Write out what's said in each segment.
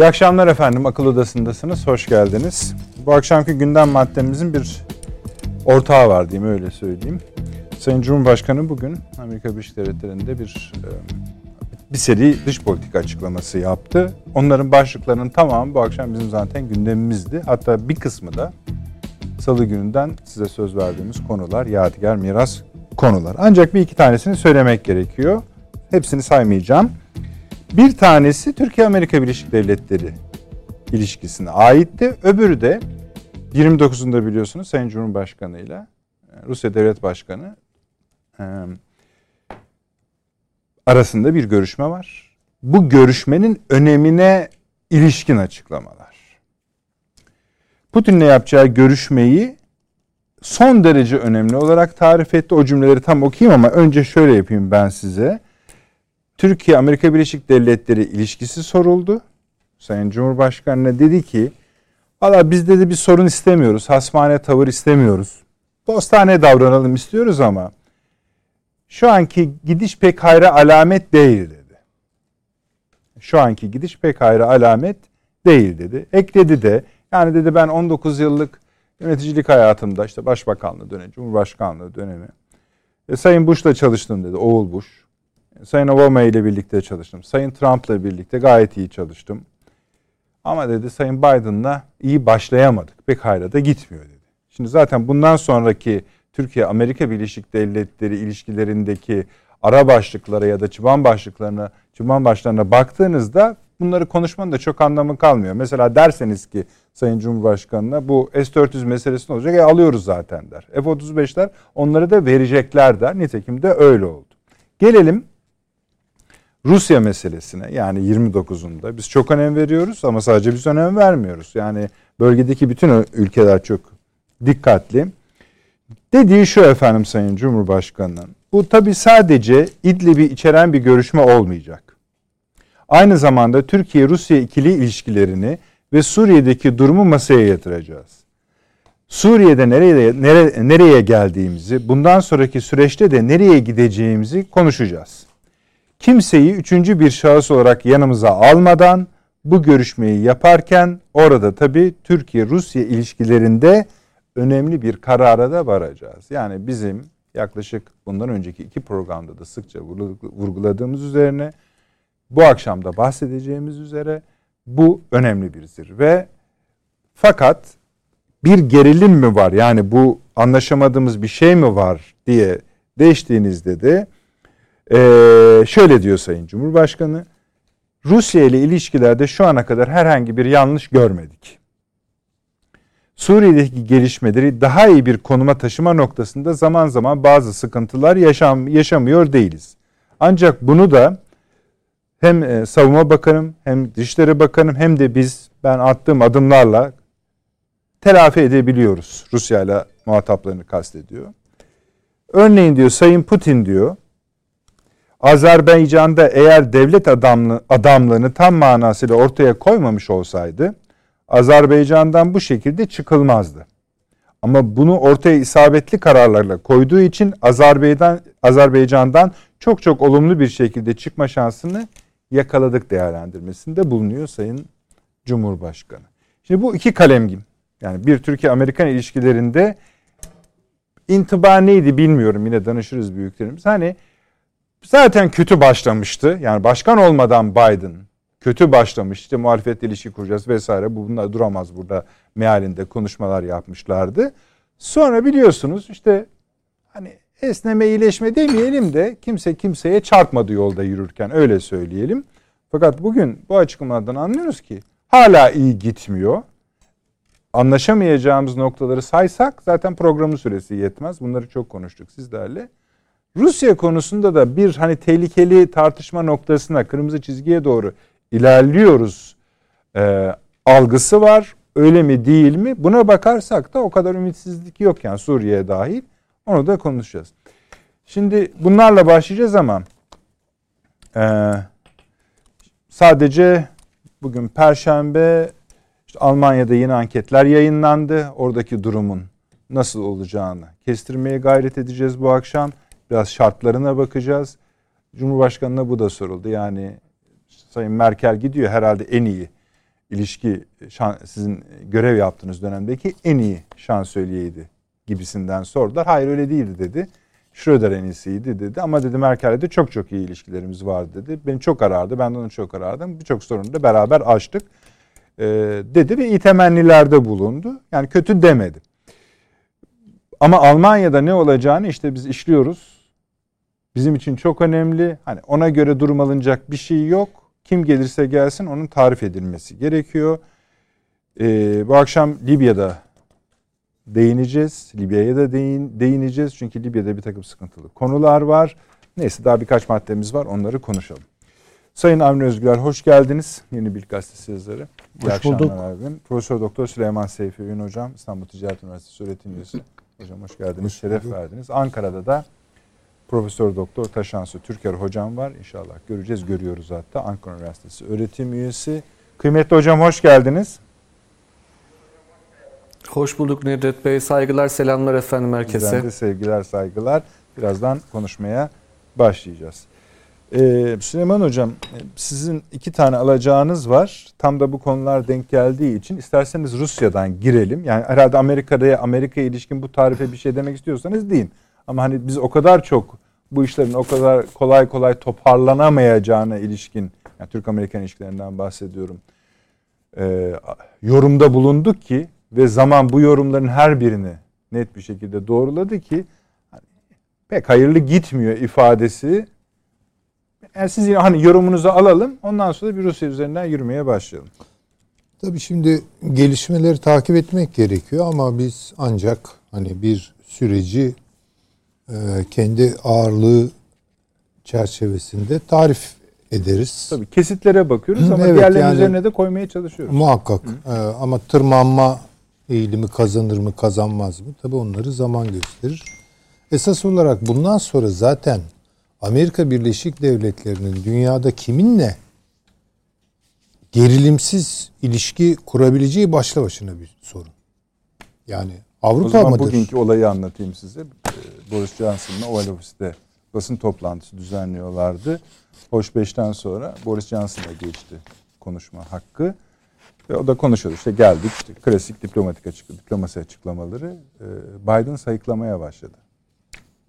İyi akşamlar efendim. Akıl Odası'ndasınız. Hoş geldiniz. Bu akşamki gündem maddemizin bir ortağı var diyeyim öyle söyleyeyim. Sayın Cumhurbaşkanı bugün Amerika Birleşik Devletleri'nde bir e, bir seri dış politika açıklaması yaptı. Onların başlıklarının tamamı bu akşam bizim zaten gündemimizdi. Hatta bir kısmı da salı gününden size söz verdiğimiz konular, yadigar miras konular. Ancak bir iki tanesini söylemek gerekiyor. Hepsini saymayacağım. Bir tanesi Türkiye-Amerika Birleşik Devletleri ilişkisine aitti. Öbürü de 29'unda biliyorsunuz Sayın Cumhurbaşkanı ile Rusya Devlet Başkanı arasında bir görüşme var. Bu görüşmenin önemine ilişkin açıklamalar. Putin'le yapacağı görüşmeyi son derece önemli olarak tarif etti. O cümleleri tam okuyayım ama önce şöyle yapayım ben size. Türkiye Amerika Birleşik Devletleri ilişkisi soruldu. Sayın Cumhurbaşkanı'na dedi ki Valla biz dedi bir sorun istemiyoruz. Hasmane tavır istemiyoruz. Dostane davranalım istiyoruz ama şu anki gidiş pek hayra alamet değil dedi. Şu anki gidiş pek hayra alamet değil dedi. Ekledi de yani dedi ben 19 yıllık yöneticilik hayatımda işte başbakanlığı dönemi, cumhurbaşkanlığı dönemi e, Sayın Bush'la çalıştım dedi. Oğul Bush. Sayın Obama ile birlikte çalıştım. Sayın Trump'la birlikte gayet iyi çalıştım. Ama dedi Sayın Biden'la iyi başlayamadık. Pek hayra da gitmiyor dedi. Şimdi zaten bundan sonraki Türkiye-Amerika Birleşik Devletleri ilişkilerindeki ara başlıklara ya da çıban başlıklarına, çıban başlarına baktığınızda bunları konuşmanın da çok anlamı kalmıyor. Mesela derseniz ki Sayın Cumhurbaşkanı'na bu S-400 meselesi ne olacak? E alıyoruz zaten der. F-35'ler onları da verecekler der. Nitekim de öyle oldu. Gelelim Rusya meselesine yani 29'unda biz çok önem veriyoruz ama sadece biz önem vermiyoruz. Yani bölgedeki bütün ülkeler çok dikkatli. Dediği şu efendim Sayın Cumhurbaşkanı'nın. Bu tabi sadece İdlib'i içeren bir görüşme olmayacak. Aynı zamanda Türkiye-Rusya ikili ilişkilerini ve Suriye'deki durumu masaya yatıracağız. Suriye'de nereye, nereye, nereye geldiğimizi, bundan sonraki süreçte de nereye gideceğimizi konuşacağız. Kimseyi üçüncü bir şahıs olarak yanımıza almadan bu görüşmeyi yaparken orada tabii Türkiye-Rusya ilişkilerinde önemli bir karara da varacağız. Yani bizim yaklaşık bundan önceki iki programda da sıkça vurguladığımız üzerine bu akşam da bahsedeceğimiz üzere bu önemli bir zirve. Fakat bir gerilim mi var yani bu anlaşamadığımız bir şey mi var diye değiştiğinizde de ee, şöyle diyor Sayın Cumhurbaşkanı. Rusya ile ilişkilerde şu ana kadar herhangi bir yanlış görmedik. Suriye'deki gelişmeleri daha iyi bir konuma taşıma noktasında zaman zaman bazı sıkıntılar yaşam, yaşamıyor değiliz. Ancak bunu da hem e, savunma bakanım hem dışişleri bakanım hem de biz ben attığım adımlarla telafi edebiliyoruz. Rusya ile muhataplarını kastediyor. Örneğin diyor Sayın Putin diyor Azerbaycan'da eğer devlet adamlı, adamlığını tam manasıyla ortaya koymamış olsaydı Azerbaycan'dan bu şekilde çıkılmazdı. Ama bunu ortaya isabetli kararlarla koyduğu için Azerbaycan Azerbaycan'dan çok çok olumlu bir şekilde çıkma şansını yakaladık değerlendirmesinde bulunuyor Sayın Cumhurbaşkanı. Şimdi bu iki kalemgim. Yani bir Türkiye-Amerikan ilişkilerinde intiba neydi bilmiyorum yine danışırız büyüklerimiz. Hani zaten kötü başlamıştı. Yani başkan olmadan Biden kötü başlamış. İşte muhalefetle ilişki kuracağız vesaire. Bu bunlar duramaz burada mealinde konuşmalar yapmışlardı. Sonra biliyorsunuz işte hani esneme iyileşme demeyelim de kimse kimseye çarpmadı yolda yürürken öyle söyleyelim. Fakat bugün bu açıklamalardan anlıyoruz ki hala iyi gitmiyor. Anlaşamayacağımız noktaları saysak zaten programın süresi yetmez. Bunları çok konuştuk sizlerle. Rusya konusunda da bir hani tehlikeli tartışma noktasına kırmızı çizgiye doğru ilerliyoruz e, algısı var. Öyle mi değil mi? Buna bakarsak da o kadar ümitsizlik yok yani Suriye dahil. Onu da konuşacağız. Şimdi bunlarla başlayacağız ama e, sadece bugün Perşembe işte Almanya'da yeni anketler yayınlandı. Oradaki durumun nasıl olacağını kestirmeye gayret edeceğiz bu akşam. Biraz şartlarına bakacağız. Cumhurbaşkanına bu da soruldu. Yani Sayın Merkel gidiyor herhalde en iyi ilişki şan, sizin görev yaptığınız dönemdeki en iyi şansölyeydi gibisinden sordular. Hayır öyle değildi dedi. Schröder en iyisiydi dedi ama dedi Merkel'le de çok çok iyi ilişkilerimiz vardı dedi. Beni çok arardı ben de onu çok arardım. Birçok sorunu da beraber açtık ee, dedi ve iyi temennilerde bulundu. Yani kötü demedi. Ama Almanya'da ne olacağını işte biz işliyoruz. Bizim için çok önemli. Hani ona göre durum alınacak bir şey yok. Kim gelirse gelsin onun tarif edilmesi gerekiyor. Ee, bu akşam Libya'da değineceğiz. Libya'ya da değin, değineceğiz. Çünkü Libya'da bir takım sıkıntılı konular var. Neyse daha birkaç maddemiz var. Onları konuşalım. Sayın Avni Özgüler hoş geldiniz. Yeni Bilgi Gazetesi yazarı. İyi hoş bulduk. Abim. Profesör Doktor Süleyman Seyfi Ün Hocam. İstanbul Ticaret Üniversitesi öğretim üyesi. Hocam hoş geldiniz. Hoş Şeref verdiniz. Ankara'da da Profesör Doktor Taşansı Türker hocam var. İnşallah göreceğiz, görüyoruz hatta. Ankara Üniversitesi öğretim üyesi. Kıymetli hocam hoş geldiniz. Hoş bulduk Nedret Bey. Saygılar, selamlar efendim herkese. Bizden de sevgiler, saygılar. Birazdan konuşmaya başlayacağız. Ee, Süleyman Hocam sizin iki tane alacağınız var. Tam da bu konular denk geldiği için isterseniz Rusya'dan girelim. Yani herhalde Amerika'ya Amerika ilişkin bu tarife bir şey demek istiyorsanız deyin. Ama hani biz o kadar çok bu işlerin o kadar kolay kolay toparlanamayacağına ilişkin yani Türk-Amerikan ilişkilerinden bahsediyorum. E, yorumda bulunduk ki ve zaman bu yorumların her birini net bir şekilde doğruladı ki hani, pek hayırlı gitmiyor ifadesi. Yani siz hani yorumunuzu alalım ondan sonra bir Rusya üzerinden yürümeye başlayalım. Tabii şimdi gelişmeleri takip etmek gerekiyor ama biz ancak hani bir süreci kendi ağırlığı çerçevesinde tarif ederiz. Tabii kesitlere bakıyoruz ama evet, diğerlerinin yani, üzerine de koymaya çalışıyoruz. Muhakkak Hı. E, ama tırmanma eğilimi kazanır mı kazanmaz mı? Tabii onları zaman gösterir. Esas olarak bundan sonra zaten Amerika Birleşik Devletleri'nin dünyada kiminle gerilimsiz ilişki kurabileceği başlı başına bir sorun. Yani Avrupa o zaman mıdır? bugünkü olayı anlatayım size. Boris Johnson'la Oval Ofis'te basın toplantısı düzenliyorlardı. Hoş beşten sonra Boris Johnson'a geçti konuşma hakkı. Ve o da konuşuyordu. İşte geldik işte klasik diplomatik açık, diplomasi açıklamaları. Ee, Biden sayıklamaya başladı.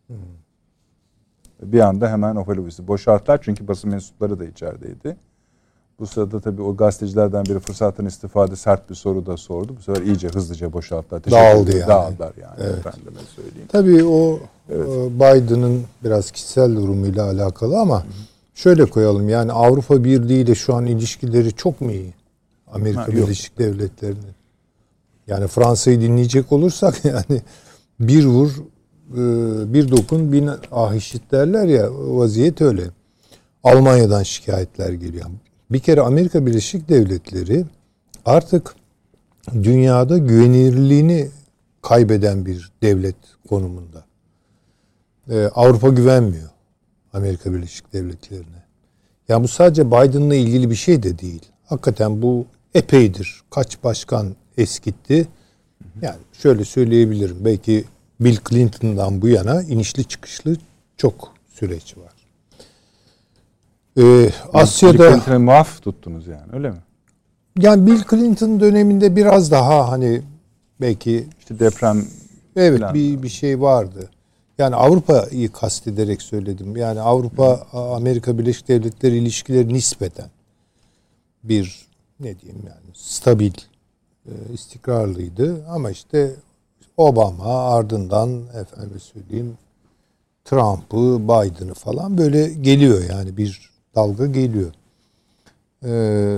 Hmm. Bir anda hemen Oval Ofis'i boşalttılar çünkü basın mensupları da içerideydi. Bu sırada tabii o gazetecilerden biri fırsatın istifade sert bir soru da sordu. Bu sefer iyice hızlıca boşalttılar. Dağıldı yani. Dağıldılar yani evet. efendime söyleyeyim. Tabii o evet. Biden'ın biraz kişisel durumuyla alakalı ama Hı-hı. şöyle koyalım yani Avrupa Birliği ile şu an ilişkileri çok mu iyi? Amerika ha, Birleşik Devletleri'nin. Yani Fransa'yı dinleyecek olursak yani bir vur e, bir dokun bin ah işit derler ya vaziyet öyle. Almanya'dan şikayetler geliyor. Bir kere Amerika Birleşik Devletleri artık dünyada güvenilirliğini kaybeden bir devlet konumunda. Ee, Avrupa güvenmiyor Amerika Birleşik Devletleri'ne. Yani bu sadece Biden'la ilgili bir şey de değil. Hakikaten bu epeydir. Kaç başkan eskitti. Yani şöyle söyleyebilirim. Belki Bill Clinton'dan bu yana inişli çıkışlı çok süreç var. Ee, Asya'da... Bill Clinton'ı muaf tuttunuz yani öyle mi? Yani Bill Clinton döneminde biraz daha hani belki... işte deprem... Evet falan. bir, bir şey vardı. Yani Avrupa'yı kastederek söyledim. Yani Avrupa Amerika Birleşik Devletleri ilişkileri nispeten bir ne diyeyim yani stabil e, istikrarlıydı ama işte Obama ardından efendim söyleyeyim Trump'ı, Biden'ı falan böyle geliyor yani bir dalga geliyor. Ee,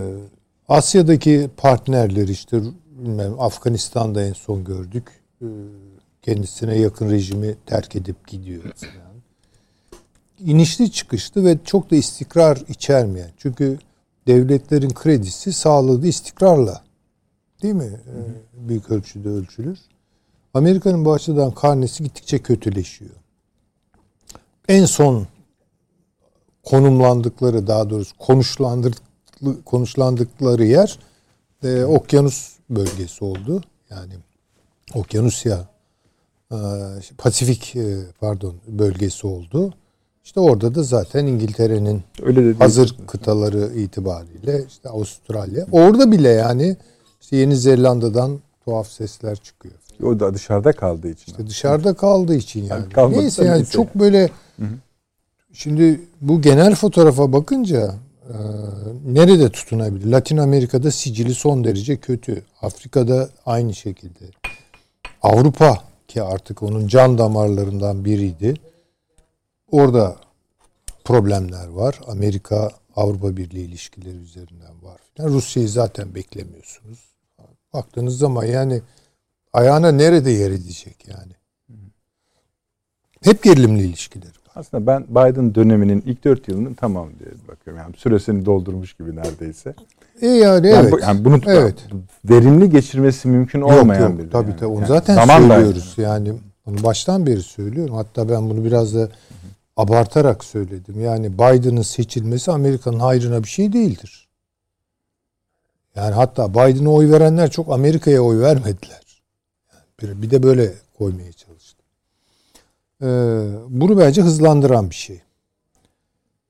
Asya'daki partnerler işte bilmem Afganistan'da en son gördük. Ee, kendisine yakın rejimi terk edip gidiyor. Yani. İnişli çıkışlı ve çok da istikrar içermeyen. Çünkü devletlerin kredisi sağladığı istikrarla değil mi? Ee, büyük ölçüde ölçülür. Amerika'nın bu açıdan karnesi gittikçe kötüleşiyor. En son konumlandıkları daha doğrusu konuşlandır, konuşlandıkları yer e, okyanus bölgesi oldu. Yani Okyanusya e, Pasifik e, pardon bölgesi oldu. İşte orada da zaten İngiltere'nin Öyle de hazır kıtaları itibariyle işte Avustralya. Orada bile yani işte Yeni Zelanda'dan tuhaf sesler çıkıyor. O da dışarıda kaldığı için. İşte dışarıda kaldığı için yani. kalmadı Neyse yani çok böyle şimdi bu genel fotoğrafa bakınca e, nerede tutunabilir? Latin Amerika'da sicili son derece kötü. Afrika'da aynı şekilde. Avrupa ki artık onun can damarlarından biriydi. Orada problemler var. Amerika Avrupa Birliği ilişkileri üzerinden var. filan. Rusya'yı zaten beklemiyorsunuz. Baktığınız zaman yani ayağına nerede yer edecek yani? Hep gerilimli ilişkileri var. Aslında ben Biden döneminin ilk dört yılının tamam diye bakıyorum. Yani süresini doldurmuş gibi neredeyse. E yani Yani, evet. bu- yani bunu Evet. verimli geçirmesi mümkün Yok, olmayan yok. bir. Tabii yani. tabii. Onu Yani zaten zaman da- söylüyoruz. Yani bunu baştan beri söylüyorum. Hatta ben bunu biraz da abartarak söyledim. Yani Biden'ın seçilmesi Amerika'nın hayrına bir şey değildir. Yani hatta Biden'a oy verenler çok Amerika'ya oy vermediler. Yani bir, bir de böyle koymaya çalıştım. Ee, bunu bence hızlandıran bir şey.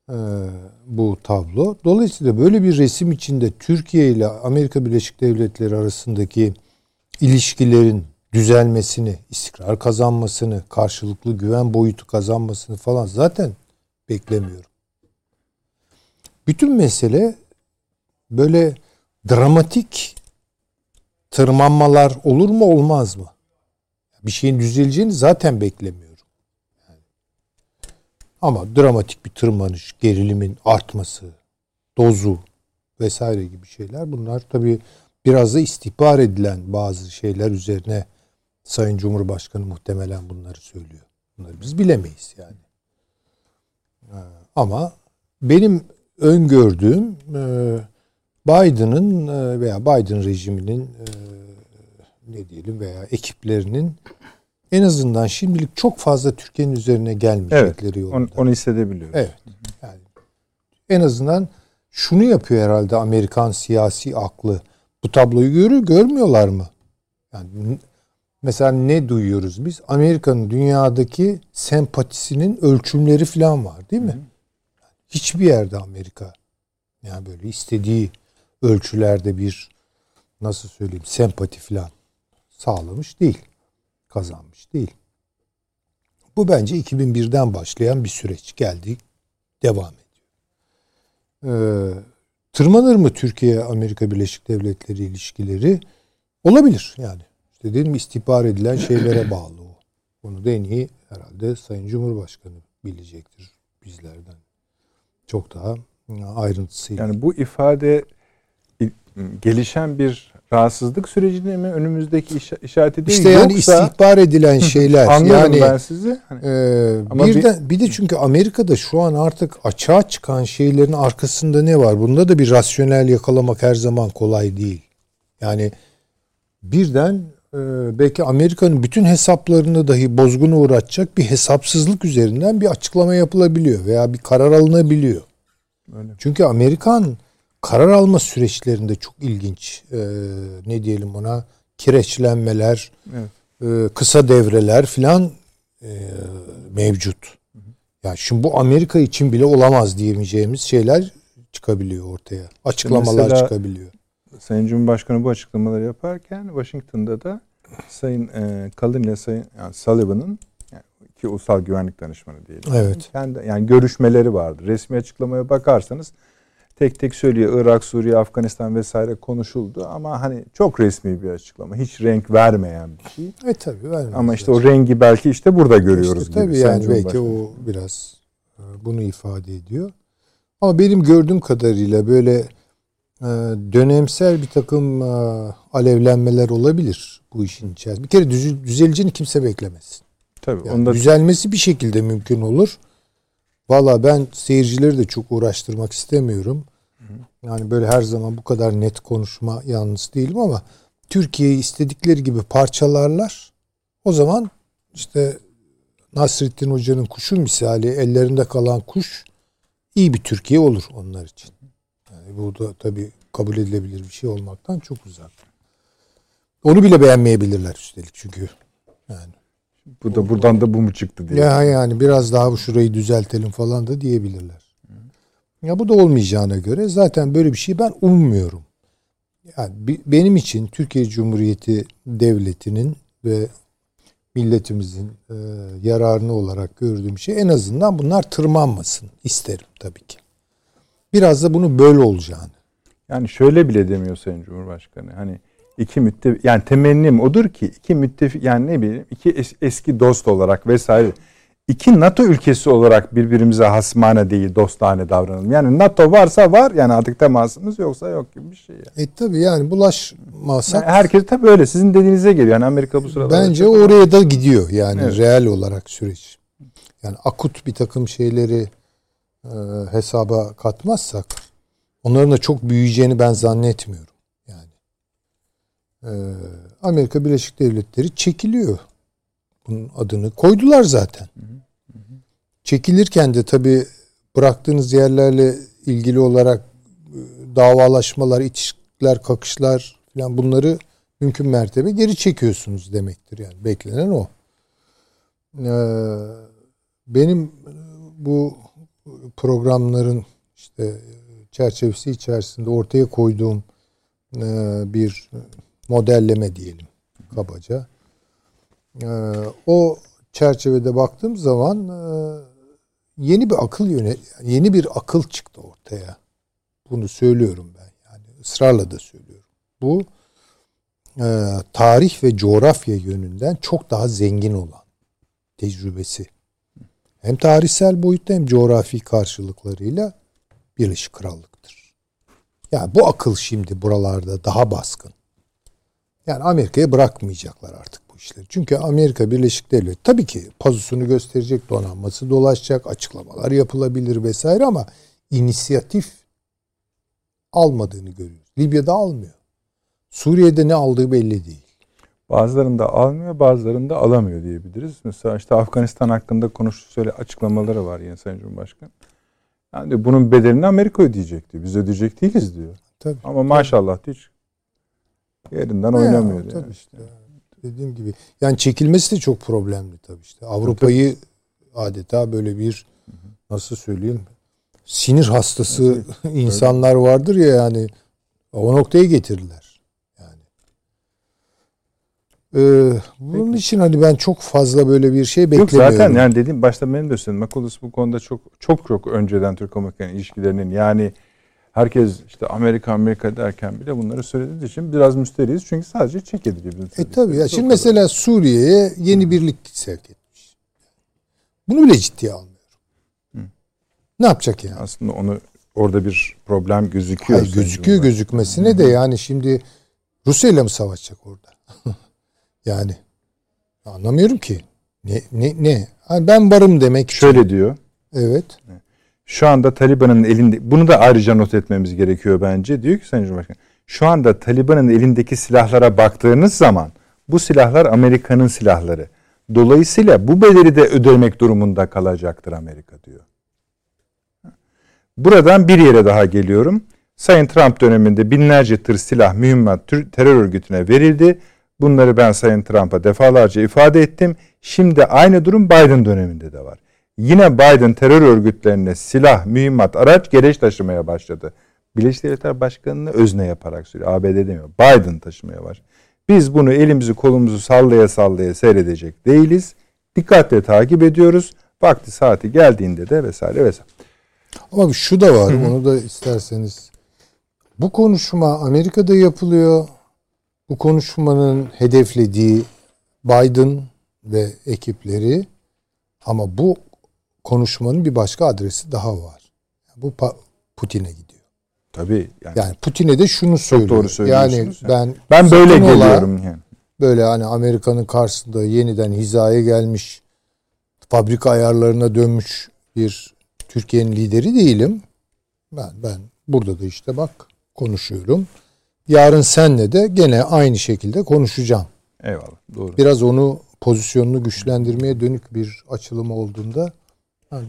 Ee, bu tablo. Dolayısıyla böyle bir resim içinde Türkiye ile Amerika Birleşik Devletleri arasındaki ilişkilerin düzelmesini, istikrar kazanmasını, karşılıklı güven boyutu kazanmasını falan zaten beklemiyorum. Bütün mesele böyle dramatik tırmanmalar olur mu olmaz mı? Bir şeyin düzeleceğini zaten beklemiyorum. Ama dramatik bir tırmanış, gerilimin artması, dozu vesaire gibi şeyler bunlar tabii biraz da istihbar edilen bazı şeyler üzerine Sayın Cumhurbaşkanı muhtemelen bunları söylüyor. Bunları biz bilemeyiz yani. Ee, Ama benim öngördüğüm e, Biden'ın e, veya Biden rejiminin e, ne diyelim veya ekiplerinin en azından şimdilik çok fazla Türkiye'nin üzerine Evet. gelmeyecekleri yolunda. Onu, onu hissedebiliyoruz. Evet. Yani en azından şunu yapıyor herhalde Amerikan siyasi aklı. Bu tabloyu görür görmüyorlar mı? Yani mesela ne duyuyoruz biz? Amerika'nın dünyadaki sempatisinin ölçümleri falan var değil mi? Hiçbir yerde Amerika yani böyle istediği ölçülerde bir nasıl söyleyeyim sempati falan sağlamış değil. Kazanmış değil. Bu bence 2001'den başlayan bir süreç geldi. Devam ediyor. Ee, tırmanır mı Türkiye Amerika Birleşik Devletleri ilişkileri? Olabilir yani. İşte dedim istihbar edilen şeylere bağlı o. Bunu da en iyi herhalde Sayın Cumhurbaşkanı bilecektir bizlerden. Çok daha ayrıntısıyla. Yani bu ifade gelişen bir rahatsızlık sürecine mi önümüzdeki iş, işareti değil işte yani yoksa istihbar edilen şeyler. anladım yani ben sizi. Hani, Ee, Ama bir, bir- de bir de çünkü Amerika'da şu an artık açığa çıkan şeylerin arkasında ne var? Bunda da bir rasyonel yakalamak her zaman kolay değil. Yani birden e, belki Amerika'nın bütün hesaplarını dahi bozguna uğratacak bir hesapsızlık üzerinden bir açıklama yapılabiliyor veya bir karar alınabiliyor. Öyle. Çünkü Amerikan karar alma süreçlerinde çok ilginç e, ne diyelim ona kireçlenmeler, Evet. e, kısa devreler filan e, mevcut. Ya şimdi bu Amerika için bile olamaz diyemeyeceğimiz şeyler çıkabiliyor ortaya. Açıklamalar mesela- çıkabiliyor. Sayın Cumhurbaşkanı bu açıklamaları yaparken Washington'da da Sayın e, Kalın ile Sayın yani Sullivan'ın yani ki ulusal güvenlik danışmanı diyelim. Evet. Kendi, yani görüşmeleri vardı. Resmi açıklamaya bakarsanız tek tek söylüyor Irak, Suriye, Afganistan vesaire konuşuldu ama hani çok resmi bir açıklama. Hiç renk vermeyen bir şey. E tabii. vermez Ama işte o rengi belki işte burada görüyoruz İşte gibi. tabii yani belki o biraz e, bunu ifade ediyor. Ama benim gördüğüm kadarıyla böyle e, dönemsel bir takım e, alevlenmeler olabilir bu işin içerisinde. Bir kere düz- düzeleceğini kimse beklemesin. Tabii Yani onu da düzelmesi bir şekilde mümkün olur. Valla ben seyircileri de çok uğraştırmak istemiyorum. Yani böyle her zaman bu kadar net konuşma yalnız değilim ama Türkiye'yi istedikleri gibi parçalarlar. O zaman işte Nasrettin Hoca'nın kuşu misali ellerinde kalan kuş iyi bir Türkiye olur onlar için. Yani bu da tabii kabul edilebilir bir şey olmaktan çok uzak. Onu bile beğenmeyebilirler üstelik çünkü yani Bu da buradan da bu mu çıktı diye. Ya yani biraz daha bu şurayı düzeltelim falan da diyebilirler. Ya bu da olmayacağına göre zaten böyle bir şey ben ummuyorum. Yani benim için Türkiye Cumhuriyeti Devleti'nin ve milletimizin e, yararını olarak gördüğüm şey en azından bunlar tırmanmasın isterim tabii ki. Biraz da bunu böyle olacağını. Yani şöyle bile demiyor Sayın Cumhurbaşkanı. Hani iki müttefik yani temennim odur ki iki müttefik yani ne bileyim iki es, eski dost olarak vesaire iki NATO ülkesi olarak birbirimize hasmane değil dostane davranalım. Yani NATO varsa var yani artık temasımız yoksa yok gibi bir şey. Yani. E tabi yani bulaşmasak. Yani herkes tabi öyle sizin dediğinize geliyor. Yani Amerika bu sırada. Bence oraya da gidiyor yani evet. reel olarak süreç. Yani akut bir takım şeyleri e, hesaba katmazsak onların da çok büyüyeceğini ben zannetmiyorum. Yani e, Amerika Birleşik Devletleri çekiliyor bunun adını koydular zaten. Çekilirken de tabi bıraktığınız yerlerle ilgili olarak e, davalaşmalar, itişikler, kakışlar falan bunları mümkün mertebe geri çekiyorsunuz demektir yani. Beklenen o. Ee, benim bu programların işte çerçevesi içerisinde ortaya koyduğum e, bir modelleme diyelim kabaca. Ee, o çerçevede baktığım zaman e, yeni bir akıl yönet yeni bir akıl çıktı ortaya. Bunu söylüyorum ben yani ısrarla da söylüyorum. Bu e, tarih ve coğrafya yönünden çok daha zengin olan tecrübesi. Hem tarihsel boyutta hem coğrafi karşılıklarıyla Birleşik Krallık'tır. Yani bu akıl şimdi buralarda daha baskın. Yani Amerika'ya bırakmayacaklar artık işleri. Çünkü Amerika Birleşik Devletleri tabii ki pazusunu gösterecek, donanması dolaşacak, açıklamalar yapılabilir vesaire ama inisiyatif almadığını görüyoruz. Libya'da almıyor. Suriye'de ne aldığı belli değil. Bazılarında almıyor, bazılarında alamıyor diyebiliriz. Mesela işte Afganistan hakkında konuştuğu söyle açıklamaları var yine Sayın Cumhurbaşkanı. Yani bunun bedelini Amerika ödeyecekti. Biz ödeyecek değiliz diyor. Tabii. Ama maşallah hiç yerinden oynamıyor. Tabii işte dediğim gibi. Yani çekilmesi de çok problemli tabii işte. Avrupa'yı adeta böyle bir nasıl söyleyeyim sinir hastası insanlar vardır ya yani o noktaya getirdiler. Yani. Ee, bunun Peki. için hani ben çok fazla böyle bir şey beklemiyorum. Yok zaten yani dediğim başta benim de söyledim. Makulus bu konuda çok çok çok önceden Türk-Amerikan ilişkilerinin yani herkes işte Amerika Amerika derken bile bunları söylediğiniz için biraz müsteriyiz. Çünkü sadece çek ediliyor. E tabii ya. Şimdi mesela Suriye'ye yeni birlik sevk etmiş. Bunu bile ciddiye almıyorum. Hı. Ne yapacak yani? Aslında onu orada bir problem gözüküyor. Hayır, gözüküyor gözükmesine Hı. de yani şimdi Rusya ile mi savaşacak orada? yani anlamıyorum ki. Ne ne ne? Yani ben varım demek Şöyle için. diyor. Evet. evet şu anda Taliban'ın elinde bunu da ayrıca not etmemiz gerekiyor bence. Diyor ki Sayın Cumhurbaşkanı şu anda Taliban'ın elindeki silahlara baktığınız zaman bu silahlar Amerika'nın silahları. Dolayısıyla bu bedeli de ödemek durumunda kalacaktır Amerika diyor. Buradan bir yere daha geliyorum. Sayın Trump döneminde binlerce tır silah mühimmat terör örgütüne verildi. Bunları ben Sayın Trump'a defalarca ifade ettim. Şimdi aynı durum Biden döneminde de var. Yine Biden terör örgütlerine silah, mühimmat, araç, gereç taşımaya başladı. Birleşik Devletler Başkanı'nı özne yaparak söylüyor. ABD demiyor. Biden taşımaya başladı. Biz bunu elimizi kolumuzu sallaya sallaya seyredecek değiliz. Dikkatle takip ediyoruz. Vakti saati geldiğinde de vesaire vesaire. Ama şu da var. Hı-hı. Onu da isterseniz. Bu konuşma Amerika'da yapılıyor. Bu konuşmanın hedeflediği Biden ve ekipleri ama bu konuşmanın bir başka adresi daha var. Bu Putin'e gidiyor. Tabii. Yani, yani Putin'e de şunu söylüyor. Çok doğru söylüyorsunuz. Yani ben ben böyle geliyorum yani. Böyle hani Amerika'nın karşısında yeniden hizaya gelmiş fabrika ayarlarına dönmüş bir Türkiye'nin lideri değilim. Ben ben burada da işte bak konuşuyorum. Yarın senle de gene aynı şekilde konuşacağım. Eyvallah. Doğru. Biraz onu pozisyonunu güçlendirmeye dönük bir açılım olduğunda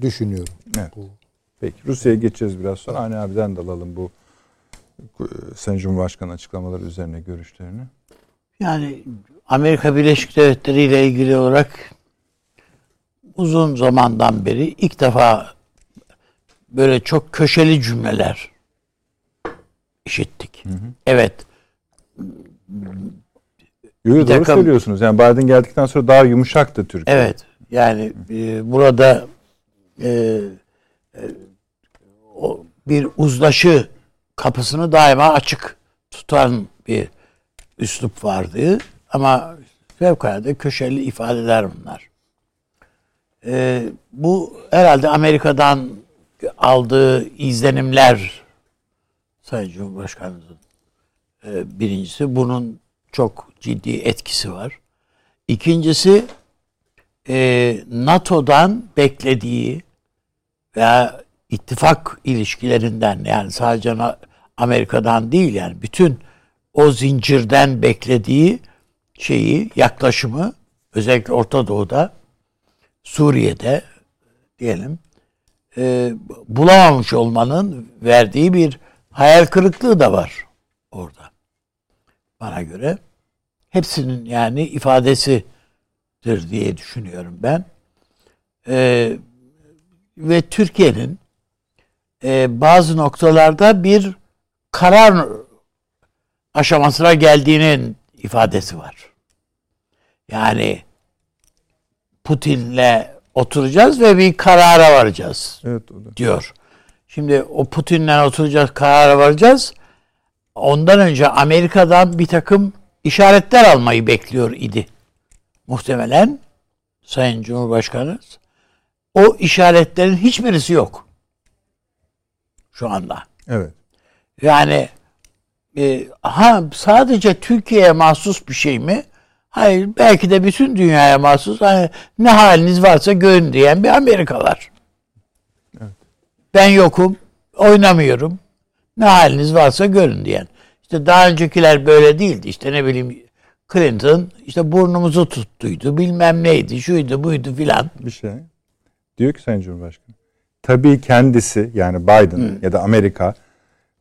düşünüyorum. Evet. Bu. Peki Rusya'ya geçeceğiz biraz sonra. Ani abiden de alalım bu e, Sayın Cumhurbaşkanı açıklamaları üzerine görüşlerini. Yani Amerika Birleşik Devletleri ile ilgili olarak uzun zamandan beri ilk defa böyle çok köşeli cümleler işittik. Evet. Yo, doğru takım- söylüyorsunuz. Yani Biden geldikten sonra daha yumuşaktı Türkiye. Evet. Yani e, burada e, e, o bir uzlaşı kapısını daima açık tutan bir üslup vardı. Ama fevkalade köşeli ifadeler bunlar. E, bu herhalde Amerika'dan aldığı izlenimler Sayın Cumhurbaşkanımızın e, birincisi bunun çok ciddi etkisi var. İkincisi e, NATO'dan beklediği veya ittifak ilişkilerinden yani sadece Amerika'dan değil yani bütün o zincirden beklediği şeyi yaklaşımı özellikle Orta Doğu'da Suriye'de diyelim e, bulamamış olmanın verdiği bir hayal kırıklığı da var orada. Bana göre hepsinin yani ifadesidir diye düşünüyorum ben. E, ve Türkiye'nin e, bazı noktalarda bir karar aşamasına geldiğinin ifadesi var. Yani Putin'le oturacağız ve bir karara varacağız Evet diyor. Şimdi o Putin'le oturacağız, karara varacağız. Ondan önce Amerika'dan bir takım işaretler almayı bekliyor idi. Muhtemelen Sayın Cumhurbaşkanı. O işaretlerin hiçbirisi yok. Şu anda. Evet. Yani e, ha sadece Türkiye'ye mahsus bir şey mi? Hayır belki de bütün dünyaya mahsus. Hani ne haliniz varsa görün diyen bir Amerika var. Ben yokum, oynamıyorum. Ne haliniz varsa görün diyen. İşte daha öncekiler böyle değildi. İşte ne bileyim Clinton işte burnumuzu tuttuydu. Bilmem neydi, şuydu, buydu filan. Bir şey. Diyor ki Sayın Cumhurbaşkanı. Tabii kendisi yani Biden ya da Amerika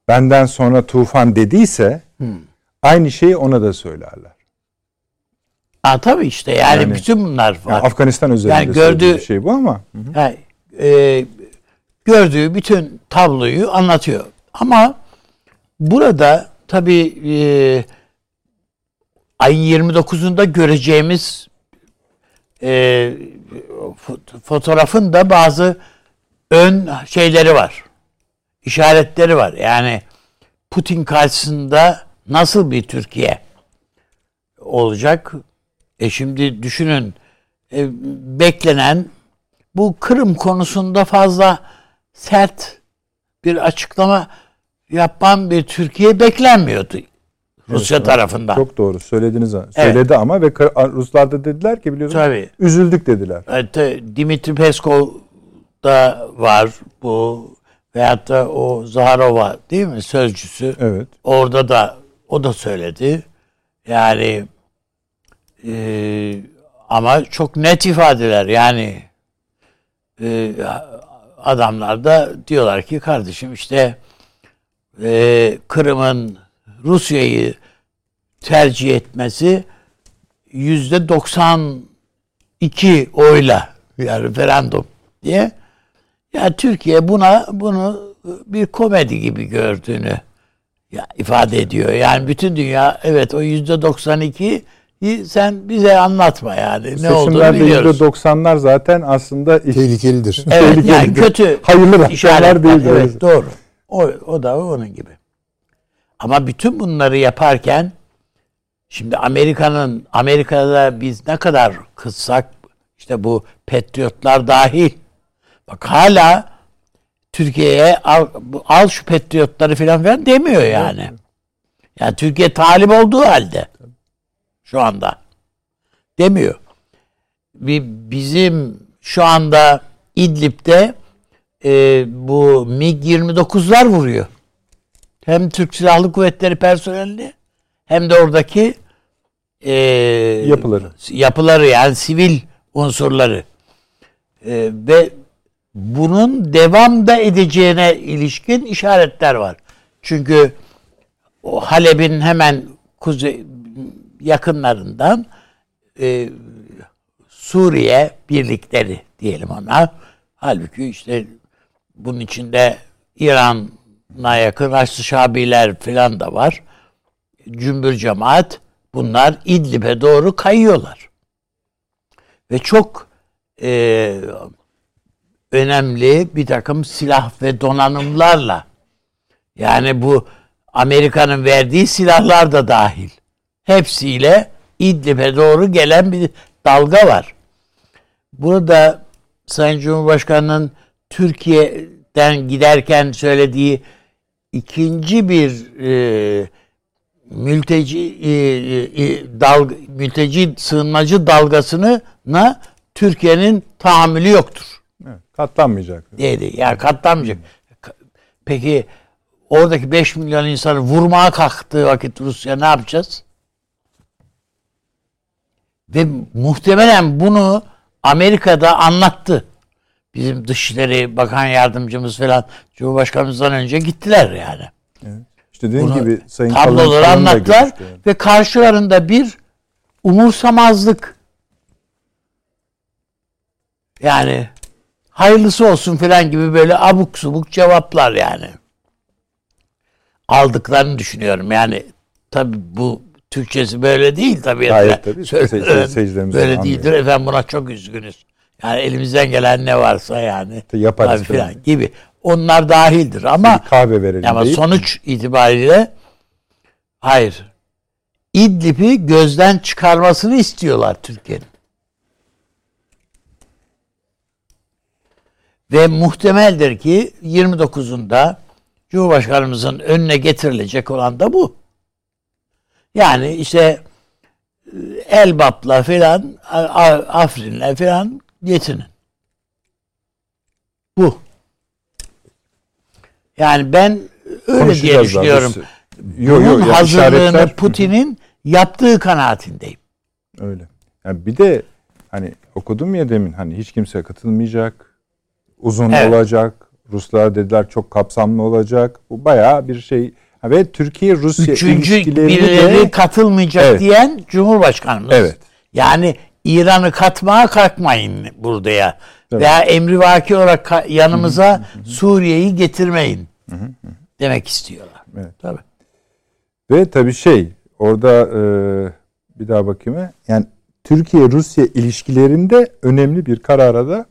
benden sonra tufan dediyse aynı şeyi ona da söylerler. Ha tabii işte yani, Yani- bütün bunlar var. Yani Afganistan üzerinde Yani gördüğü- bir şey bu ama. Yani, e, gördüğü bütün tabloyu anlatıyor. Ama burada tabii e, ayın 29'unda göreceğimiz e, fo- fotoğrafın da bazı ön şeyleri var. işaretleri var. Yani Putin karşısında nasıl bir Türkiye olacak? E şimdi düşünün e, beklenen bu Kırım konusunda fazla sert bir açıklama yapan bir Türkiye beklenmiyordu Rusya tarafından. Çok doğru söylediniz. Söyledi ama ve Ruslar da dediler ki biliyorsunuz Tabii. üzüldük dediler. Evet, Dimitri Peskov da var bu veyahut da o Zaharova değil mi sözcüsü? Evet. Orada da o da söyledi. Yani e, ama çok net ifadeler yani e, adamlar da diyorlar ki kardeşim işte e, Kırım'ın Rusya'yı tercih etmesi yüzde 92 oyla yani referandum diye ya Türkiye buna bunu bir komedi gibi gördüğünü ya ifade ediyor. Yani bütün dünya evet o yüzde 92 sen bize anlatma yani ne olduğunu Seçimlerde biliyoruz. %90'lar zaten aslında Tehlikelidir. Evet yani tehlikelidir. kötü Hayırlı rakamlar değildir. Evet doğru. O, o da onun gibi. Ama bütün bunları yaparken şimdi Amerika'nın Amerika'da biz ne kadar kızsak işte bu Patriotlar dahil bak hala Türkiye'ye al, al şu Patriotları falan filan demiyor yani. Yani Türkiye talip olduğu halde şu anda demiyor. Bizim şu anda İdlib'de e, bu MiG-29'lar vuruyor. Hem Türk Silahlı Kuvvetleri personelini hem de oradaki e, Yapıları. yapıları yani sivil unsurları E, ve bunun devam da edeceğine ilişkin işaretler var. Çünkü o Halep'in hemen kuzey yakınlarından e, Suriye birlikleri diyelim ona. Halbuki işte bunun içinde İran'a yakın Haçlı Şabiler falan da var. Cümbür cemaat bunlar İdlib'e doğru kayıyorlar. Ve çok e, önemli bir takım silah ve donanımlarla yani bu Amerika'nın verdiği silahlar da dahil. Hepsiyle İdlib'e doğru gelen bir dalga var. Burada Sayın Cumhurbaşkanı'nın Türkiye'den giderken söylediği ikinci bir e, mülteci e, e, dal, mülteci sığınmacı dalgasını na Türkiye'nin tahammülü yoktur. Evet, katlanmayacak. Dedi. Yani katlanmayacak. Peki oradaki 5 milyon insanı vurmaya kalktığı vakit Rusya ne yapacağız? Ve muhtemelen bunu Amerika'da anlattı. Bizim Dışişleri Bakan Yardımcımız falan Cumhurbaşkanımızdan önce gittiler yani. İşte dediğim Bunu gibi Sayın tabloları anlattılar yani. ve karşılarında bir umursamazlık. Yani hayırlısı olsun falan gibi böyle abuk subuk cevaplar yani. Aldıklarını düşünüyorum. Yani tabi bu Türkçesi böyle değil tabii. Gayet tabii. Söyle- seyircilerimiz böyle anlıyor. değildir. Efendim buna çok üzgünüz. Yani elimizden gelen ne varsa yani. Yaparız falan. gibi. Onlar dahildir ama Bir kahve verelim ama deyip, sonuç itibariyle hayır. İdlib'i gözden çıkarmasını istiyorlar Türkiye'nin. Ve muhtemeldir ki 29'unda Cumhurbaşkanımızın önüne getirilecek olan da bu. Yani işte e, Elbap'la filan Afrin'le filan yetinin. Bu. Yani ben öyle diye düşünüyorum. Yo, yo, Bunun ya hazırlığını işaretler- Putin'in yaptığı kanaatindeyim. Öyle. Yani bir de hani okudum ya demin hani hiç kimse katılmayacak. Uzun Evet. olacak. Ruslar dediler çok kapsamlı olacak. Bu bayağı bir şey. Ve Türkiye Rusya Üçüncü ilişkilerini birileri de katılmayacak Evet. diyen Cumhurbaşkanımız. Evet. Yani İran'ı katmaya kalkmayın burada ya. Evet. Veya emrivaki olarak yanımıza Suriye'yi getirmeyin. Demek istiyorlar. Evet. Tabii. ve tabii şey orada e, bir daha bakayım. Yani Türkiye Rusya ilişkilerinde önemli bir karara da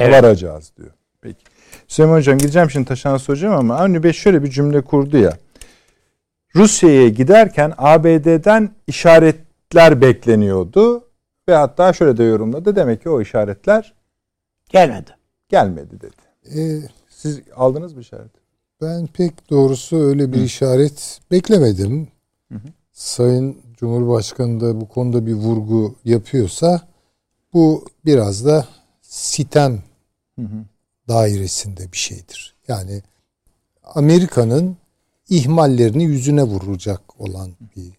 Evet. varacağız diyor. Peki. Süleyman Hocam gideceğim şimdi Taşan'a soracağım ama Avni Bey şöyle bir cümle kurdu ya. Rusya'ya giderken ABD'den işaretler bekleniyordu ve hatta şöyle de yorumladı. Demek ki o işaretler Gelmedi. gelmedi dedi. E, Siz aldınız mı işaret? ben pek doğrusu öyle bir işaret beklemedim. Sayın Cumhurbaşkanı da bu konuda bir vurgu yapıyorsa bu biraz da sitem dairesinde bir şeydir. Yani Amerika'nın ihmallerini yüzüne vuracak olan bir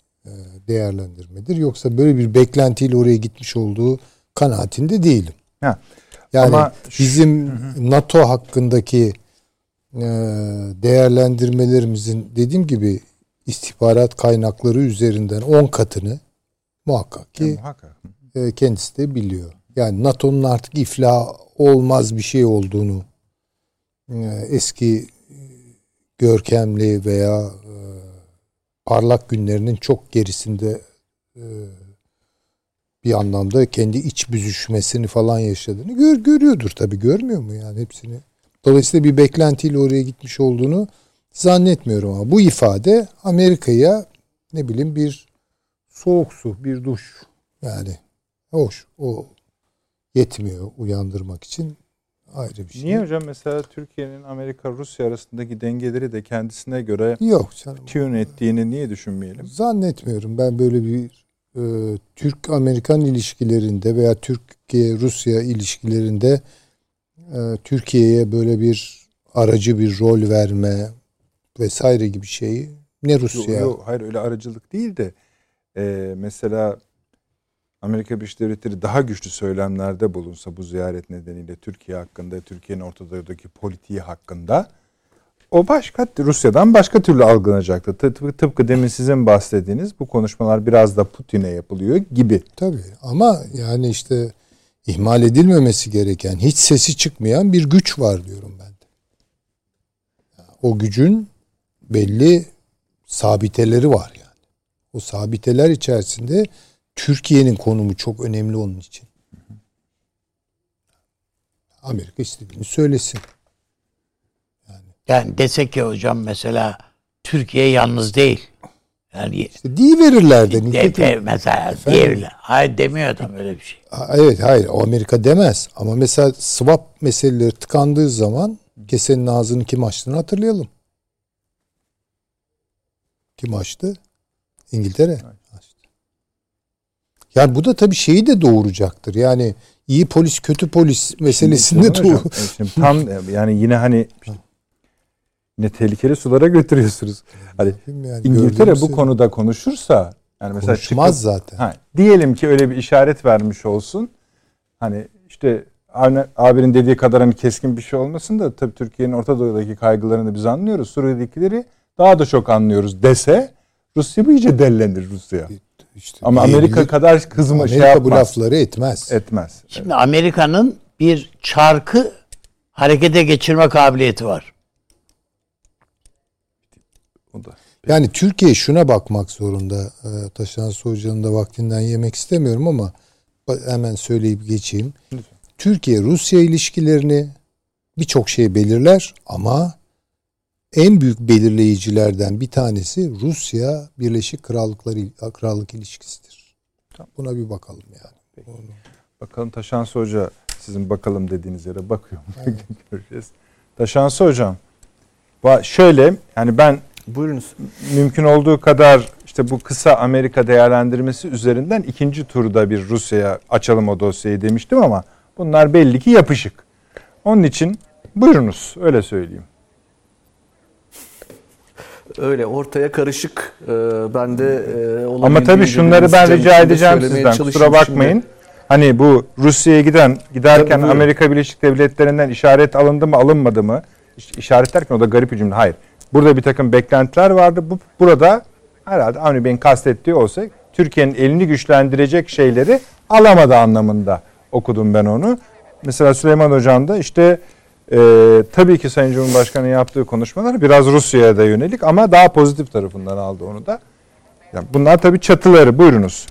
değerlendirmedir. Yoksa böyle bir beklentiyle oraya gitmiş olduğu kanaatinde değilim. Ha. Yani Ama bizim NATO hakkındaki e, değerlendirmelerimizin dediğim gibi istihbarat kaynakları üzerinden 10 katını muhakkak ki Yani muhakkak. e, kendisi de biliyor. Yani NATO'nun artık iflah olmaz bir şey olduğunu e, eski e, görkemli veya e, parlak günlerinin çok gerisinde e, bir anlamda kendi iç büzüşmesini falan yaşadığını gör, görüyordur tabii görmüyor mu yani hepsini. Dolayısıyla bir beklentiyle oraya gitmiş olduğunu zannetmiyorum ama bu ifade Amerika'ya ne bileyim bir soğuk su, bir duş yani hoş o yetmiyor uyandırmak için ayrı bir şey. Niye hocam mesela Türkiye'nin Amerika Rusya arasındaki dengeleri de kendisine göre Yok canım. tune ettiğini niye düşünmeyelim? Zannetmiyorum ben böyle bir e, Türk-Amerikan ilişkilerinde veya Türkiye-Rusya ilişkilerinde e, Türkiye'ye böyle bir aracı bir rol verme vesaire gibi şeyi ne Rusya Yok, yok, hayır öyle aracılık değil de e, mesela Amerika Birleşik Devletleri daha güçlü söylemlerde bulunsa bu ziyaret nedeniyle Türkiye hakkında, Türkiye'nin Orta Doğu'daki politiği hakkında o başka Rusya'dan başka türlü algılanacaktı. Tıpkı, tıpkı demin sizin bahsettiğiniz bu konuşmalar biraz da Putin'e yapılıyor gibi. Tabii ama yani işte ihmal edilmemesi gereken, hiç sesi çıkmayan bir güç var diyorum ben de. O gücün belli sabiteleri var yani. O sabiteler içerisinde Türkiye'nin konumu çok önemli onun için. Amerika istediğini söylesin. Yani desek ki hocam mesela Türkiye yalnız değil. Yani İşte diye verirler de. de, de- mesela diyebilir. Hayır demiyor adam öyle bir şey. Evet hayır o Amerika demez. Ama mesela swap meseleleri tıkandığı zaman kesenin ağzını kim açtığını hatırlayalım. Kim açtı? İngiltere açtı. Yani bu da tabii şeyi de doğuracaktır. Yani iyi polis kötü polis meselesinde Şimdi, doğ- hocam, e, şimdi tam yani yine hani yine tehlikeli sulara götürüyorsunuz. Hani Yani İngiltere bu şey- konuda konuşursa yani mesela konuşmaz çıkıp- zaten. Ha, diyelim ki öyle bir işaret vermiş olsun. Hani işte abinin dediği kadar hani keskin bir şey olmasın da tabii Türkiye'nin Orta Doğu'daki kaygılarını biz anlıyoruz. Suriye'dekileri daha da çok anlıyoruz dese Rusya bu iyice dellenir Rusya. İşte Ama diyebilir. Amerika kadar kızma Amerika şey bu yapmaz. lafları etmez. Etmez. Şimdi Amerika'nın bir çarkı harekete geçirme kabiliyeti var. O da. Yani Türkiye şuna bakmak zorunda. Ee, Taşan Hoca'nın da vaktinden yemek istemiyorum ama hemen söyleyip geçeyim. Türkiye Rusya ilişkilerini birçok şey belirler ama en büyük belirleyicilerden bir tanesi Rusya Birleşik Krallıklar Krallık ilişkisidir. Buna bir bakalım yani. Bakalım Taşansı Hoca sizin bakalım dediğiniz yere bakıyor mu? Göreceğiz. Taşansı Hocam va- şöyle yani ben Buyurunuz. mümkün olduğu kadar işte bu kısa Amerika değerlendirmesi üzerinden ikinci turda bir Rusya'ya açalım o dosyayı demiştim ama bunlar belli ki yapışık. Onun için buyurunuz öyle söyleyeyim. Öyle ortaya karışık. Ee, ben de e, Ama tabii şunları ben rica edeceğim sizden kusura bakmayın. şimdi. Hani bu Rusya'ya giden giderken Tabii. Amerika Birleşik Devletleri'nden işaret alındı mı alınmadı mı? İş- İşaret derken o da garip bir cümle. Hayır. Burada bir takım beklentiler vardı. Bu burada herhalde Avni Bey'in kastettiği olsa Türkiye'nin elini güçlendirecek şeyleri alamadı anlamında okudum ben onu. Mesela Süleyman Hocam da işte e, tabii ki Sayın Cumhurbaşkanı yaptığı konuşmalar biraz Rusya'ya da yönelik ama daha pozitif tarafından aldı onu da. Yani bunlar tabii çatıları. Buyurunuz.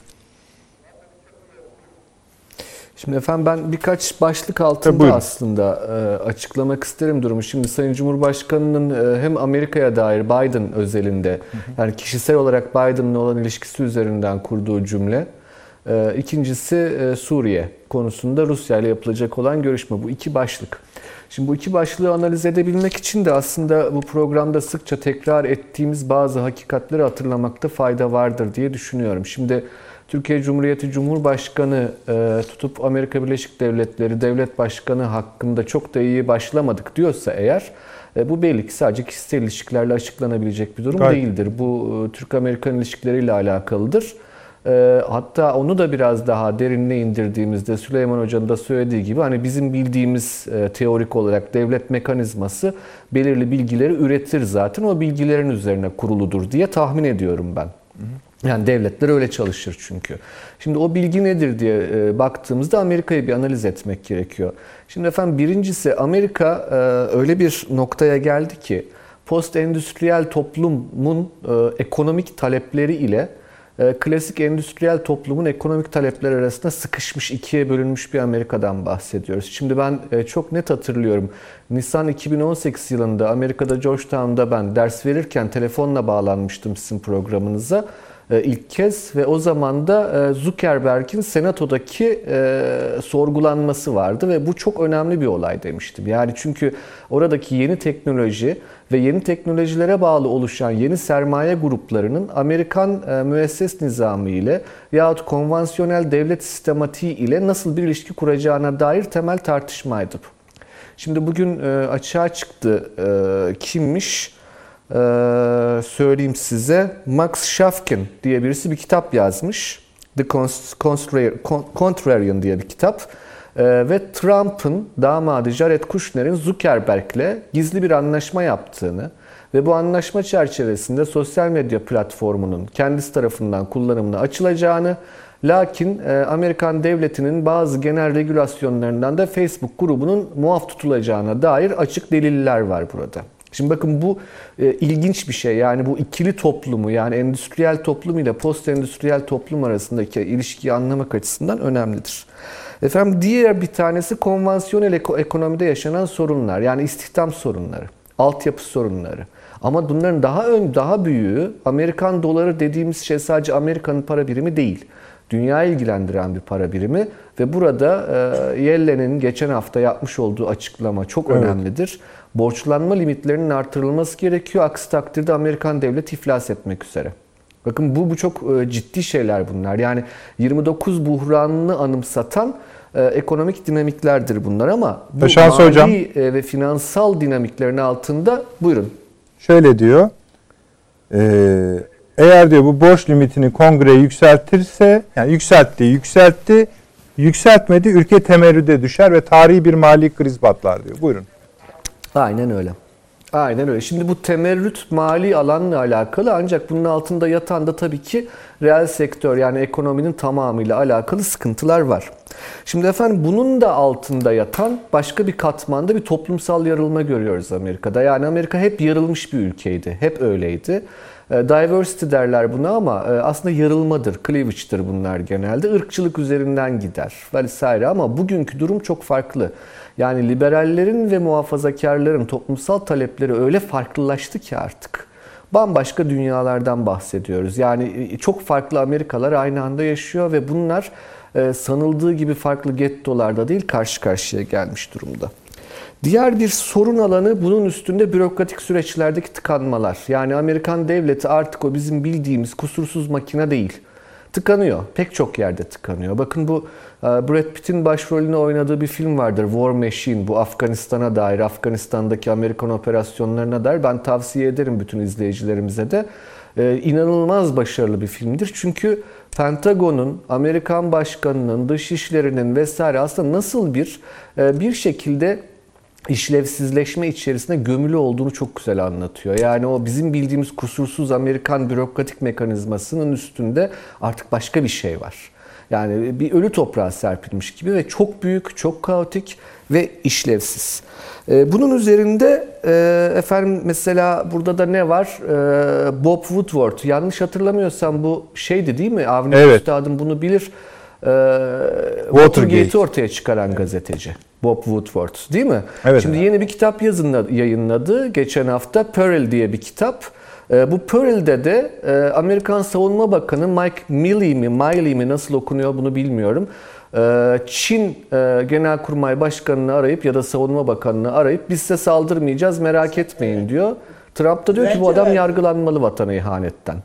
Şimdi efendim ben birkaç başlık altında buyurun. aslında e, açıklamak isterim durumu. Şimdi Sayın Cumhurbaşkanı'nın e, hem Amerika'ya dair Biden özelinde yani kişisel olarak Biden'la olan ilişkisi üzerinden kurduğu cümle. E, ikincisi e, Suriye konusunda Rusya ile yapılacak olan görüşme. Bu iki başlık. Şimdi bu iki başlığı analiz edebilmek için de aslında bu programda sıkça tekrar ettiğimiz bazı hakikatleri hatırlamakta fayda vardır diye düşünüyorum. Şimdi Türkiye Cumhuriyeti Cumhurbaşkanı e, tutup Amerika Birleşik Devletleri Devlet Başkanı hakkında çok da iyi başlamadık diyorsa eğer e, bu belli ki sadece kişisel ilişkilerle açıklanabilecek bir durum Gayet. değildir. Bu e, Türk-Amerikan ilişkileriyle alakalıdır. E, hatta onu da biraz daha derinine indirdiğimizde Süleyman Hoca'nın da söylediği gibi hani bizim bildiğimiz e, teorik olarak devlet mekanizması belirli bilgileri üretir zaten. O bilgilerin üzerine kuruludur diye tahmin ediyorum ben. Yani devletler öyle çalışır çünkü. Şimdi o bilgi nedir diye e, baktığımızda Amerika'yı bir analiz etmek gerekiyor. Şimdi efendim birincisi Amerika e, öyle bir noktaya geldi ki post endüstriyel toplumun ekonomik talepleri ile klasik endüstriyel toplumun ekonomik talepleri arasında sıkışmış, ikiye bölünmüş bir Amerika'dan bahsediyoruz. Şimdi ben e, çok net hatırlıyorum. Nisan 2018 yılında Amerika'da Georgetown'da ben ders verirken telefonla bağlanmıştım sizin programınıza ilk kez ve o zaman da e, Zuckerberg'in senatodaki e, sorgulanması vardı ve bu çok önemli bir olay demiştim. Yani çünkü oradaki yeni teknoloji ve yeni teknolojilere bağlı oluşan yeni sermaye gruplarının Amerikan e, müesses nizamı ile yahut konvansiyonel devlet sistematiği ile nasıl bir ilişki kuracağına dair temel tartışmaydı bu. Şimdi bugün e, açığa çıktı e, kimmiş? Ee, söyleyeyim size. Max Schafkin diye birisi bir kitap yazmış. The Contrarian diye bir kitap. Ee, ve Trump'ın damadı Jared Kushner'in Zuckerberg'le gizli bir anlaşma yaptığını ve bu anlaşma çerçevesinde sosyal medya platformunun kendisi tarafından kullanımına açılacağını lakin e, Amerikan devletinin bazı genel regülasyonlarından da Facebook grubunun muaf tutulacağına dair açık deliller var burada. Şimdi bakın bu e, ilginç bir şey. Yani bu ikili toplumu yani endüstriyel toplum ile post endüstriyel toplum arasındaki ilişkiyi anlamak açısından önemlidir. Efendim diğer bir tanesi konvansiyonel ekonomide yaşanan sorunlar. Yani istihdam sorunları, altyapı sorunları. Ama bunların daha ön, daha büyüğü Amerikan doları dediğimiz şey sadece Amerika'nın para birimi değil. Dünyayı ilgilendiren bir para birimi ve burada e, Yellen'in geçen hafta yapmış olduğu açıklama çok evet. önemlidir. Borçlanma limitlerinin artırılması gerekiyor. Aksi takdirde Amerikan devleti iflas etmek üzere. Bakın bu bu çok e, ciddi şeyler bunlar. Yani 29 buhranını anımsatan e, ekonomik dinamiklerdir bunlar ama bu Taşansı mali hocam. E, ve finansal dinamiklerin altında buyurun. Şöyle diyor. Eğer diyor bu borç limitini kongre yükseltirse yani yükseltti, yükseltti, yükseltmedi ülke temerrüde düşer ve tarihi bir mali kriz patlar diyor. Buyurun. Aynen öyle. Aynen öyle. Şimdi bu temerrüt mali alanla alakalı ancak bunun altında yatan da tabii ki reel sektör yani ekonominin tamamıyla alakalı sıkıntılar var. Şimdi efendim bunun da altında yatan başka bir katmanda bir toplumsal yarılma görüyoruz Amerika'da. Yani Amerika hep yarılmış bir ülkeydi. Hep öyleydi. E, diversity derler buna ama e, aslında yarılmadır, cleavage'dır bunlar genelde. Irkçılık üzerinden gider vesaire ama bugünkü durum çok farklı. Yani liberallerin ve muhafazakarların toplumsal talepleri öyle farklılaştı ki artık. Bambaşka dünyalardan bahsediyoruz. Yani e, çok farklı Amerikalar aynı anda yaşıyor ve bunlar sanıldığı gibi farklı gettolarda değil karşı karşıya gelmiş durumda. Diğer bir sorun alanı bunun üstünde bürokratik süreçlerdeki tıkanmalar. Yani Amerikan devleti artık o bizim bildiğimiz kusursuz makine değil. Tıkanıyor. Pek çok yerde tıkanıyor. Bakın bu e, Brad Pitt'in başrolünü oynadığı bir film vardır. War Machine. Bu Afganistan'a dair, Afganistan'daki Amerikan operasyonlarına dair. Ben tavsiye ederim bütün izleyicilerimize de. Ee, inanılmaz başarılı bir filmdir. Çünkü Pentagon'un, Amerikan başkanının, dış işlerinin vesaire aslında nasıl bir e, bir şekilde işlevsizleşme içerisinde gömülü olduğunu çok güzel anlatıyor. Yani o bizim bildiğimiz kusursuz Amerikan bürokratik mekanizmasının üstünde artık başka bir şey var. Yani bir ölü toprağa serpilmiş gibi ve çok büyük, çok kaotik ve işlevsiz. Ee, bunun üzerinde e, efendim mesela burada da ne var? Ee, Bob Woodward. Yanlış hatırlamıyorsam bu şeydi değil mi? Avni evet. Üstadım bunu bilir. Watergate. Watergate'i ortaya çıkaran gazeteci. Bob Woodward değil mi? Evet. Şimdi yeni bir kitap yazınladı, yayınladı geçen hafta. Pearl diye bir kitap. Ee, bu Pearl'de de e, Amerikan Savunma Bakanı Mike Milley mi, Miley mi nasıl okunuyor bunu bilmiyorum. Ee, Çin e, Genelkurmay Başkanı'nı arayıp ya da Savunma Bakanı'nı arayıp biz size saldırmayacağız merak etmeyin diyor. Trump da diyor ki bu adam yargılanmalı vatana ihanetten.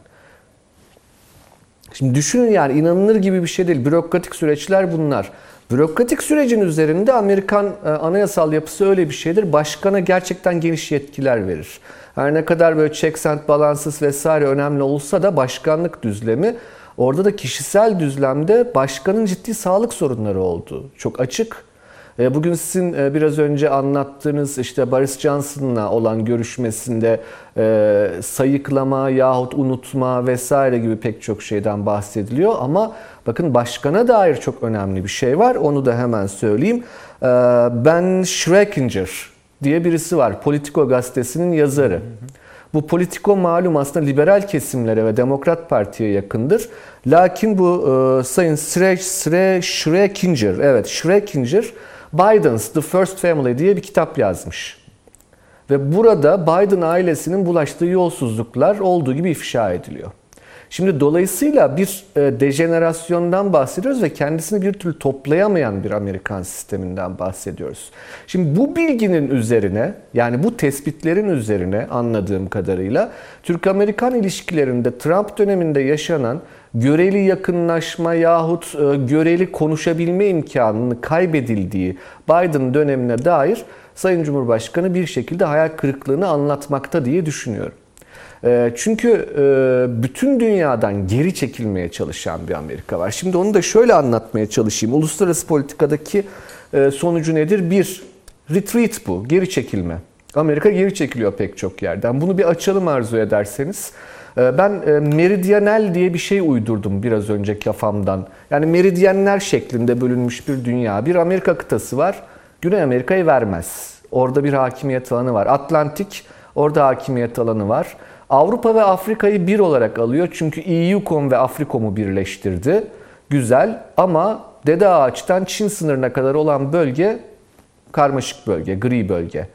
Şimdi düşünün yani inanılır gibi bir şey değil. Bürokratik süreçler bunlar. Bürokratik sürecin üzerinde Amerikan e, anayasal yapısı öyle bir şeydir. Başkana gerçekten geniş yetkiler verir. Her ne kadar böyle checks and balances vesaire önemli olsa da başkanlık düzlemi orada da kişisel düzlemde başkanın ciddi sağlık sorunları oldu. Çok açık. E, bugün sizin e, biraz önce anlattığınız işte Boris Johnson'la olan görüşmesinde e, sayıklama yahut unutma vesaire gibi pek çok şeyden bahsediliyor ama bakın başkana dair çok önemli bir şey var. Onu da hemen söyleyeyim. Ben Schreckinger diye birisi var. Politico gazetesinin yazarı. Bu Politico malum aslında liberal kesimlere ve Demokrat Parti'ye yakındır. Lakin bu e, Sayın Schreckinger, evet Schreckinger Biden's The First Family diye bir kitap yazmış. Ve burada Biden ailesinin bulaştığı yolsuzluklar olduğu gibi ifşa ediliyor. Şimdi dolayısıyla bir e, dejenerasyondan bahsediyoruz ve kendisini bir türlü toplayamayan bir Amerikan sisteminden bahsediyoruz. Şimdi bu bilginin üzerine yani bu tespitlerin üzerine anladığım kadarıyla Türk-Amerikan ilişkilerinde Trump döneminde yaşanan göreli yakınlaşma yahut e, göreli konuşabilme imkanını kaybedildiği Biden dönemine dair Sayın Cumhurbaşkanı bir şekilde hayal kırıklığını anlatmakta diye düşünüyorum. E, çünkü e, bütün dünyadan geri çekilmeye çalışan bir Amerika var. Şimdi onu da şöyle anlatmaya çalışayım. Uluslararası politikadaki e, sonucu nedir? Bir, retreat bu, geri çekilme. Amerika geri çekiliyor pek çok yerden. Bunu bir açalım arzu ederseniz. E, ben e, meridyenel diye bir şey uydurdum biraz önce kafamdan. Yani meridyenler şeklinde bölünmüş bir dünya. Bir Amerika kıtası var. Güney Amerika'yı vermez. Orada bir hakimiyet alanı var. Atlantik, orada hakimiyet alanı var. Avrupa ve Afrika'yı bir olarak alıyor. Çünkü EUCOM ve Afrikom'u birleştirdi. Güzel ama Dede Ağaç'tan Çin sınırına kadar olan bölge karmaşık bölge, gri bölge.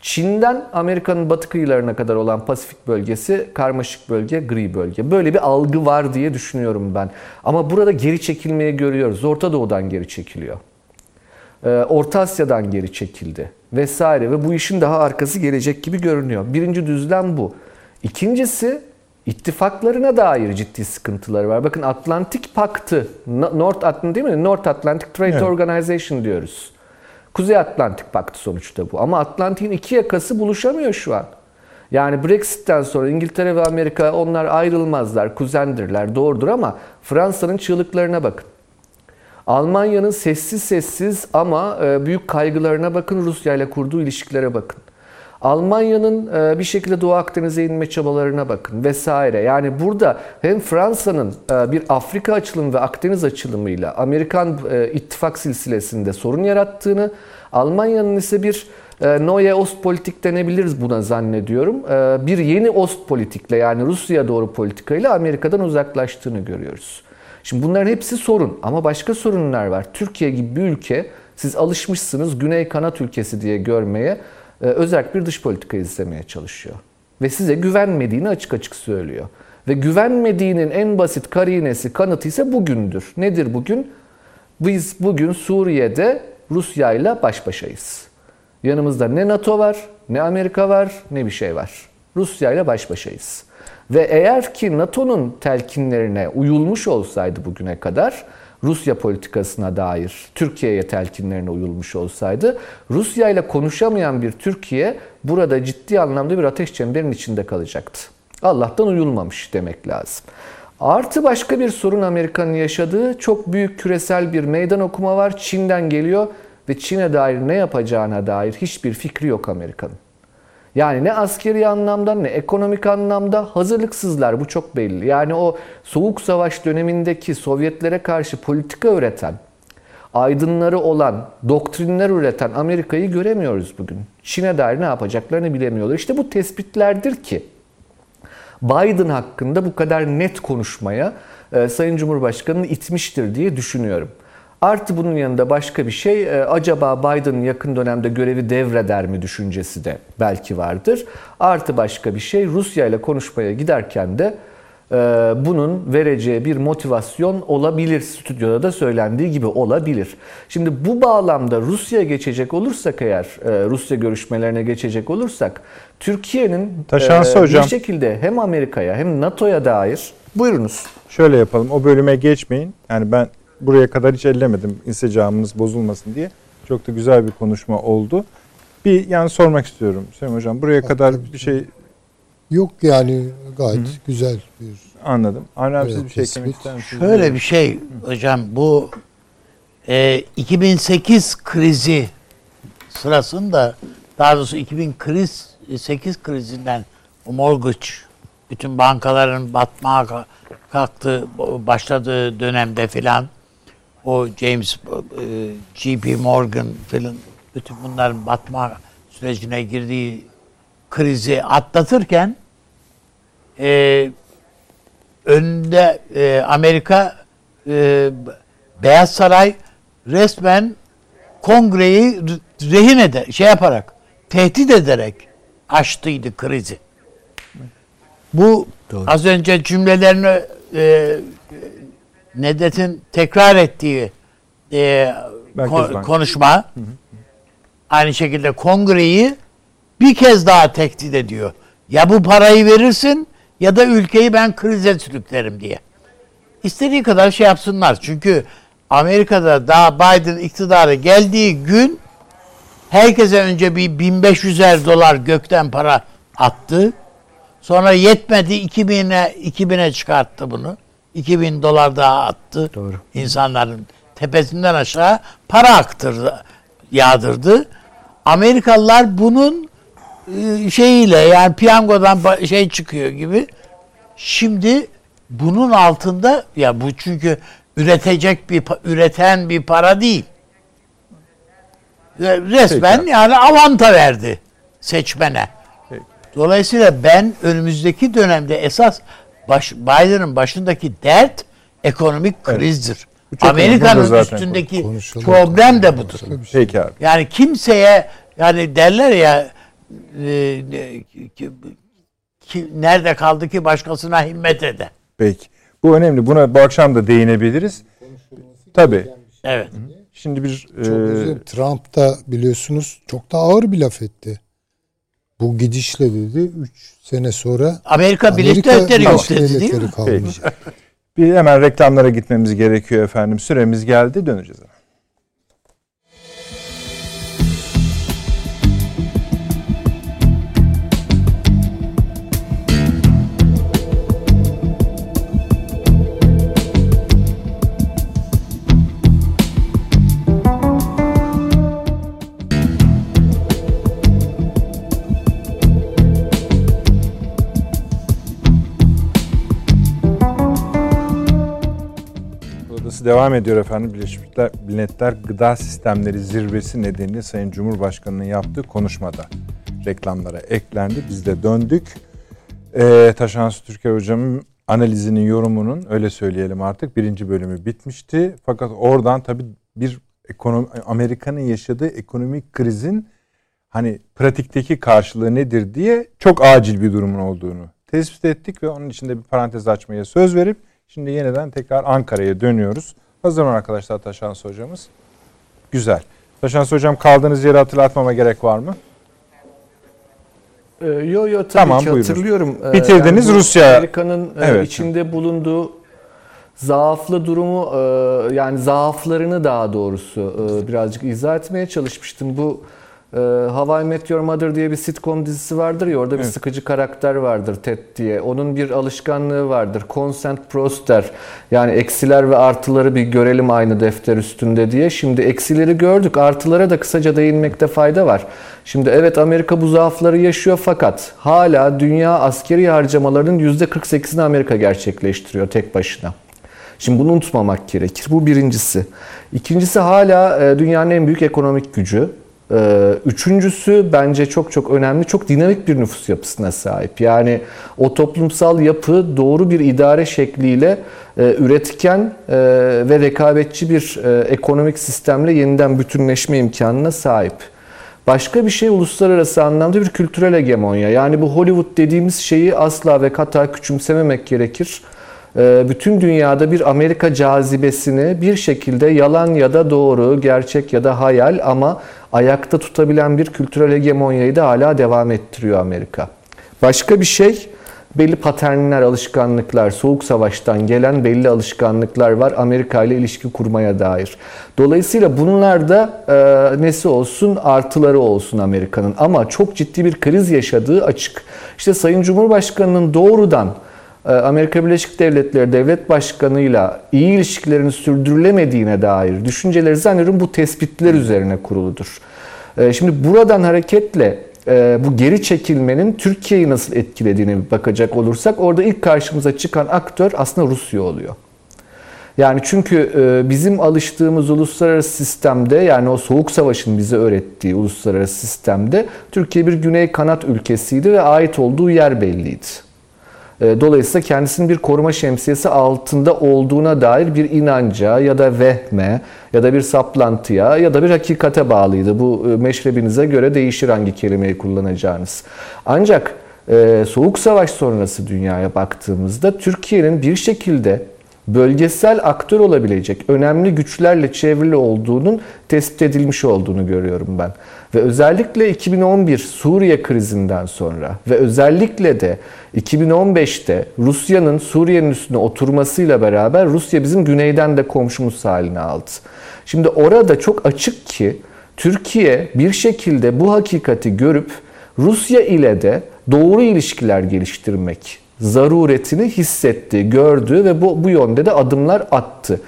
Çin'den Amerika'nın batı kıyılarına kadar olan Pasifik bölgesi karmaşık bölge, gri bölge. Böyle bir algı var diye düşünüyorum ben. Ama burada geri çekilmeyi görüyoruz. Orta Doğu'dan geri çekiliyor. Ee, Orta Asya'dan geri çekildi vesaire ve bu işin daha arkası gelecek gibi görünüyor. Birinci düzlem bu. İkincisi ittifaklarına dair ciddi sıkıntıları var. Bakın Atlantik Paktı, North Atlantic değil mi? North Atlantic Trade evet. Organization diyoruz. Kuzey Atlantik Paktı sonuçta bu. Ama Atlantik'in iki yakası buluşamıyor şu an. Yani Brexit'ten sonra İngiltere ve Amerika onlar ayrılmazlar, kuzendirler, doğrudur ama Fransa'nın çığlıklarına bakın. Almanya'nın sessiz sessiz ama e, büyük kaygılarına bakın, Rusya ile kurduğu ilişkilere bakın. Almanya'nın e, bir şekilde Doğu Akdeniz'e inme çabalarına bakın vesaire. Yani burada hem Fransa'nın e, bir Afrika açılımı ve Akdeniz açılımıyla Amerikan ittifak silsilesinde sorun yarattığını, Almanya'nın ise bir Neue Ostpolitik denebiliriz buna zannediyorum. Bir yeni Ostpolitikle yani Rusya doğru politikayla Amerika'dan uzaklaştığını görüyoruz. Şimdi bunların hepsi sorun ama başka sorunlar var. Türkiye gibi bir ülke siz alışmışsınız Güney kanat ülkesi diye görmeye e, özel bir dış politika izlemeye çalışıyor. Ve size güvenmediğini açık açık söylüyor. Ve güvenmediğinin en basit karinesi, kanıtı ise bugündür. Nedir bugün? Biz bugün Suriye'de Rusya ile baş başayız. Yanımızda ne NATO var, ne Amerika var, ne bir şey var. Rusya ile baş başayız. Ve eğer ki NATO'nun telkinlerine uyulmuş olsaydı bugüne kadar Rusya politikasına dair Türkiye'ye telkinlerine uyulmuş olsaydı Rusya ile konuşamayan bir Türkiye burada ciddi anlamda bir ateş çemberinin içinde kalacaktı. Allah'tan uyulmamış demek lazım. Artı başka bir sorun Amerika'nın yaşadığı çok büyük küresel bir meydan okuma var. Çin'den geliyor ve Çin'e dair ne yapacağına dair hiçbir fikri yok Amerika'nın. Yani ne askeri anlamda ne ekonomik anlamda hazırlıksızlar bu çok belli. Yani o soğuk savaş dönemindeki Sovyetlere karşı politika üreten, aydınları olan, doktrinler üreten Amerika'yı göremiyoruz bugün. Çin'e dair ne yapacaklarını bilemiyorlar. İşte bu tespitlerdir ki Biden hakkında bu kadar net konuşmaya e, Sayın Cumhurbaşkanı'nı itmiştir diye düşünüyorum. Artı bunun yanında başka bir şey, e, acaba Biden yakın dönemde görevi devreder mi düşüncesi de belki vardır. Artı başka bir şey, Rusya ile konuşmaya giderken de e, bunun vereceği bir motivasyon olabilir. Stüdyoda da söylendiği gibi olabilir. Şimdi bu bağlamda Rusya'ya geçecek olursak eğer, e, Rusya görüşmelerine geçecek olursak, Türkiye'nin Taşansı e, hocam. bir şekilde hem Amerika'ya hem NATO'ya dair, buyurunuz. Şöyle yapalım, o bölüme geçmeyin. Yani ben buraya kadar hiç ellemedim insicamınız bozulmasın diye. Çok da güzel bir konuşma oldu. Bir yani sormak istiyorum Süleyman Hocam. Buraya kadar bir şey... Yok yani gayet Hı-hı. güzel bir... Anladım. Avni siz bir şey eklemek ister misiniz? Şöyle bir şey hocam bu e, 2008 krizi sırasında daha doğrusu 2008 krizinden o mortgage bütün bankaların batmaya kalktı başladığı dönemde filan o James e, G.P. Morgan filan bütün bunların batma sürecine girdiği krizi atlatırken e, önünde e, Amerika e, Beyaz Saray resmen kongreyi rehin eder, şey yaparak tehdit ederek açtıydı krizi. Bu Doğru. az önce cümlelerini e, Nedet'in tekrar ettiği e, ko- konuşma hı hı. aynı şekilde kongreyi bir kez daha tehdit ediyor. Ya bu parayı verirsin ya da ülkeyi ben krize sürüklerim diye. İstediği kadar şey yapsınlar. Çünkü Amerika'da daha Biden iktidara geldiği gün herkese önce bir 1500'er dolar gökten para attı. Sonra yetmedi 2000'e 2000'e çıkarttı bunu. 2000 dolar daha attı. Doğru. İnsanların tepesinden aşağı para aktırdı. yağdırdı. Amerikalılar bunun e, şeyiyle yani piyangodan şey çıkıyor gibi. Şimdi bunun altında ya bu çünkü üretecek bir üreten bir para değil. Resmen Peki. yani avanta verdi seçmene. Peki. Dolayısıyla ben önümüzdeki dönemde esas baş, Biden'ın başındaki dert ekonomik krizdir. Önemli. Amerika'nın üstündeki konuşalım. problem de budur. Peki abi. Yani kimseye yani derler ya e, ki- ki- nerede kaldı ki başkasına himmet ede. Peki. Bu önemli. Buna bu akşam da değinebiliriz. Tabii. Evet. Şimdi bir Çok e, dilerim. Trump da biliyorsunuz çok da ağır bir laf etti. Bu gidişle dedi 3 sene sonra Amerika Birleşik Devletleri yok dedi değil mi? kalmayacak. bir hemen reklamlara gitmemiz gerekiyor efendim. Süremiz geldi. Döneceğiz. Devam ediyor efendim. Birleşmiş Milletler Gıda Sistemleri Zirvesi nedeniyle Sayın Cumhurbaşkanı'nın yaptığı konuşmada reklamlara eklendi. Biz de döndük. Ee, Taşansı Türkiye Hocam'ın analizinin, yorumunun öyle söyleyelim artık birinci bölümü bitmişti. Fakat oradan tabii bir ekonomi, Amerika'nın yaşadığı ekonomik krizin hani pratikteki karşılığı nedir diye çok acil bir durumun olduğunu tespit ettik ve onun içinde bir parantez açmaya söz verip şimdi yeniden tekrar Ankara'ya dönüyoruz. Hazır mı arkadaşlar Taşans hocamız? Güzel. Taşans hocam kaldığınız yeri hatırlatmama gerek var mı? Ee, Yo yo tabii Tamam, ki buyurun. hatırlıyorum. Ee, Bitirdiniz, bu Rusya- Amerika'nın e, Evet. içinde bulunduğu zaaflı durumu e, yani zaaflarını daha doğrusu e, birazcık izah etmeye çalışmıştım. Bu e, How I Met Your Mother diye bir sitcom dizisi vardır ya orada bir Evet. sıkıcı karakter vardır Ted diye. Onun bir alışkanlığı vardır. Consent pros der. Yani eksiler ve artıları bir görelim aynı defter üstünde diye. Şimdi eksileri gördük. Artılara da kısaca değinmekte fayda var. Şimdi evet Amerika bu zaafları yaşıyor fakat hala dünya askeri harcamalarının %48'ini Amerika gerçekleştiriyor tek başına. Şimdi bunu unutmamak gerekir. Bu birincisi. İkincisi hala e, dünyanın en büyük ekonomik gücü. E, Üçüncüsü bence çok çok önemli, çok dinamik bir nüfus yapısına sahip. Yani o toplumsal yapı doğru bir idare şekliyle e, üretken e, ve rekabetçi bir e, ekonomik sistemle yeniden bütünleşme imkanına sahip. Başka bir şey uluslararası anlamda bir kültürel hegemonya. Yani bu Hollywood dediğimiz şeyi asla ve kata küçümsememek gerekir. Ee, Bütün dünyada bir Amerika cazibesini bir şekilde yalan ya da doğru, gerçek ya da hayal ama ayakta tutabilen bir kültürel hegemonyayı da hala devam ettiriyor Amerika. Başka bir şey belli paternler, alışkanlıklar, soğuk savaştan gelen belli alışkanlıklar var Amerika ile ilişki kurmaya dair. Dolayısıyla bunlar da e, nesi olsun artıları olsun Amerika'nın ama çok ciddi bir kriz yaşadığı açık. İşte Sayın Cumhurbaşkanı'nın doğrudan Amerika Birleşik Devletleri Devlet Başkanı'yla iyi ilişkilerin sürdürülemediğine dair düşünceleri zannediyorum bu tespitler üzerine kuruludur. E, Şimdi buradan hareketle e, bu geri çekilmenin Türkiye'yi nasıl etkilediğine bakacak olursak orada ilk karşımıza çıkan aktör aslında Rusya oluyor. Yani çünkü e, bizim alıştığımız uluslararası sistemde yani o soğuk savaşın bize öğrettiği uluslararası sistemde Türkiye bir güney kanat ülkesiydi ve ait olduğu yer belliydi. E, Dolayısıyla kendisinin bir koruma şemsiyesi altında olduğuna dair bir inanca ya da vehme ya da bir saplantıya ya da bir hakikate bağlıydı. Bu e, meşrebinize göre değişir hangi kelimeyi kullanacağınız. Ancak e, Soğuk Savaş sonrası dünyaya baktığımızda Türkiye'nin bir şekilde bölgesel aktör olabilecek önemli güçlerle çevrili olduğunun tespit edilmiş olduğunu görüyorum ben. Ve özellikle 2011 Suriye krizinden sonra ve özellikle de 2015'te Rusya'nın Suriye'nin üstüne oturmasıyla beraber Rusya bizim güneyden de komşumuz haline aldı. Şimdi orada çok açık ki Türkiye bir şekilde bu hakikati görüp Rusya ile de doğru ilişkiler geliştirmek zaruretini hissetti, gördü ve bu, bu yönde de adımlar attı.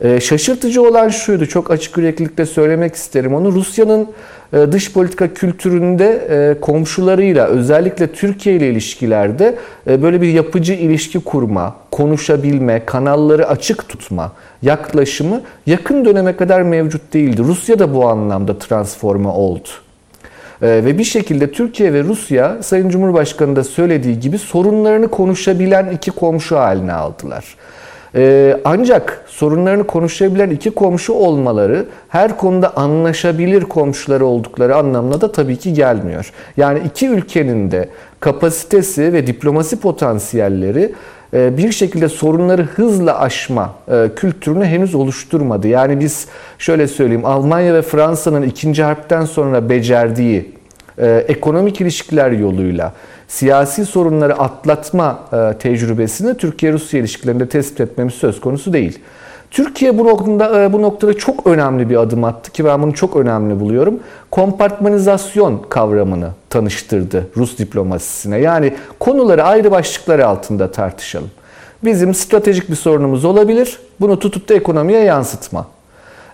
E, şaşırtıcı olan şuydu, çok açık yüreklilikle söylemek isterim onu. Rusya'nın e, dış politika kültüründe e, komşularıyla, özellikle Türkiye ile ilişkilerde e, böyle bir yapıcı ilişki kurma, konuşabilme, kanalları açık tutma yaklaşımı yakın döneme kadar mevcut değildi. Rusya da bu anlamda transforme oldu. Ve bir şekilde Türkiye ve Rusya Sayın Cumhurbaşkanı da söylediği gibi sorunlarını konuşabilen iki komşu haline aldılar. Ee, ancak sorunlarını konuşabilen iki komşu olmaları her konuda anlaşabilir komşuları oldukları anlamına da tabii ki gelmiyor. Yani iki ülkenin de kapasitesi ve diplomasi potansiyelleri e, bir şekilde sorunları hızla aşma e, kültürünü henüz oluşturmadı. Yani biz şöyle söyleyeyim Almanya ve Fransa'nın ikinci harpten sonra becerdiği e, ekonomik ilişkiler yoluyla siyasi sorunları atlatma e, tecrübesini Türkiye-Rusya ilişkilerinde tespit etmemiz söz konusu değil. Türkiye bu noktada e, bu noktada çok önemli bir adım attı ki ben bunu çok önemli buluyorum. Kompartmanizasyon kavramını tanıştırdı Rus diplomasisine. Yani konuları ayrı başlıklar altında tartışalım. Bizim stratejik bir sorunumuz olabilir. Bunu tutup da ekonomiye yansıtma.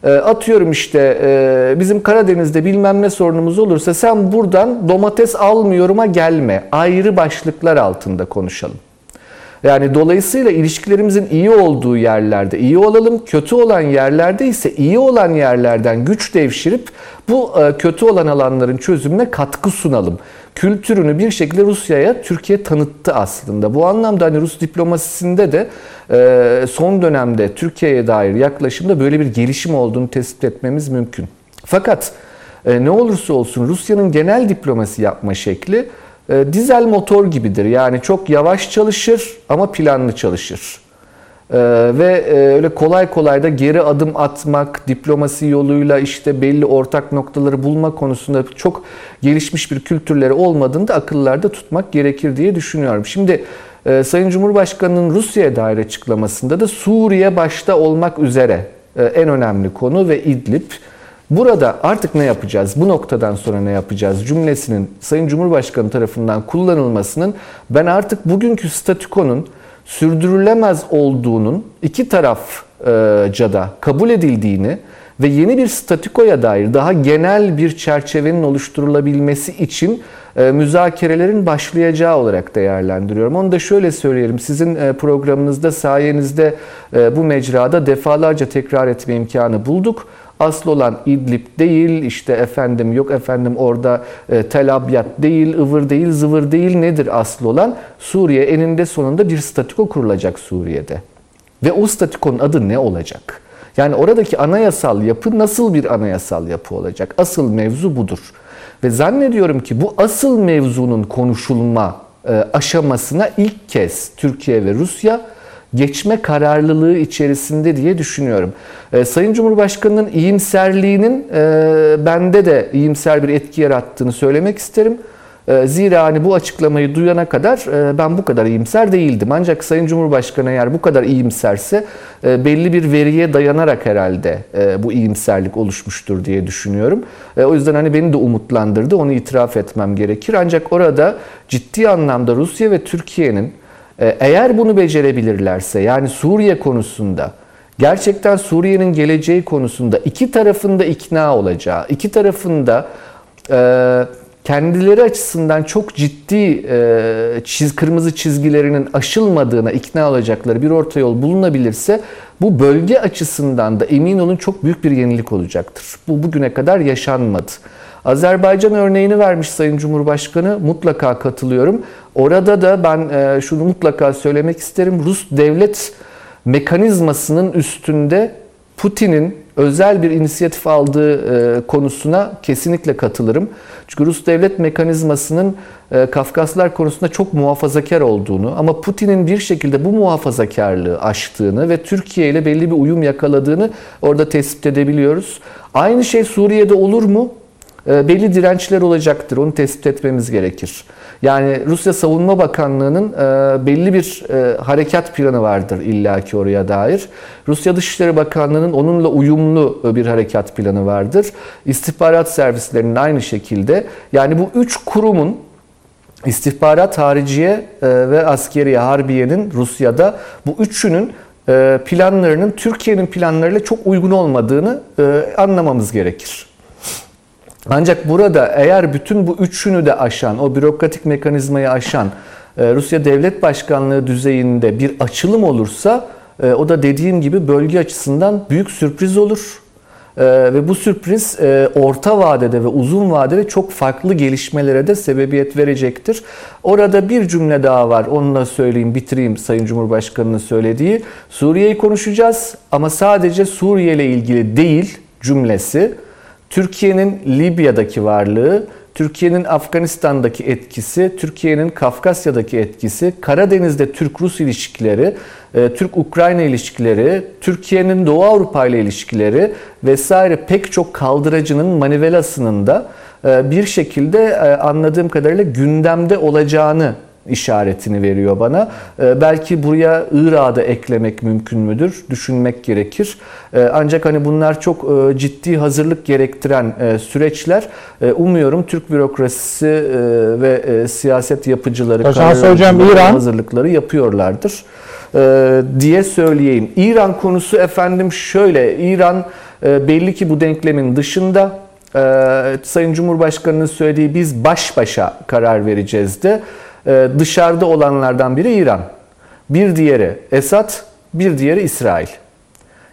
Ee, atıyorum işte e, bizim Karadeniz'de bilmem ne sorunumuz olursa sen buradan domates almıyorum'a gelme. Ayrı başlıklar altında konuşalım. Yani dolayısıyla ilişkilerimizin iyi olduğu yerlerde iyi olalım, kötü olan yerlerde ise iyi olan yerlerden güç devşirip bu e, kötü olan alanların çözümüne katkı sunalım. Kültürünü bir şekilde Rusya'ya Türkiye tanıttı aslında. Bu anlamda hani Rus diplomasisinde de e, son dönemde Türkiye'ye dair yaklaşımda böyle bir gelişim olduğunu tespit etmemiz mümkün. Fakat e, ne olursa olsun Rusya'nın genel diplomasi yapma şekli e, dizel motor gibidir. Yani çok yavaş çalışır ama planlı çalışır. E, ve e, öyle kolay kolay da geri adım atmak, diplomasi yoluyla işte belli ortak noktaları bulma konusunda çok gelişmiş bir kültürleri olmadığını da akıllarda tutmak gerekir diye düşünüyorum. Şimdi e, Sayın Cumhurbaşkanı'nın Rusya'ya dair açıklamasında da Suriye başta olmak üzere e, en önemli konu ve İdlib Burada artık ne yapacağız? Bu noktadan sonra ne yapacağız? Cümlesinin Sayın Cumhurbaşkanı tarafından kullanılmasının ben artık bugünkü statükonun sürdürülemez olduğunun iki tarafca da kabul edildiğini ve yeni bir statikoya dair daha genel bir çerçevenin oluşturulabilmesi için e, müzakerelerin başlayacağı olarak değerlendiriyorum. Onu da şöyle söyleyelim. Sizin e, programınızda sayenizde e, bu mecrada defalarca tekrar etme imkanı bulduk. Asıl olan İdlib değil, işte efendim yok efendim orada e, Tel Abyad değil, ıvır değil, zıvır değil nedir asıl olan? Suriye eninde sonunda bir statiko kurulacak Suriye'de. Ve o statikonun adı ne olacak? Yani oradaki anayasal yapı nasıl bir anayasal yapı olacak? Asıl mevzu budur. Ve zannediyorum ki bu asıl mevzunun konuşulma e, aşamasına ilk kez Türkiye ve Rusya geçme kararlılığı içerisinde diye düşünüyorum. E, Sayın Cumhurbaşkanı'nın iyimserliğinin e, bende de iyimser bir etki yarattığını söylemek isterim. E, zira hani bu açıklamayı duyana kadar e, ben bu kadar iyimser değildim. Ancak Sayın Cumhurbaşkanı eğer bu kadar iyimserse e, belli bir veriye dayanarak herhalde bu iyimserlik oluşmuştur diye düşünüyorum. O yüzden hani beni de umutlandırdı. Onu itiraf etmem gerekir. Ancak orada ciddi anlamda Rusya ve Türkiye'nin eğer bunu becerebilirlerse yani Suriye konusunda gerçekten Suriye'nin geleceği konusunda iki tarafında ikna olacağı, iki tarafında kendileri açısından çok ciddi e, çiz, kırmızı çizgilerinin aşılmadığına ikna olacakları bir orta yol bulunabilirse bu bölge açısından da emin olun çok büyük bir yenilik olacaktır. Bu bugüne kadar yaşanmadı. Azerbaycan örneğini vermiş Sayın Cumhurbaşkanı. Mutlaka katılıyorum. Orada da ben e, şunu mutlaka söylemek isterim. Rus devlet mekanizmasının üstünde Putin'in özel bir inisiyatif aldığı e, konusuna kesinlikle katılırım. Çünkü Rus devlet mekanizmasının e, Kafkaslar konusunda çok muhafazakar olduğunu ama Putin'in bir şekilde bu muhafazakarlığı aştığını ve Türkiye ile belli bir uyum yakaladığını orada tespit edebiliyoruz. Aynı şey Suriye'de olur mu? E, belli dirençler olacaktır. Onu tespit etmemiz gerekir. Yani Rusya Savunma Bakanlığı'nın e, belli bir e, harekat planı vardır illaki oraya dair. Rusya Dışişleri Bakanlığı'nın onunla uyumlu bir harekat planı vardır. İstihbarat servislerinin aynı şekilde. Yani bu üç kurumun istihbarat hariciye ve askeriye harbiyenin Rusya'da bu üçünün e, planlarının Türkiye'nin planlarıyla çok uygun olmadığını e, anlamamız gerekir. Ancak burada eğer bütün bu üçünü de aşan, o bürokratik mekanizmayı aşan e, Rusya Devlet Başkanlığı düzeyinde bir açılım olursa e, o da dediğim gibi bölge açısından büyük sürpriz olur. E, ve bu sürpriz orta vadede ve uzun vadede çok farklı gelişmelere de sebebiyet verecektir. Orada bir cümle daha var. Onu da söyleyeyim, bitireyim Sayın Cumhurbaşkanı'nın söylediği. Suriye'yi konuşacağız ama sadece Suriye ile ilgili değil cümlesi. Türkiye'nin Libya'daki varlığı, Türkiye'nin Afganistan'daki etkisi, Türkiye'nin Kafkasya'daki etkisi, Karadeniz'de Türk-Rus ilişkileri, e, Türk-Ukrayna ilişkileri, Türkiye'nin Doğu Avrupa ile ilişkileri vesaire pek çok kaldıracının manivelasının da e, bir şekilde e, anladığım kadarıyla gündemde olacağını işaretini veriyor bana. Ee, belki buraya Irak'ı da eklemek mümkün müdür? Düşünmek gerekir. Ee, ancak hani bunlar çok e, ciddi hazırlık gerektiren e, süreçler. E, umuyorum Türk bürokrasisi ve siyaset yapıcıları, Hocam, hocam İran hazırlıkları yapıyorlardır e, diye söyleyeyim. İran konusu efendim şöyle. İran belli ki bu denklemin dışında. Sayın Cumhurbaşkanı'nın söylediği biz baş başa karar vereceğiz de. Ee, dışarıda olanlardan biri İran. Bir diğeri Esad, bir diğeri İsrail.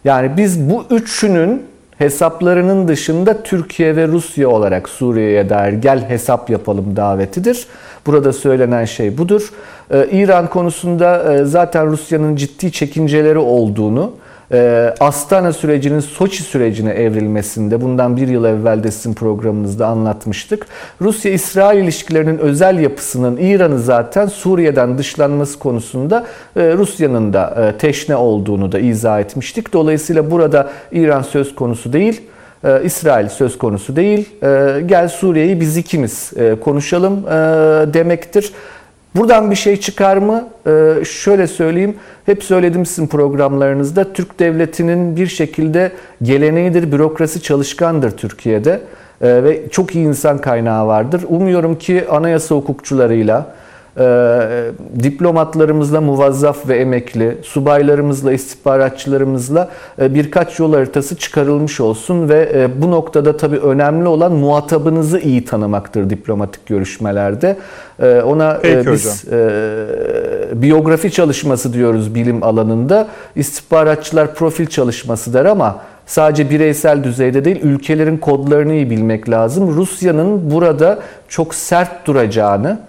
Yani biz bu üçünün hesaplarının dışında Türkiye ve Rusya olarak Suriye'ye dair gel hesap yapalım davetidir. Burada söylenen şey budur. Ee, İran konusunda e, zaten Rusya'nın ciddi çekinceleri olduğunu, e, Astana sürecinin Soçi sürecine evrilmesinde bundan bir yıl evvel de sizin programınızda anlatmıştık. Rusya-İsrail ilişkilerinin özel yapısının İran'ı zaten Suriye'den dışlanması konusunda e, Rusya'nın da e, teşne olduğunu da izah etmiştik. Dolayısıyla burada İran söz konusu değil. Ee, İsrail söz konusu değil. Ee, gel Suriye'yi biz ikimiz e, konuşalım e, demektir. Buradan bir şey çıkar mı? Ee, şöyle söyleyeyim. Hep söyledim sizin programlarınızda. Türk devletinin bir şekilde geleneğidir, bürokrasi çalışkandır Türkiye'de. Ee, ve çok iyi insan kaynağı vardır. Umuyorum ki anayasa hukukçularıyla, e, diplomatlarımızla muvazzaf ve emekli, subaylarımızla, istihbaratçılarımızla e, birkaç yol haritası çıkarılmış olsun ve e, bu noktada tabii önemli olan muhatabınızı iyi tanımaktır diplomatik görüşmelerde. E, ona e, biz e, biyografi çalışması diyoruz bilim alanında. İstihbaratçılar profil çalışması der ama sadece bireysel düzeyde değil ülkelerin kodlarını iyi bilmek lazım. Rusya'nın burada çok sert duracağını,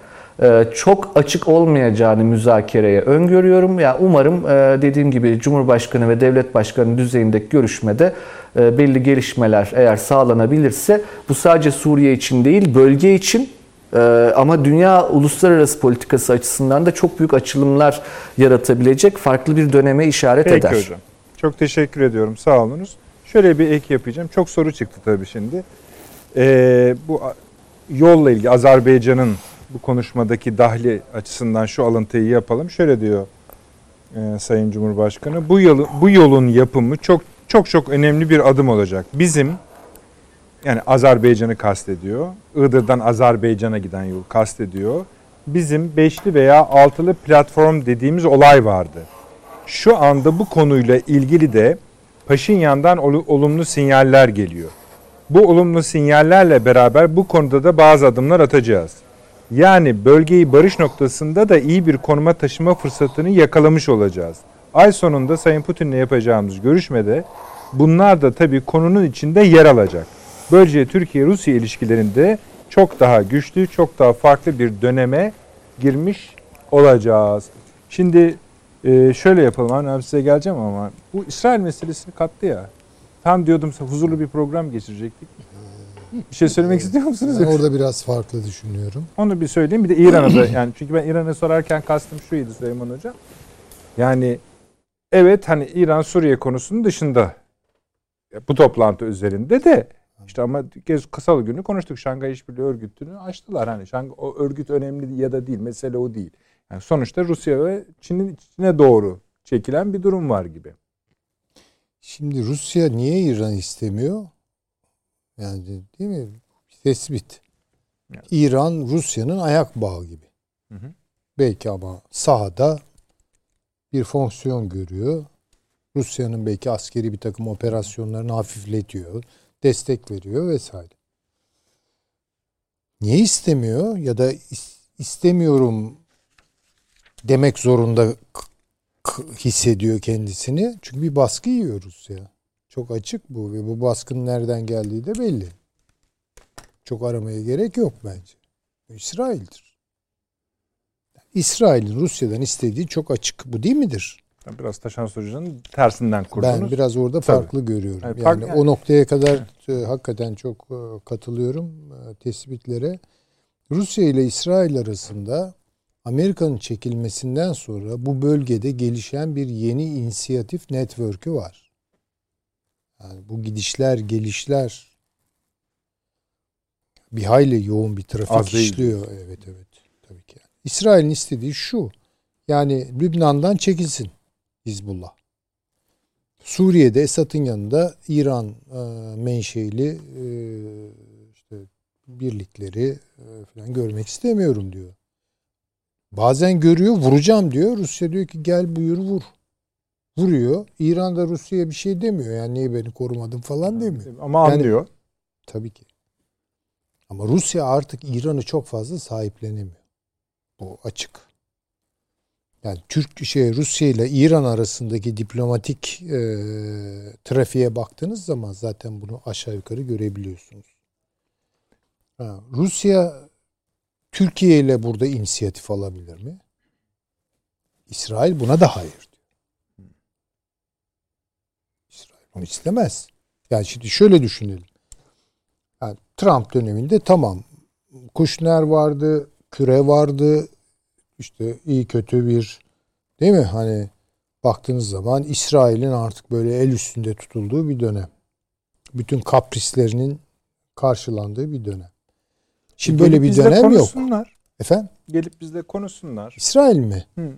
çok açık olmayacağını müzakereye öngörüyorum. Ya yani umarım e, dediğim gibi Cumhurbaşkanı ve Devlet Başkanı düzeyindeki görüşmede e, belli gelişmeler eğer sağlanabilirse bu sadece Suriye için değil bölge için ama dünya uluslararası politikası açısından da çok büyük açılımlar yaratabilecek farklı bir döneme işaret Peki eder. Peki hocam. Çok teşekkür ediyorum. Sağ olunuz. Şöyle bir ek yapacağım. Çok soru çıktı tabii şimdi. Ee, bu yolla ilgili Azerbaycan'ın bu konuşmadaki dahli açısından şu alıntıyı yapalım. Şöyle diyor e, Sayın Cumhurbaşkanı. Bu yolun, bu yolun yapımı çok çok çok önemli bir adım olacak. Bizim yani Azerbaycan'ı kastediyor. Iğdır'dan Azerbaycan'a giden yol kastediyor. Bizim beşli veya altılı platform dediğimiz olay vardı. Şu anda bu konuyla ilgili de Paşinyan'dan olumlu sinyaller geliyor. Bu olumlu sinyallerle beraber bu konuda da bazı adımlar atacağız. Yani bölgeyi barış noktasında da iyi bir konuma taşıma fırsatını yakalamış olacağız. Ay sonunda Sayın Putin'le yapacağımız görüşmede bunlar da tabii konunun içinde yer alacak. Böylece Türkiye-Rusya ilişkilerinde çok daha güçlü, çok daha farklı bir döneme girmiş olacağız. Şimdi e, şöyle yapalım. Hani size geleceğim ama bu İsrail meselesini kattı ya. Tam diyordum huzurlu bir program geçirecektik. Bir şey söylemek istiyor musunuz? Ben orada biraz farklı düşünüyorum. Onu bir söyleyeyim. Bir de İran'a da yani çünkü ben İran'a sorarken kastım şuydu Süleyman Hocam. Yani evet hani İran Suriye konusunun dışında bu toplantı üzerinde de işte ama kez kısalı günü konuştuk. Şangay İşbirliği Örgütü'nü açtılar. Hani Şangay, o örgüt önemli ya da değil. Mesele o değil. Yani sonuçta Rusya ve Çin'in içine doğru çekilen bir durum var gibi. Şimdi Rusya niye İran istemiyor? Yani değil mi? Tespit. Evet. İran Rusya'nın ayak bağı gibi. Hı hı. Belki ama sahada bir fonksiyon görüyor. Rusya'nın belki askeri bir takım operasyonlarını hafifletiyor, destek veriyor vesaire. Niye istemiyor ya da is- istemiyorum demek zorunda hissediyor kendisini. Çünkü bir baskı yiyor Rusya. Çok açık bu ve bu baskının nereden geldiği de belli. Çok aramaya gerek yok bence. İsrail'dir. İsrail'in Rusya'dan istediği çok açık. Bu değil midir? Biraz Taşan Hoca'nın tersinden kurdunuz. Ben biraz orada Tabii. farklı görüyorum. Yani Yani, fark- o noktaya kadar e, hakikaten çok e, katılıyorum e, tespitlere. Rusya ile İsrail arasında Amerika'nın çekilmesinden sonra bu bölgede gelişen bir yeni inisiyatif network'ü var. Yani bu gidişler, gelişler bir hayli yoğun bir trafik Az değil. işliyor. Evet evet. Tabii ki. İsrail'in istediği şu. Yani Lübnan'dan çekilsin Hizbullah. Suriye'de Esad'ın yanında İran e, menşeili e, işte birlikleri e, falan görmek istemiyorum diyor. Bazen görüyor vuracağım diyor. Rusya diyor ki gel buyur vur. Vuruyor. İran da Rusya'ya bir şey demiyor. Yani niye beni korumadın falan demiyor. Ama Yani- anlıyor. Tabii ki. Ama Rusya artık İran'ı çok fazla sahiplenemiyor. Bu açık. Yani Türk şey Rusya ile İran arasındaki diplomatik e, trafiğe baktığınız zaman zaten bunu aşağı yukarı görebiliyorsunuz. Ha, Rusya Türkiye ile burada inisiyatif alabilir mi? İsrail buna da hayır diyor. İsrail bunu istemez. Yani şimdi şöyle düşünelim. Yani Trump döneminde tamam Kushner vardı, Küre vardı. işte iyi kötü bir değil mi? Hani baktığınız zaman İsrail'in artık böyle el üstünde tutulduğu bir dönem. Bütün kaprislerinin karşılandığı bir dönem. Şimdi böyle Gelip bir bizle dönem yok. Efendim? Gelip bizle konuşsunlar. İsrail mi? Hı.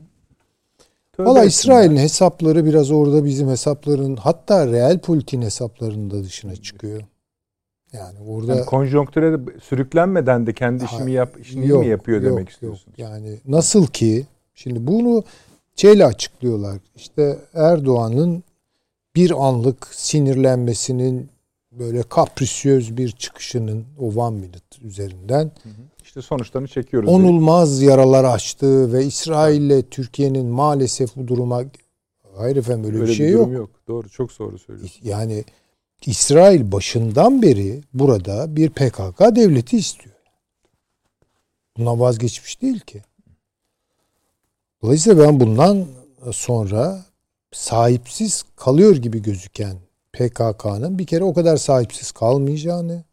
Tövbe Valla. İsrail'in hesapları biraz orada bizim hesapların hatta real politiğin hesaplarının da dışına çıkıyor. Yani orada Yani konjonktüre de sürüklenmeden de kendi işimi yap, işini Yok, mi yapıyor yok, demek yok. istiyorsunuz? Yani nasıl ki şimdi bunu şeyle açıklıyorlar. İşte Erdoğan'ın bir anlık sinirlenmesinin böyle kaprisiyöz bir çıkışının o one minute üzerinden İşte sonuçlarını çekiyoruz. diye. onulmaz yaralar açtığı ve İsrail ile Türkiye'nin maalesef bu duruma hayır efendim öyle, Öyle bir şey durum yok. Doğru, çok doğru söylüyorsun. Yani İsrail başından beri burada bir PKK devleti istiyor. Bundan vazgeçmiş değil ki. Dolayısıyla ben bundan sonra sahipsiz kalıyor gibi gözüken PKK'nın bir kere o kadar sahipsiz kalmayacağını,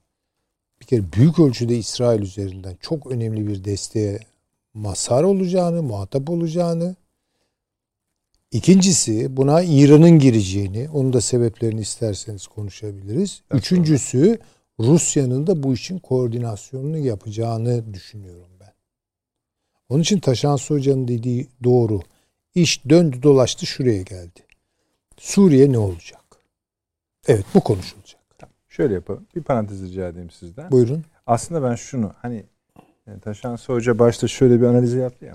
bir kere büyük ölçüde İsrail üzerinden çok önemli bir desteğe mazhar olacağını, muhatap olacağını, İkincisi buna İran'ın gireceğini, onun da sebeplerini isterseniz konuşabiliriz. Üçüncüsü Rusya'nın da bu işin koordinasyonunu yapacağını düşünüyorum ben. Onun için Taşansı Hoca'nın dediği doğru. İş döndü dolaştı şuraya geldi. Suriye ne olacak? Evet bu konuşulacak. Şöyle yapalım. Bir parantez rica edeyim sizden. Buyurun. Aslında ben şunu hani yani Taşansı Hoca başta şöyle bir analiz yaptı ya.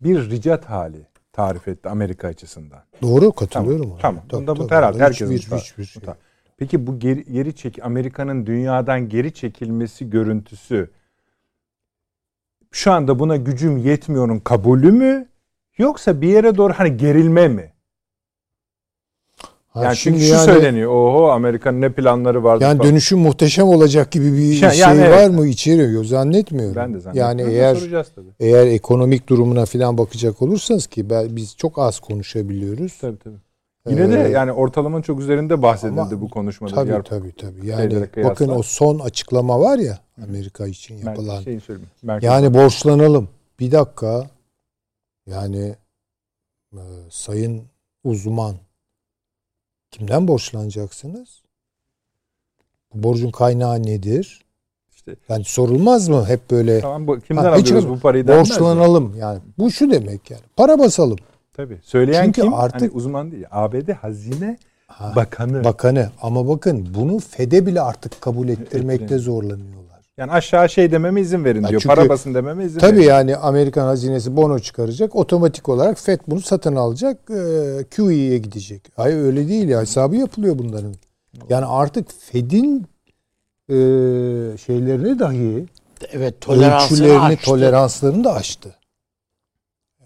Bir ricat hali tarif etti Amerika açısından. Doğru katılıyorum. ona. Tamam. Tabii, Bunda bu herhalde Hiçbir- herkesin hiçbir, muta- şey. muta- Peki bu geri, geri çek Amerika'nın dünyadan geri çekilmesi görüntüsü şu anda buna gücüm yetmiyorun kabulü mü yoksa bir yere doğru hani gerilme mi? Ha, Yani şimdi çünkü şu yani- söyleniyor. Oho Amerika'nın ne planları vardı Yani falan. dönüşüm muhteşem olacak gibi bir Şey- şey yani var evet. mı içeriyor? Zannetmiyorum. ben de zannediyorum. Yani eğer tabii. eğer ekonomik durumuna falan bakacak olursanız ki ben, biz çok az konuşabiliyoruz. Tabii tabii. Yine de Ee, yani ortalamanın çok üzerinde bahsedildi ama bu konuşmada. Tabii diğer tabii tabii. Yani bakın o son açıklama var ya Amerika için Mer- yapılan. söyleyeyim. Merkez Yani borçlanalım. Bir dakika. Yani e, sayın uzman kimden borçlanacaksınız? Bu borcun kaynağı nedir? işte Yani sorulmaz mı hep böyle tamam bu, kimden Ha, alıyoruz bu parayı denmez mi? borçlanalım yani. Bu şu demek yani. Para basalım. Tabii. Söyleyen Çünkü kim? artık- Hani uzman değil. ABD Hazine Ha, Bakanı. Bakanı ama bakın bunu FED'e bile artık kabul ettirmekte zorlanıyorlar. Yani aşağı şey dememe izin verin Ya diyor. çünkü- Para basın dememe izin Tabii verin. yani Amerikan hazinesi bono çıkaracak. Otomatik olarak FED bunu satın alacak. E, QE'ye gidecek. Hayır öyle değil ya. Hesabı yapılıyor bunların. Yani artık FED'in e, şeylerini dahi Evet aştı. toleranslarını da aştı.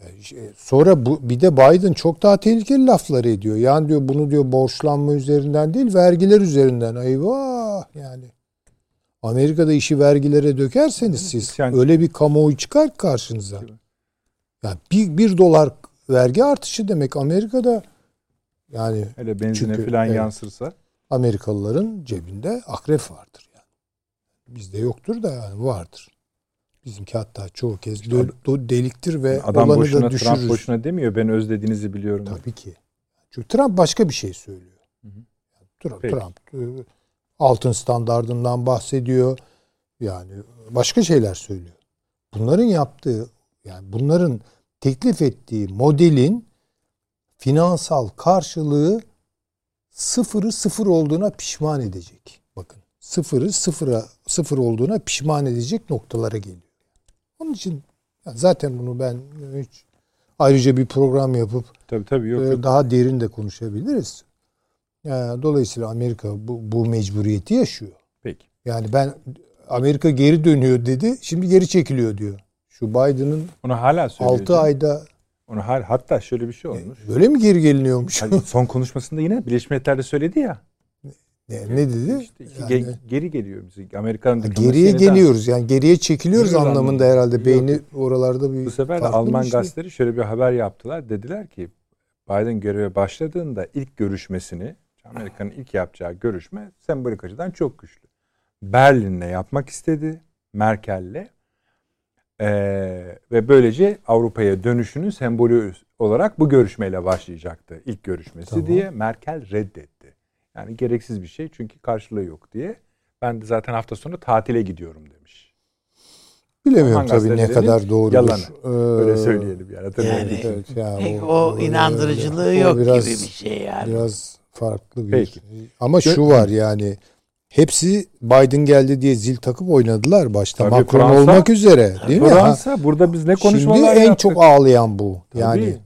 E, şey, Sonra bu bir de Biden çok daha tehlikeli laflar ediyor. Yani diyor bunu diyor borçlanma üzerinden değil vergiler üzerinden. Eyvah yani. Amerika'da işi vergilere dökerseniz siz isyan- öyle bir kamuoyu çıkar karşınıza. Yani bir, bir dolar vergi artışı demek Amerika'da yani Hele benzine Çünkü- falan evet. yansırsa. Amerikalıların cebinde akrep vardır yani. Bizde yoktur da yani vardır. Bizimki hatta çoğu kez dö- do- deliktir ve Adam olanı boşuna da düşürür. Trump boşuna demiyor. Ben özlediğinizi biliyorum. Tabii ki. Çünkü Trump başka bir şey söylüyor. Hı hı. Trump, Peki. Trump e, altın standardından bahsediyor. Yani başka şeyler söylüyor. Bunların yaptığı yani bunların teklif ettiği modelin finansal karşılığı sıfırı sıfır olduğuna pişman edecek. Bakın sıfırı sıfıra sıfır olduğuna pişman edecek noktalara geliyor. Onun için zaten bunu ben hiç ayrıca bir program yapıp Tabii tabii yok ee, yok. daha derin de konuşabiliriz. Yani dolayısıyla Amerika bu, bu mecburiyeti yaşıyor. Peki. Yani ben Amerika geri dönüyor dedi. Şimdi geri çekiliyor diyor. Şu Biden'ın Onu hala söylüyor. 6 canım. ayda Onu hal, hatta şöyle bir şey olmuş. böyle mi geri geliniyormuş? Hani son konuşmasında yine Birleşmiş Milletler'de söyledi ya. ne, ne dedi? İşte Yani- ge- geri geliyor Ha, diplomasi geriye geliyoruz. Yani geriye çekiliyoruz Geliyoruz anlamında anlamında. herhalde. Yok. Beyni oralarda bir Bu sefer de Alman şey. gazeteleri şöyle bir haber yaptılar. Dediler ki Biden göreve başladığında ilk görüşmesini Amerika'nın ilk yapacağı görüşme sembolik açıdan çok güçlü. Berlin'le yapmak istedi. Merkel'le. Ee, ve böylece Avrupa'ya dönüşünün sembolü olarak bu görüşmeyle başlayacaktı. ilk görüşmesi Tamam. diye Merkel reddetti. Yani gereksiz bir şey çünkü karşılığı yok diye. Ben de zaten hafta sonu tatile gidiyorum demiş. Bilemiyorum Alman tabii ne kadar doğrudur. yalanı. Ee, Öyle söyleyelim yani. Yani- Evet, ya Pek o, inandırıcılığı o yok biraz- gibi bir şey yani. Biraz farklı bir. Peki. Ama şu var yani hepsi Biden geldi diye zil takıp oynadılar başta. Tabii Macron Fransa- olmak üzere değil mi? Ha, Fransa burada biz ne konuşmalar Şimdi en yaptık. çok ağlayan bu. Yani Tabii.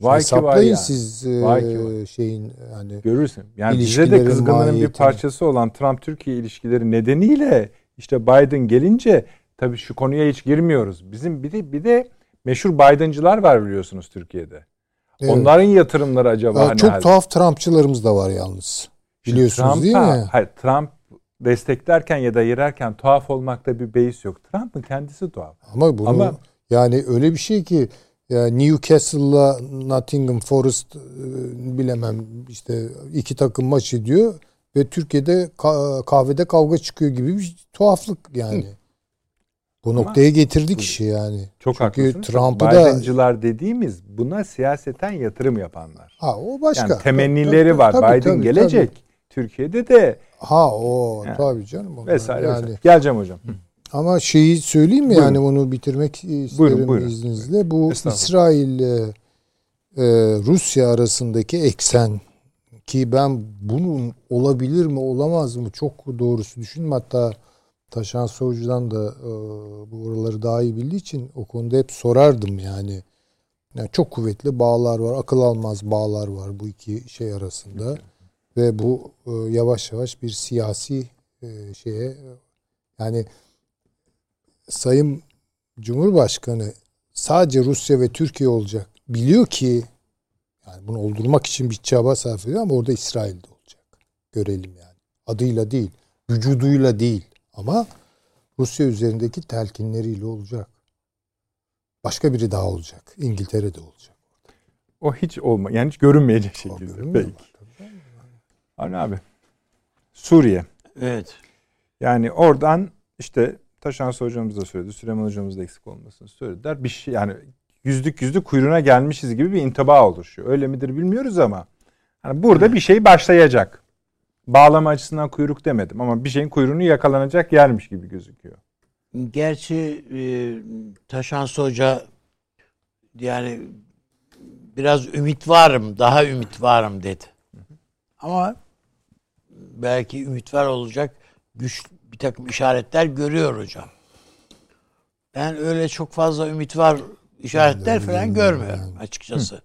Vay ki var yani. siz e, Vay ki var. şeyin yani Görürsün. Yani bize de kızgınlığın bir parçası olan Trump-Türkiye ilişkileri nedeniyle işte Biden gelince tabii şu konuya hiç girmiyoruz. Bizim bir de bir de meşhur Biden'cılar var biliyorsunuz Türkiye'de. Evet. Onların yatırımları acaba Aa, ne çok tuhaf Trumpçılarımız da var yalnız. Biliyorsunuz değil Trump'a- mi? Hayır, Trump desteklerken ya da yererken tuhaf olmakta bir beis yok. Trump'ın kendisi tuhaf. Ama bunu Ama- yani öyle bir şey ki ya Newcastle'la Nottingham Forest e, bilemem işte iki takım maç ediyor ve Türkiye'de ka- kahvede kavga çıkıyor gibi bir tuhaflık yani. Bu Ama- noktaya getirdik işi yani. Çok Çünkü. Trump'ı da Biden'cılar dediğimiz buna siyaseten yatırım yapanlar. ha o başka. Yani temennileri Tabii, var. tabii, Biden tabii, gelecek. Türkiye'de de tabii. Ha o Yani. tabii canım. onlar vesaire yani. vesaire. Geleceğim hocam. Ama şeyi söyleyeyim mi Buyurun. yani onu bitirmek isterim Buyurun, buyurun. izninizle. Bu. İsrail ile e, Rusya arasındaki eksen ki ben bunun olabilir mi olamaz mı çok doğrusu düşündüm. Hatta Taşan Soğucu'dan da e, bu oraları daha iyi bildiği için o konuda hep sorardım yani. yani. Çok kuvvetli bağlar var, akıl almaz bağlar var bu iki şey arasında. Ve bu e, yavaş yavaş bir siyasi e, şeye yani Sayın Cumhurbaşkanı sadece Rusya ve Türkiye olacak. Biliyor ki yani bunu oldurmak için bir çaba sarf ediyor ama orada İsrail'de olacak. Görelim yani. Adıyla değil, vücuduyla değil ama Rusya üzerindeki telkinleriyle olacak. Başka biri daha olacak. İngiltere'de olacak. O hiç olma. Yani hiç görünmeyecek şekilde. Canım. Avni abi. Suriye. Evet. Yani oradan işte Taşan hocamız da söyledi. Süleyman hocamız da eksik olmasını söylediler. Bir şey yani yüzlük yüzlük kuyruğuna gelmişiz gibi bir intiba oluşuyor. Öyle midir bilmiyoruz ama hani burada bir şey başlayacak. Bağlama açısından kuyruk demedim ama bir şeyin kuyruğunu yakalanacak yermiş gibi gözüküyor. Gerçi e, Taşansı Hoca yani biraz ümit varım, daha ümit varım dedi. Ama belki ümit var olacak güç bir takım işaretler görüyor hocam. Ben öyle çok fazla ümit var işaretler falan görmüyorum açıkçası.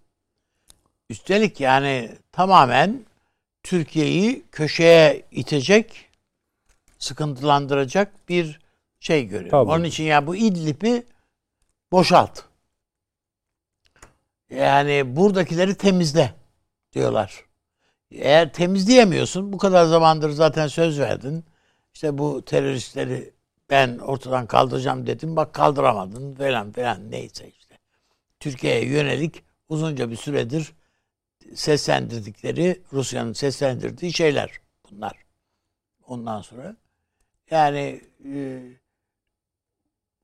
Üstelik yani tamamen Türkiye'yi köşeye itecek, sıkıntılandıracak bir şey görüyorum. Tabii. Onun için ya bu İdlib'i boşalt. Yani buradakileri temizle diyorlar. Eğer temizleyemiyorsun, bu kadar zamandır zaten söz verdin. İşte bu teröristleri ben ortadan kaldıracağım dedim. Bak kaldıramadın falan falan neyse işte. Türkiye'ye yönelik uzunca bir süredir seslendirdikleri, Rusya'nın seslendirdiği şeyler bunlar. Ondan sonra yani e,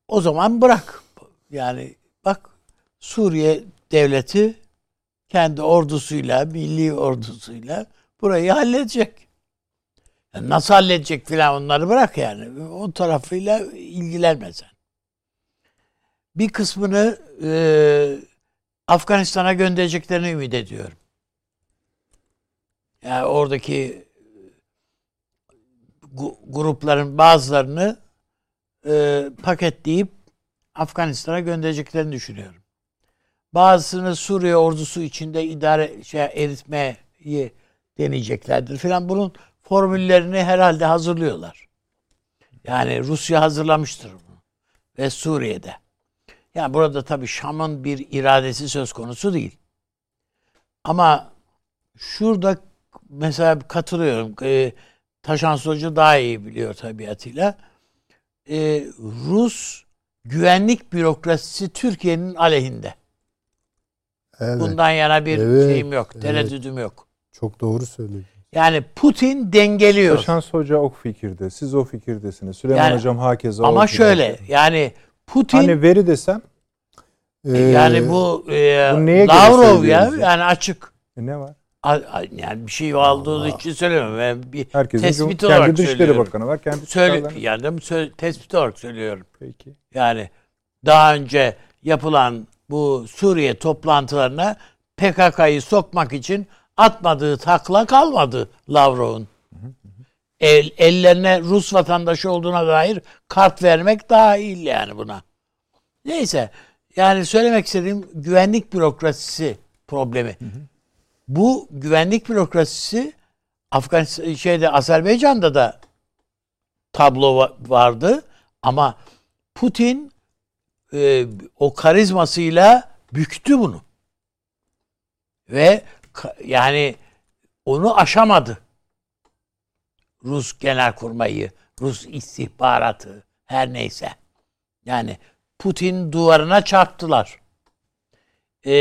o zaman bırak. Yani bak Suriye devleti kendi ordusuyla, milli ordusuyla burayı halledecek. Yani nasıl halledecek filan onları bırak yani. O tarafıyla ilgilenme sen. Bir kısmını e, Afganistan'a göndereceklerini ümit ediyorum. Yani oradaki gu- grupların bazılarını e, paketleyip Afganistan'a göndereceklerini düşünüyorum. Bazısını Suriye ordusu içinde idare şey eritmeyi deneyeceklerdir filan. Bunun formüllerini herhalde hazırlıyorlar. Yani Rusya hazırlamıştır bunu. Ve Suriye'de. Yani burada tabii Şam'ın bir iradesi söz konusu değil. Ama şurada mesela katılıyorum. E, Taşan Hoca daha iyi biliyor tabiatıyla. E, Rus güvenlik bürokrasisi Türkiye'nin aleyhinde. Evet. Bundan yana bir Evet, şeyim yok, evet. tereddüdüm yok. Çok doğru söyledin. Yani Putin dengeliyor. Şans Hoca o fikirde. Siz o fikirdesiniz. Süleyman Yani- Hocam hakeza o Ama fikirde. şöyle yani Putin Hani veri desem Ee, yani bu, e, bu Lavrov ya? yani açık. e, ne var? Yani bir şey olduğu için söylemiyorum. Ben bir Herkesin tespit kendi olarak Dışişleri söylüyorum. Bakanı var. Kendi Söyle, yani de sö- tespit olarak söylüyorum. Peki. Yani daha önce yapılan bu Suriye toplantılarına PKK'yı sokmak için atmadığı takla kalmadı Lavrov'un. El, ellerine Rus vatandaşı olduğuna dair kart vermek dahil yani buna. Neyse yani söylemek istediğim güvenlik bürokrasisi problemi. Bu güvenlik bürokrasisi Afganistan şeyde Azerbaycan'da da tablo va- vardı ama Putin e, o karizmasıyla büktü bunu. Ve yani onu aşamadı. Rus genelkurmayı, Rus istihbaratı, her neyse. Yani Putin duvarına çarptılar. E,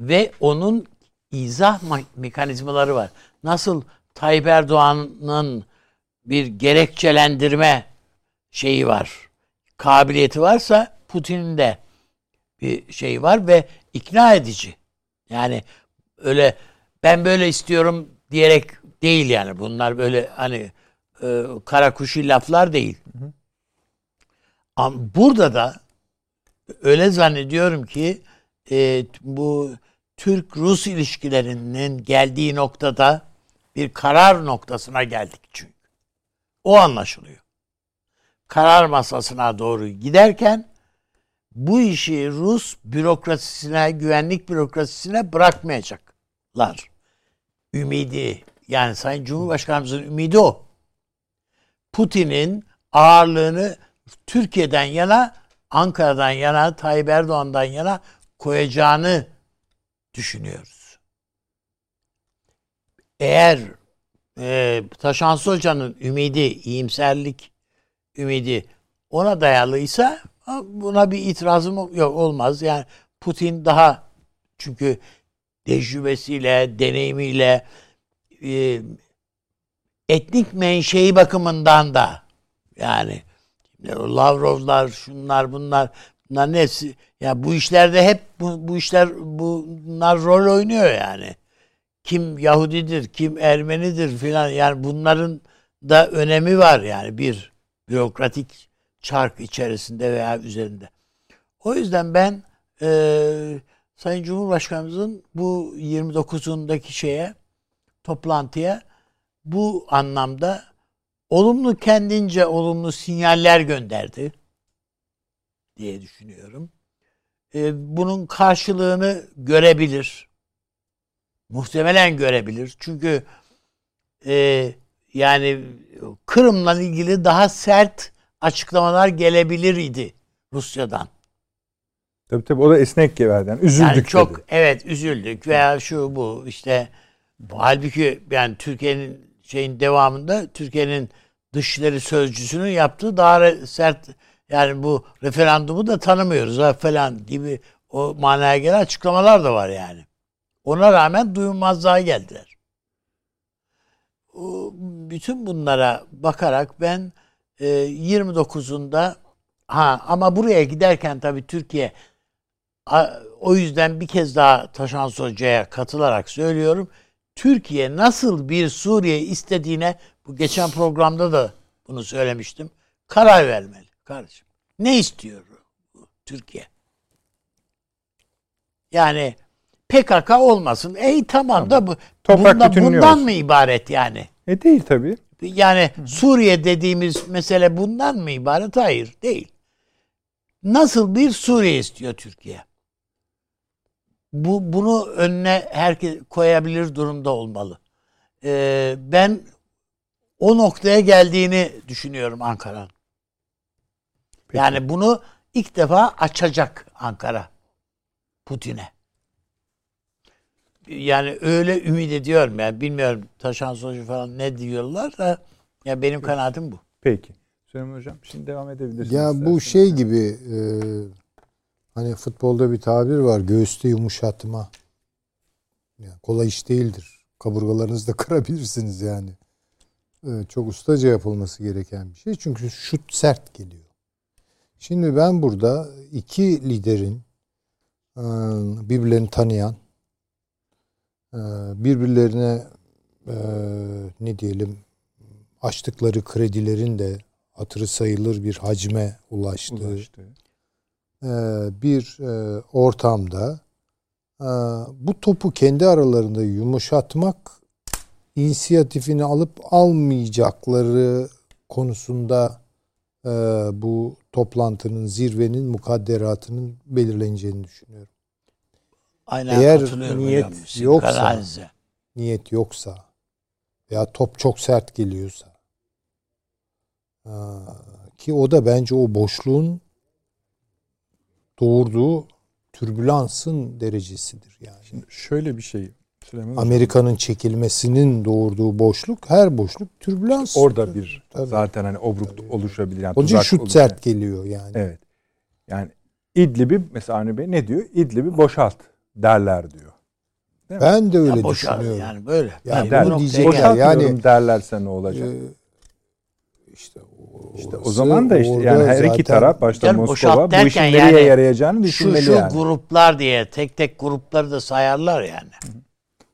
ve onun izah ma- mekanizmaları var. Nasıl Tayyip Erdoğan'ın bir gerekçelendirme şeyi var. Kabiliyeti varsa Putin'in de bir şey var ve ikna edici. Yani öyle ben böyle istiyorum diyerek değil yani bunlar böyle hani e, kara kuşu laflar değil. Ama burada da öyle zannediyorum ki e, bu Türk-Rus ilişkilerinin geldiği noktada bir karar noktasına geldik çünkü. O anlaşılıyor. Karar masasına doğru giderken bu işi Rus bürokrasisine, güvenlik bürokrasisine bırakmayacaklar. Ümidi, yani Sayın Cumhurbaşkanımızın ümidi o. Putin'in ağırlığını Türkiye'den yana, Ankara'dan yana, Tayyip Erdoğan'dan yana koyacağını düşünüyoruz. Eğer e, Taşansı Hoca'nın ümidi, iyimserlik ümidi ona dayalıysa buna bir itirazım yok olmaz. Yani Putin daha çünkü tecrübesiyle, deneyimiyle e, etnik menşei bakımından da yani Lavrovlar, şunlar bunlar bunların hepsi ya bu işlerde hep bu, bu işler bunlar rol oynuyor yani. Kim Yahudidir, kim Ermenidir filan yani bunların da önemi var yani bir bürokratik çark içerisinde veya üzerinde. O yüzden ben e, Sayın Cumhurbaşkanımızın bu 29'undaki şeye toplantıya bu anlamda olumlu kendince olumlu sinyaller gönderdi diye düşünüyorum. E, bunun karşılığını görebilir. Muhtemelen görebilir. Çünkü e, yani Kırım'la ilgili daha sert açıklamalar gelebilir idi Rusya'dan. Tabii tabii o da esnek verdi. Yani üzüldük Yani çok dedi. evet üzüldük veya şu bu işte halbuki yani Türkiye'nin şeyin devamında Türkiye'nin dışişleri sözcüsünün yaptığı daha sert yani bu referandumu da tanımıyoruz ha falan gibi o manaya gelen açıklamalar da var yani. Ona rağmen duyulmazlığa geldiler. Bütün bunlara bakarak ben e, 29'unda ha ama buraya giderken tabii Türkiye o yüzden bir kez daha Taşan Hoca'ya katılarak söylüyorum. Türkiye nasıl bir Suriye istediğine bu geçen programda da bunu söylemiştim. Karar vermeli kardeşim. Ne istiyor Türkiye? Yani PKK olmasın. Ey tamam da bu Toprak bunda- bundan mı ibaret yani? E değil tabii. Yani Suriye dediğimiz mesele bundan mı ibaret? Hayır, değil. Nasıl bir Suriye istiyor Türkiye? Bu bunu önüne herkes koyabilir durumda olmalı. Ee, ben o noktaya geldiğini düşünüyorum Ankara'nın. Yani bunu ilk defa açacak Ankara Putin'e. Yani öyle ümit ediyorum yani bilmiyorum Taşan Socu falan ne diyorlar da ya benim kanaatim bu. Peki. Süleyman Hocam şimdi devam edebilirsiniz. Ya bu isterseniz. şey gibi e, hani futbolda bir tabir var göğüste yumuşatma. Yani kolay iş değildir. Kaburgalarınızı da kırabilirsiniz yani. E, çok ustaca yapılması gereken bir şey. Çünkü şut sert geliyor. Şimdi ben burada iki liderin e, birbirlerini tanıyan e, birbirlerine e, ne diyelim açtıkları kredilerin de hatırı sayılır bir hacme ulaştığı Ulaştı. bir ortamda bu topu kendi aralarında yumuşatmak inisiyatifini alıp almayacakları konusunda bu toplantının zirvenin mukadderatının belirleneceğini düşünüyorum. Aynen Eğer niyet yoksa- kanaatinize. Niyet yoksa veya top çok sert geliyorsa ki o da bence o boşluğun doğurduğu türbülansın derecesidir yani. Şimdi şöyle bir şey. Amerika'nın çekilmesinin doğurduğu boşluk her boşluk türbülans. Orada bir Tabii. zaten hani obruk oluşabilir. Yani Onun için şut oluşabilir. sert geliyor yani. Evet. Yani İdlib'i mesela Avni Bey ne diyor? İdlib'i boşalt derler diyor. Ben de öyle Ya düşünüyorum. yani böyle. Yani Yani der- bu noktaya diyecekler. Boşaltmıyorum yani- derlerse ne olacak? Ee, işte o, işte o orası- zaman da işte yani her iki taraf başta Moskova bu işin nereye yani yarayacağını Şu düşünmeli şu yani. gruplar diye tek tek grupları da sayarlar yani.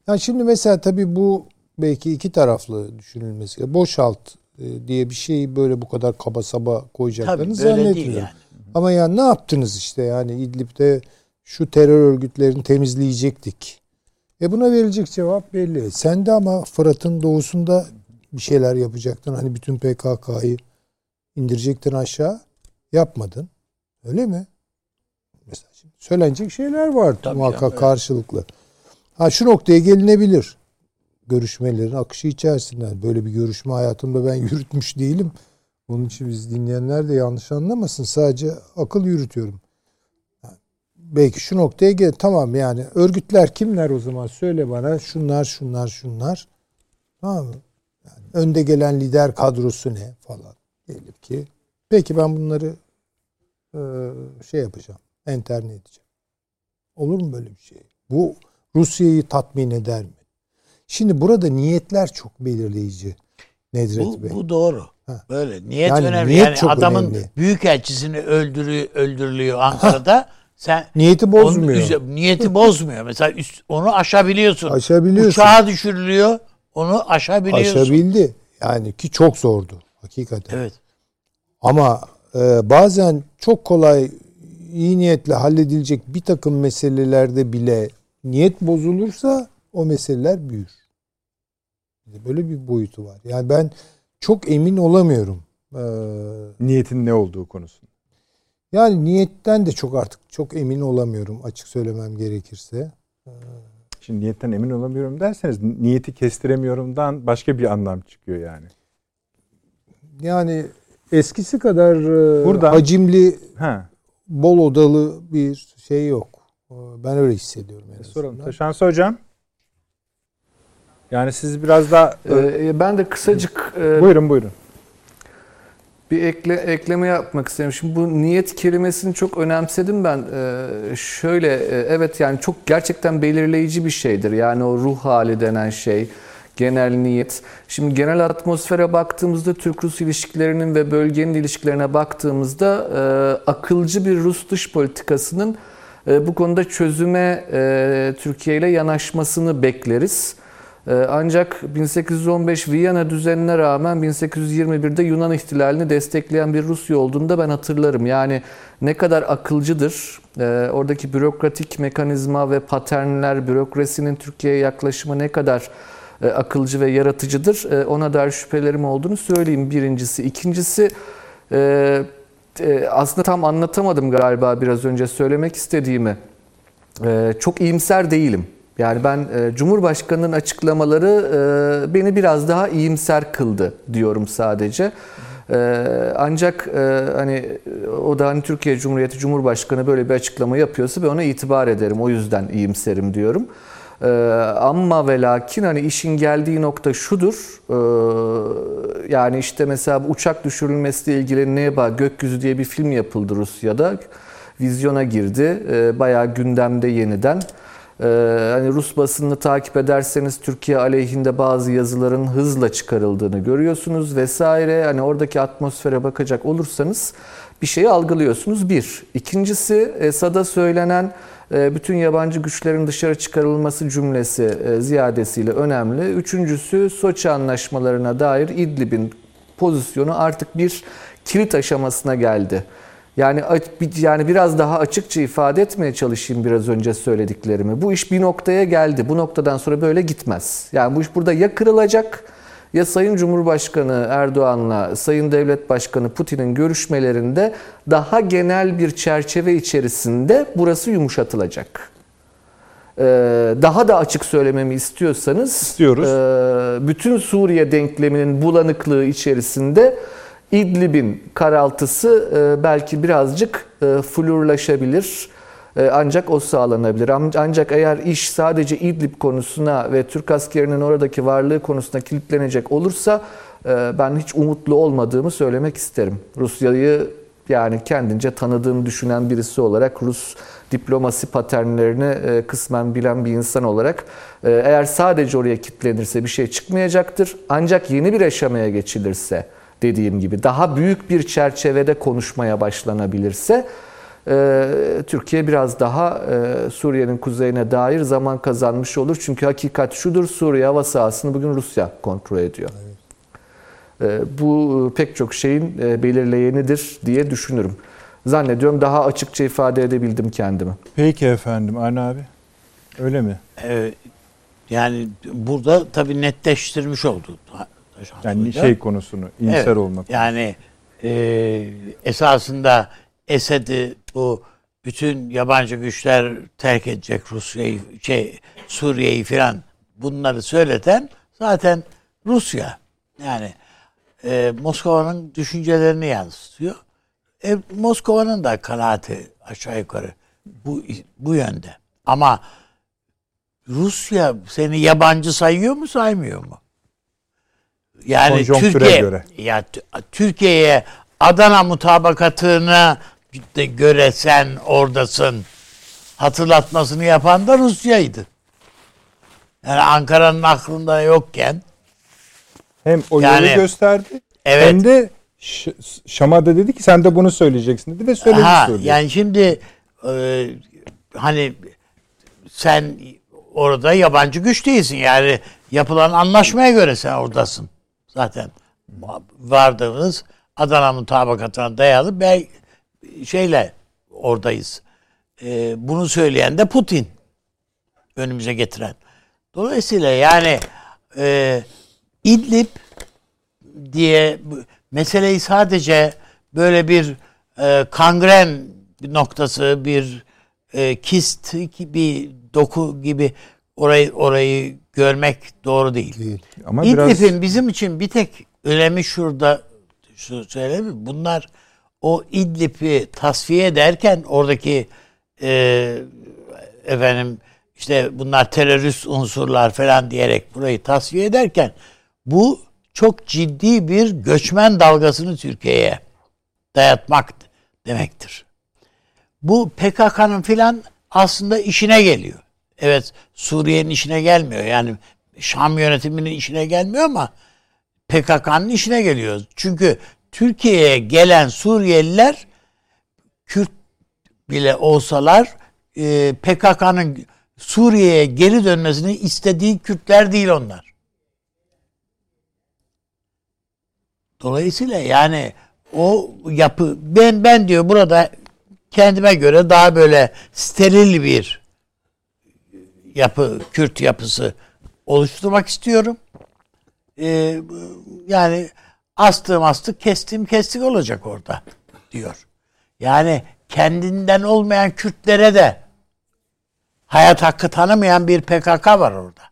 Yani şimdi mesela tabii bu belki iki taraflı düşünülmesi. Boşalt e, diye bir şeyi böyle bu kadar kaba saba koyacaklarını Tabii böyle değil yani. Ama yani ne yaptınız işte yani İdlib'de şu terör örgütlerini temizleyecektik. E buna verilecek cevap belli. Sen de ama Fırat'ın doğusunda bir şeyler yapacaktın. Hani bütün PKK'yı indirecektin aşağı. Yapmadın. Öyle mi? Mesela şimdi söylenecek şeyler var muhakkak canım, evet. Ha şu noktaya gelinebilir. Görüşmelerin akışı içerisinden. Böyle bir görüşme hayatımda ben yürütmüş değilim. Onun için biz dinleyenler de yanlış anlamasın. Sadece akıl yürütüyorum. Belki şu noktaya gel. Tamam yani örgütler kimler o zaman? Söyle bana. Şunlar, şunlar, şunlar. Tamam mı? Yani önde gelen lider kadrosu ne falan. Diyelim ki. Peki ben bunları e, şey yapacağım. Enterne edeceğim. Olur mu böyle bir şey? Bu Rusya'yı tatmin eder mi? Şimdi burada niyetler çok belirleyici. Nedret Bu, Bey. bu doğru. Ha. Böyle niyet Yani önemli. niyet yani çok adamın önemli. büyükelçisini öldürüyor, öldürülüyor Ankara'da. Sen Niyeti onun bozmuyor. üze- niyeti bozmuyor. Mesela üst- onu aşabiliyorsun. Aşabiliyorsun. Uçağa düşürülüyor. Onu aşabiliyorsun. Aşabildi. Yani ki çok zordu. Hakikaten. Evet. Ama e, bazen çok kolay iyi niyetle halledilecek bir takım meselelerde bile niyet bozulursa o meseleler büyür. Böyle bir boyutu var. Yani ben çok emin olamıyorum. Ee, Niyetin ne olduğu konusunda. yani niyetten de çok artık çok emin olamıyorum açık söylemem gerekirse. Şimdi niyetten emin olamıyorum derseniz niyeti kestiremiyorumdan başka bir anlam çıkıyor yani. Yani eskisi kadar Buradan- hacimli, Ha. bol odalı bir şey yok. Ee, Ben öyle hissediyorum. en Soralım. azından. Taşansı hocam. Yani siz biraz daha Ee, ben de kısacık e, buyurun buyurun. bir ekle, ekleme yapmak isterim. Şimdi bu niyet kelimesini çok önemsedim ben. Ee, şöyle e, evet yani çok gerçekten belirleyici bir şeydir. Yani o ruh hali denen şey, genel niyet. Şimdi genel atmosfere baktığımızda Türk-Rus ilişkilerinin ve bölgenin ilişkilerine baktığımızda e, akılcı bir Rus dış politikasının e, bu konuda çözüme e, Türkiye ile yanaşmasını bekleriz. Ee, Ancak 1815 Viyana düzenine rağmen 1821'de Yunan ihtilalini destekleyen bir Rusya olduğunu da ben hatırlarım. Yani ne kadar akılcıdır, e, oradaki bürokratik mekanizma ve paternler, bürokrasinin Türkiye'ye yaklaşımı ne kadar e, akılcı ve yaratıcıdır e, ona dair şüphelerim olduğunu söyleyeyim birincisi. İkincisi e, e, aslında tam anlatamadım galiba biraz önce söylemek istediğimi. Ee, çok iyimser değilim. Yani ben e, Cumhurbaşkanı'nın açıklamaları e, beni biraz daha iyimser kıldı diyorum sadece. E, ancak e, hani o da hani Türkiye Cumhuriyeti Cumhurbaşkanı böyle bir açıklama yapıyorsa ben ona itibar ederim. O yüzden iyimserim diyorum. E, ama ve lakin hani işin geldiği nokta şudur. E, yani işte mesela uçak düşürülmesiyle ilgili NEBA Gökyüzü diye bir film yapıldı Rusya'da vizyona girdi. E, bayağı gündemde yeniden. E, hani Rus basınını takip ederseniz Türkiye aleyhinde bazı yazıların hızla çıkarıldığını görüyorsunuz vesaire. Hani oradaki atmosfere bakacak olursanız bir şeyi algılıyorsunuz. Bir. İkincisi Esad'a söylenen e, bütün yabancı güçlerin dışarı çıkarılması cümlesi e, ziyadesiyle önemli. Üçüncüsü Soçi anlaşmalarına dair İdlib'in pozisyonu artık bir kilit aşamasına geldi. Yani yani biraz daha açıkça ifade etmeye çalışayım biraz önce söylediklerimi. Bu iş bir noktaya geldi. Bu noktadan sonra böyle gitmez. Yani bu iş burada ya kırılacak ya Sayın Cumhurbaşkanı Erdoğan'la Sayın Devlet Başkanı Putin'in görüşmelerinde daha genel bir çerçeve içerisinde burası yumuşatılacak. Ee, daha da açık söylememi istiyorsanız İstiyoruz. e, bütün Suriye denkleminin bulanıklığı içerisinde İdlib'in karaltısı e, belki birazcık e, flurlaşabilir. E, ancak o sağlanabilir. Ancak eğer iş sadece İdlib konusuna ve Türk askerinin oradaki varlığı konusuna kilitlenecek olursa ben hiç umutlu olmadığımı söylemek isterim. Rusya'yı yani kendince tanıdığını düşünen birisi olarak Rus diplomasi paternlerini kısmen bilen bir insan olarak eğer sadece oraya kilitlenirse bir şey çıkmayacaktır. Ancak yeni bir aşamaya geçilirse dediğim gibi daha büyük bir çerçevede konuşmaya başlanabilirse e, Türkiye biraz daha e, Suriye'nin kuzeyine dair zaman kazanmış olur. Çünkü hakikat şudur Suriye hava sahasını bugün Rusya kontrol ediyor. E, bu pek çok şeyin e, belirleyenidir diye düşünürüm. Zannediyorum daha açıkça ifade edebildim kendimi. Peki efendim Arne abi. Öyle mi? Ee, yani burada tabii netleştirmiş oldu. Yani şey konusunu, inser Evet, olmak. Yani e, esasında Esed'i bu bütün yabancı güçler terk edecek Rusya'yı, şey Suriye'yi filan bunları söyleten zaten Rusya. Yani e, Moskova'nın düşüncelerini yansıtıyor. E, Moskova'nın da kanaati aşağı yukarı bu bu yönde. Ama Rusya seni yabancı sayıyor mu saymıyor mu? Yani Türkiye göre. ya Türkiye'ye Adana mutabakatına de göre sen oradasın hatırlatmasını yapan da Rusya'ydı. Yani Ankara'nın aklında yokken Hem o Yani- yolu gösterdi Evet. hem de Ş- Şam'a da dedi ki sen de bunu söyleyeceksin dedi ve söyledi ha, söyledi. yani şimdi e, hani sen orada yabancı güç değilsin. Yani yapılan anlaşmaya göre sen oradasın. Zaten vardığımız Adana mutabakatına dayalı bir şeyle oradayız. E, bunu söyleyen de Putin. Önümüze getiren. Dolayısıyla yani e, İdlib diye meseleyi sadece böyle bir e, kangren noktası, bir e, kist, bir doku gibi orayı orayı görmek doğru değil. Değil. Ama İdlib'in biraz bizim için bir tek önemi şurada şu söyleyeyim Bunlar o İdlib'i tasfiye ederken oradaki e, efendim işte bunlar terörist unsurlar falan diyerek burayı tasfiye ederken bu çok ciddi bir göçmen dalgasını Türkiye'ye dayatmak demektir. Bu PKK'nın filan aslında işine geliyor. Evet Suriye'nin işine gelmiyor. Yani Şam yönetiminin işine gelmiyor ama PKK'nın işine geliyor. Çünkü Türkiye'ye gelen Suriyeliler Kürt bile olsalar e, PKK'nın Suriye'ye geri dönmesini istediği Kürtler değil onlar. Dolayısıyla yani o yapı ben ben diyor burada kendime göre daha böyle steril bir yapı Kürt yapısı oluşturmak istiyorum. Ee, yani astığım astık kestim kestik olacak orada diyor. Yani kendinden olmayan Kürtlere de hayat hakkı tanımayan bir PKK var orada.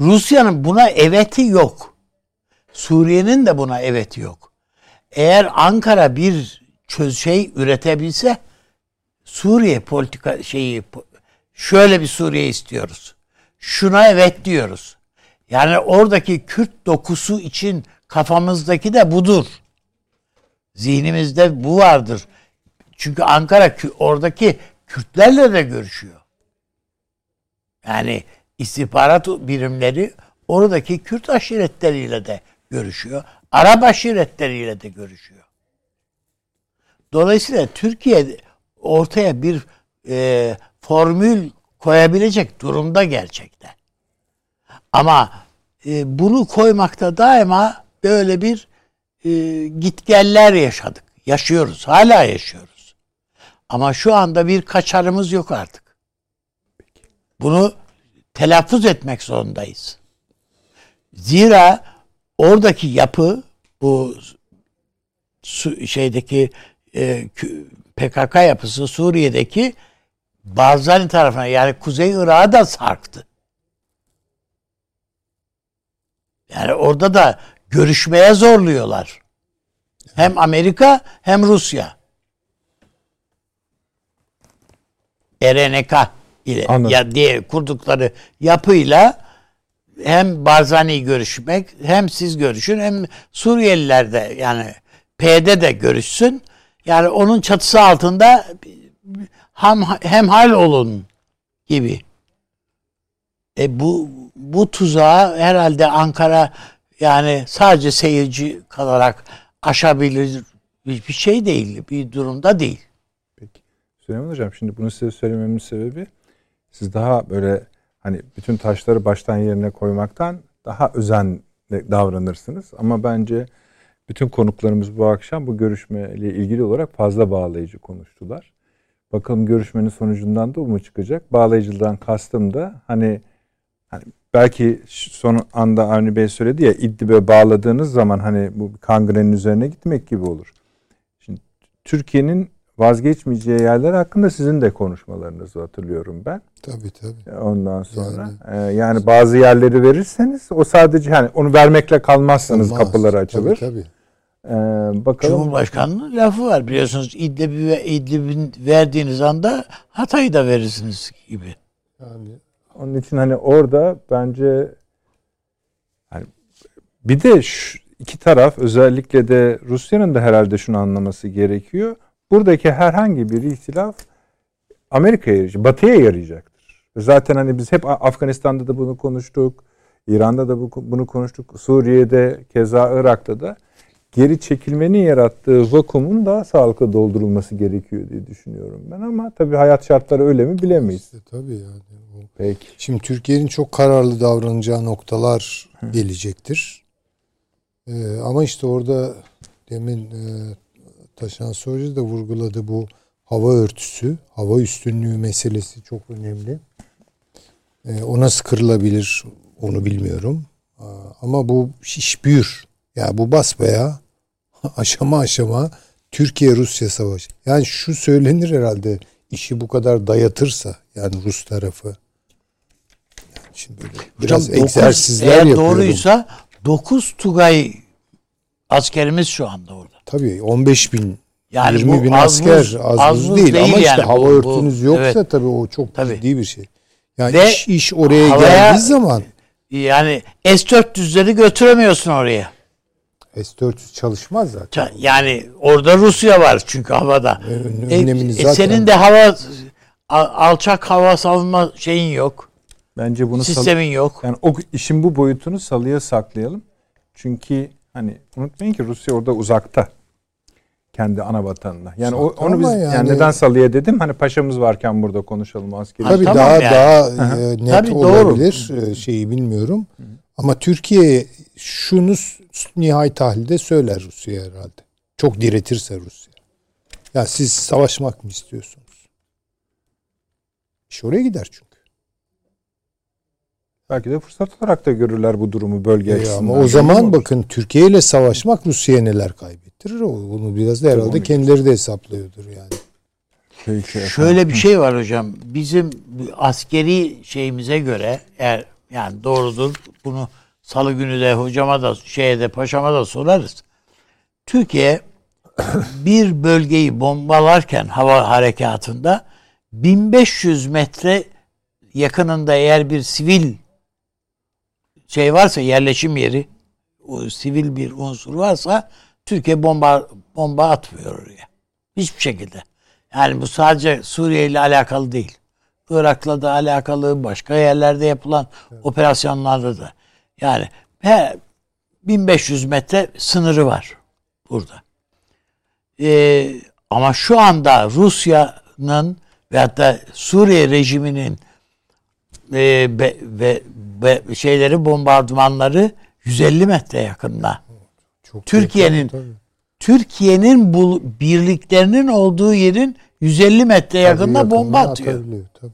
Rusya'nın buna eveti yok. Suriye'nin de buna eveti yok. Eğer Ankara bir çöz şey üretebilse Suriye politika şeyi şöyle bir Suriye istiyoruz. Şuna evet diyoruz. Yani oradaki Kürt dokusu için kafamızdaki de budur. Zihnimizde bu vardır. Çünkü Ankara oradaki Kürtlerle de görüşüyor. Yani istihbarat birimleri oradaki Kürt aşiretleriyle de görüşüyor. Arap aşiretleriyle de görüşüyor. Dolayısıyla Türkiye ortaya bir e, formül koyabilecek durumda gerçekten. Ama e, bunu koymakta daima böyle bir e, gitgeller yaşadık. Yaşıyoruz. Hala yaşıyoruz. Ama şu anda bir kaçarımız yok artık. Bunu telaffuz etmek zorundayız. Zira oradaki yapı bu şeydeki e, PKK yapısı Suriye'deki Barzani tarafına yani Kuzey Irak'a da sarktı. Yani orada da görüşmeye zorluyorlar. Hem Amerika hem Rusya. RNK ile Anladım. ya diye kurdukları yapıyla hem Barzani görüşmek hem siz görüşün hem Suriyeliler de yani P'de de görüşsün. Yani onun çatısı altında hem, hem hal olun gibi. E bu bu tuzağı herhalde Ankara yani sadece seyirci kalarak aşabilir bir şey değil, bir durumda değil. Peki. Süleyman Hocam şimdi bunu size söylememin sebebi siz daha böyle hani bütün taşları baştan yerine koymaktan daha özenli davranırsınız. Ama bence bütün konuklarımız bu akşam bu görüşmeyle ilgili olarak fazla bağlayıcı konuştular. Bakalım görüşmenin sonucundan da o mu çıkacak? Bağlayıcıdan kastım da hani, hani belki son anda Avni Bey söyledi ya İdlib'e bağladığınız zaman hani bu kangrenin üzerine gitmek gibi olur. Şimdi Türkiye'nin vazgeçmeyeceği yerler hakkında sizin de konuşmalarınızı hatırlıyorum ben. Tabii tabii. Ondan sonra yani, e, yani bazı yerleri verirseniz o sadece hani onu vermekle kalmazsanız Olmaz. kapıları açılır. Tabii tabii. Ee, bakalım. Cumhurbaşkanının lafı var biliyorsunuz İdlib'i ve İdlib'in verdiğiniz anda Hatay'ı da verirsiniz gibi. Yani Onun için hani orada bence hani bir de şu iki taraf özellikle de Rusya'nın da herhalde şunu anlaması gerekiyor. Buradaki herhangi bir ihtilaf Amerika'ya yarayacak, Batı'ya yarayacaktır. Zaten hani biz hep Afganistan'da da bunu konuştuk. İran'da da bunu konuştuk. Suriye'de keza Irak'ta da geri çekilmenin yarattığı vakumun daha sağlıklı doldurulması gerekiyor diye düşünüyorum ben ama tabii hayat şartları öyle mi bilemeyiz. işte tabii yani. Peki. Şimdi Türkiye'nin çok kararlı davranacağı noktalar gelecektir. Ee, ama işte orada demin e, Taşan Hoca da vurguladı bu hava örtüsü, hava üstünlüğü meselesi çok önemli. Ee, o nasıl kırılabilir onu bilmiyorum. Aa, Ama bu iş büyür. Ya bu basbaya aşama aşama Türkiye-Rusya savaşı. Yani şu söylenir herhalde işi bu kadar dayatırsa yani Rus tarafı. Şimdi böyle biraz Hocam, dokuz- egzersizler eğer yapıyorum. doğruysa 9 Tugay askerimiz şu anda orada. Tabii 15 bin Yani 20 bu bin az asker az, az buz değil, değil ama işte yani bu- hava bu- örtünüz yoksa evet. tabii o çok Tabii. ciddi bir şey. Yani Ve iş, iş oraya havaya- geldiği zaman Yani S-400'leri götüremiyorsun oraya. S-400 çalışmaz zaten. Yani orada Rusya var çünkü havada. E, önlemini e, zaten- senin de hava alçak hava savunma şeyin yok. Bence bunu sal- Sistemin yok. yani o işin bu boyutunu salıya saklayalım. Çünkü hani unutmayın ki Rusya orada uzakta. Kendi ana vatanına. Yani o, onu biz yani, yani- neden salıya dedim? Hani paşamız varken burada konuşalım askeri. Tabii tamam daha yani. daha e, net Tabii doğru. olabilir e, şeyi bilmiyorum. Ama Türkiye şunu nihai tahlilde söyler Rusya herhalde. Çok diretirse Rusya. Ya siz savaşmak mı istiyorsunuz? İş oraya gider çünkü. Belki de fırsat olarak da görürler bu durumu bölge E, açısından. ama o zaman olur. bakın Türkiye ile savaşmak Rusya'ya neler kaybettirir. Onu biraz da herhalde kendileri de hesaplıyordur yani. Peki. Şöyle bir şey var hocam. Bizim askeri şeyimize göre eğer yani doğrudur bunu salı günü de hocama da şeye de paşama da sorarız. Türkiye bir bölgeyi bombalarken hava harekatında 1500 metre yakınında eğer bir sivil şey varsa yerleşim yeri o sivil bir unsur varsa Türkiye bomba bomba atmıyor oraya. Hiçbir şekilde. Yani bu sadece Suriye ile alakalı değil. Irak'la da alakalı, başka yerlerde yapılan operasyonlarda da. Yani he, 1500 metre sınırı var burada. Ee, ama şu anda Rusya'nın ve hatta Suriye rejiminin e, be- ve şeyleri bombardımanları 150 metre yakında. Çok Türkiye'nin-. Türkiye'nin bu birliklerinin olduğu yerin 150 metre yakında Tabii bomba atıyor. Tabii.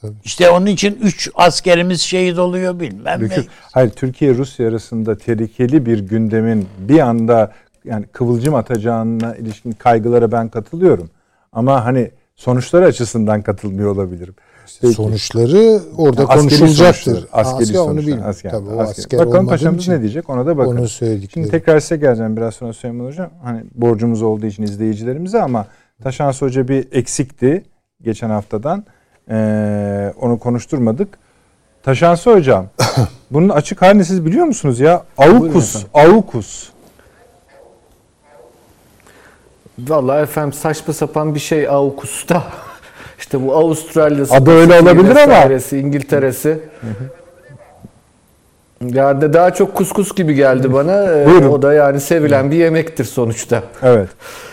Tabii. İşte onun için 3 askerimiz şehit oluyor bilmem ne. Çünkü hayır Türkiye Rusya arasında tehlikeli bir gündemin bir anda yani kıvılcım atacağına ilişkin kaygılara ben katılıyorum. Ama hani sonuçları açısından katılmıyor olabilirim. Peki. Sonuçları orada Askeri konuşulacaktır. sonuçları, askeri asker onu sonuçlar, bilmiyor. asker, Tabii o asker. asker Bakalım paşamız için ne diyecek ona da bakalım. Onu söyledikleri. Şimdi tekrar size geleceğim biraz sonra Süleyman Hocam. Hani borcumuz olduğu için izleyicilerimize ama Taşans Hoca bir eksikti geçen haftadan. Ee, onu konuşturmadık. Taşans Hocam bunun açık halini siz biliyor musunuz ya? Aukus, Aukus. Vallahi efendim saçma sapan bir şey AUKUS'ta. İşte bu Avustralya'sı, Adı öyle olabilir ama. İngiltere'si. Yani daha çok kuskus gibi geldi bana. Ee, Buyurun. O da yani sevilen bir yemektir sonuçta. Evet.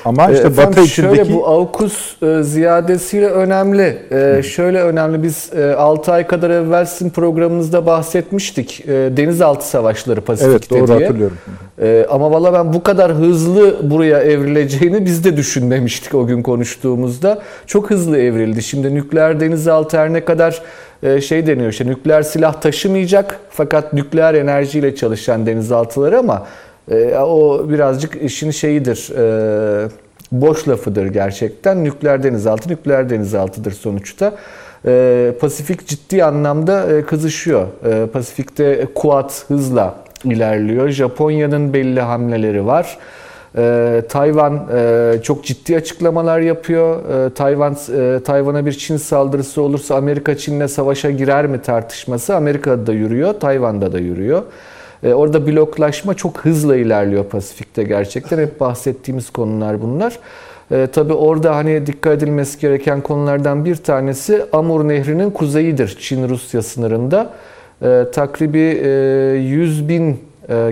Ama işte Efendim Batı içindeki Şöyle bu AUKUS e, ziyadesiyle önemli. E, şöyle önemli biz e, 6 ay kadar evvel sizin programınızda bahsetmiştik. E, denizaltı savaşları Pasifik'te Evet doğru diye. hatırlıyorum. E, ama valla ben bu kadar hızlı buraya evrileceğini biz de düşünmemiştik o gün konuştuğumuzda. Çok hızlı evrildi. Şimdi nükleer denizaltı her ne kadar e, şey deniyor işte nükleer silah taşımayacak fakat nükleer enerjiyle çalışan denizaltıları ama e, o birazcık işin şeyidir. E, boş lafıdır gerçekten. Nükleer denizaltı nükleer denizaltıdır sonuçta. E, Pasifik ciddi anlamda e, kızışıyor. E, Pasifik'te Quad hızla ilerliyor. Japonya'nın belli hamleleri var. Ee, Tayvan e, çok ciddi açıklamalar yapıyor. Ee, Tayvan e, Tayvan'a bir Çin saldırısı olursa Amerika Çin'le savaşa girer mi tartışması Amerika'da da yürüyor, Tayvan'da da yürüyor. Ee, orada bloklaşma çok hızla ilerliyor Pasifik'te gerçekten. Hep bahsettiğimiz konular bunlar. Ee, tabii orada hani dikkat edilmesi gereken konulardan bir tanesi Amur Nehri'nin kuzeyidir Çin-Rusya sınırında. Ee, takribi e, 100 bin e,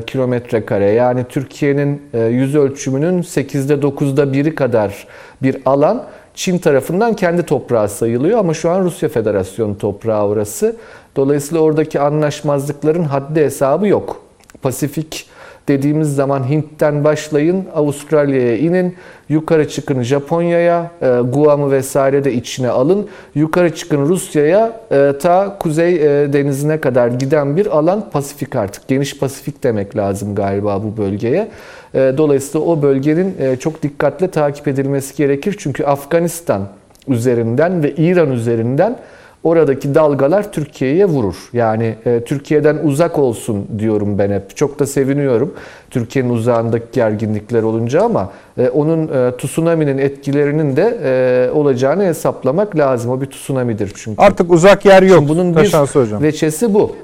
kilometre kare yani Türkiye'nin e, yüz ölçümünün 8'de 9'da biri kadar bir alan Çin tarafından kendi toprağı sayılıyor ama şu an Rusya Federasyonu toprağı orası. Dolayısıyla oradaki anlaşmazlıkların haddi hesabı yok. Pasifik dediğimiz zaman Hint'ten başlayın, Avustralya'ya inin, yukarı çıkın Japonya'ya, e, Guam'ı vesaire de içine alın, yukarı çıkın Rusya'ya, e, ta Kuzey e, Denizi'ne kadar giden bir alan Pasifik artık. Geniş Pasifik demek lazım galiba bu bölgeye. E, dolayısıyla o bölgenin e, çok dikkatle takip edilmesi gerekir. Çünkü Afganistan üzerinden ve İran üzerinden oradaki dalgalar Türkiye'ye vurur. Yani e, Türkiye'den uzak olsun diyorum ben hep. Çok da seviniyorum Türkiye'nin uzağındaki gerginlikler olunca ama e, onun e, tsunami'nin etkilerinin de e, olacağını hesaplamak lazım. O bir tsunami'dir çünkü. Artık uzak yer yok. Şimdi bunun Taşansı bir hocam. veçesi bu.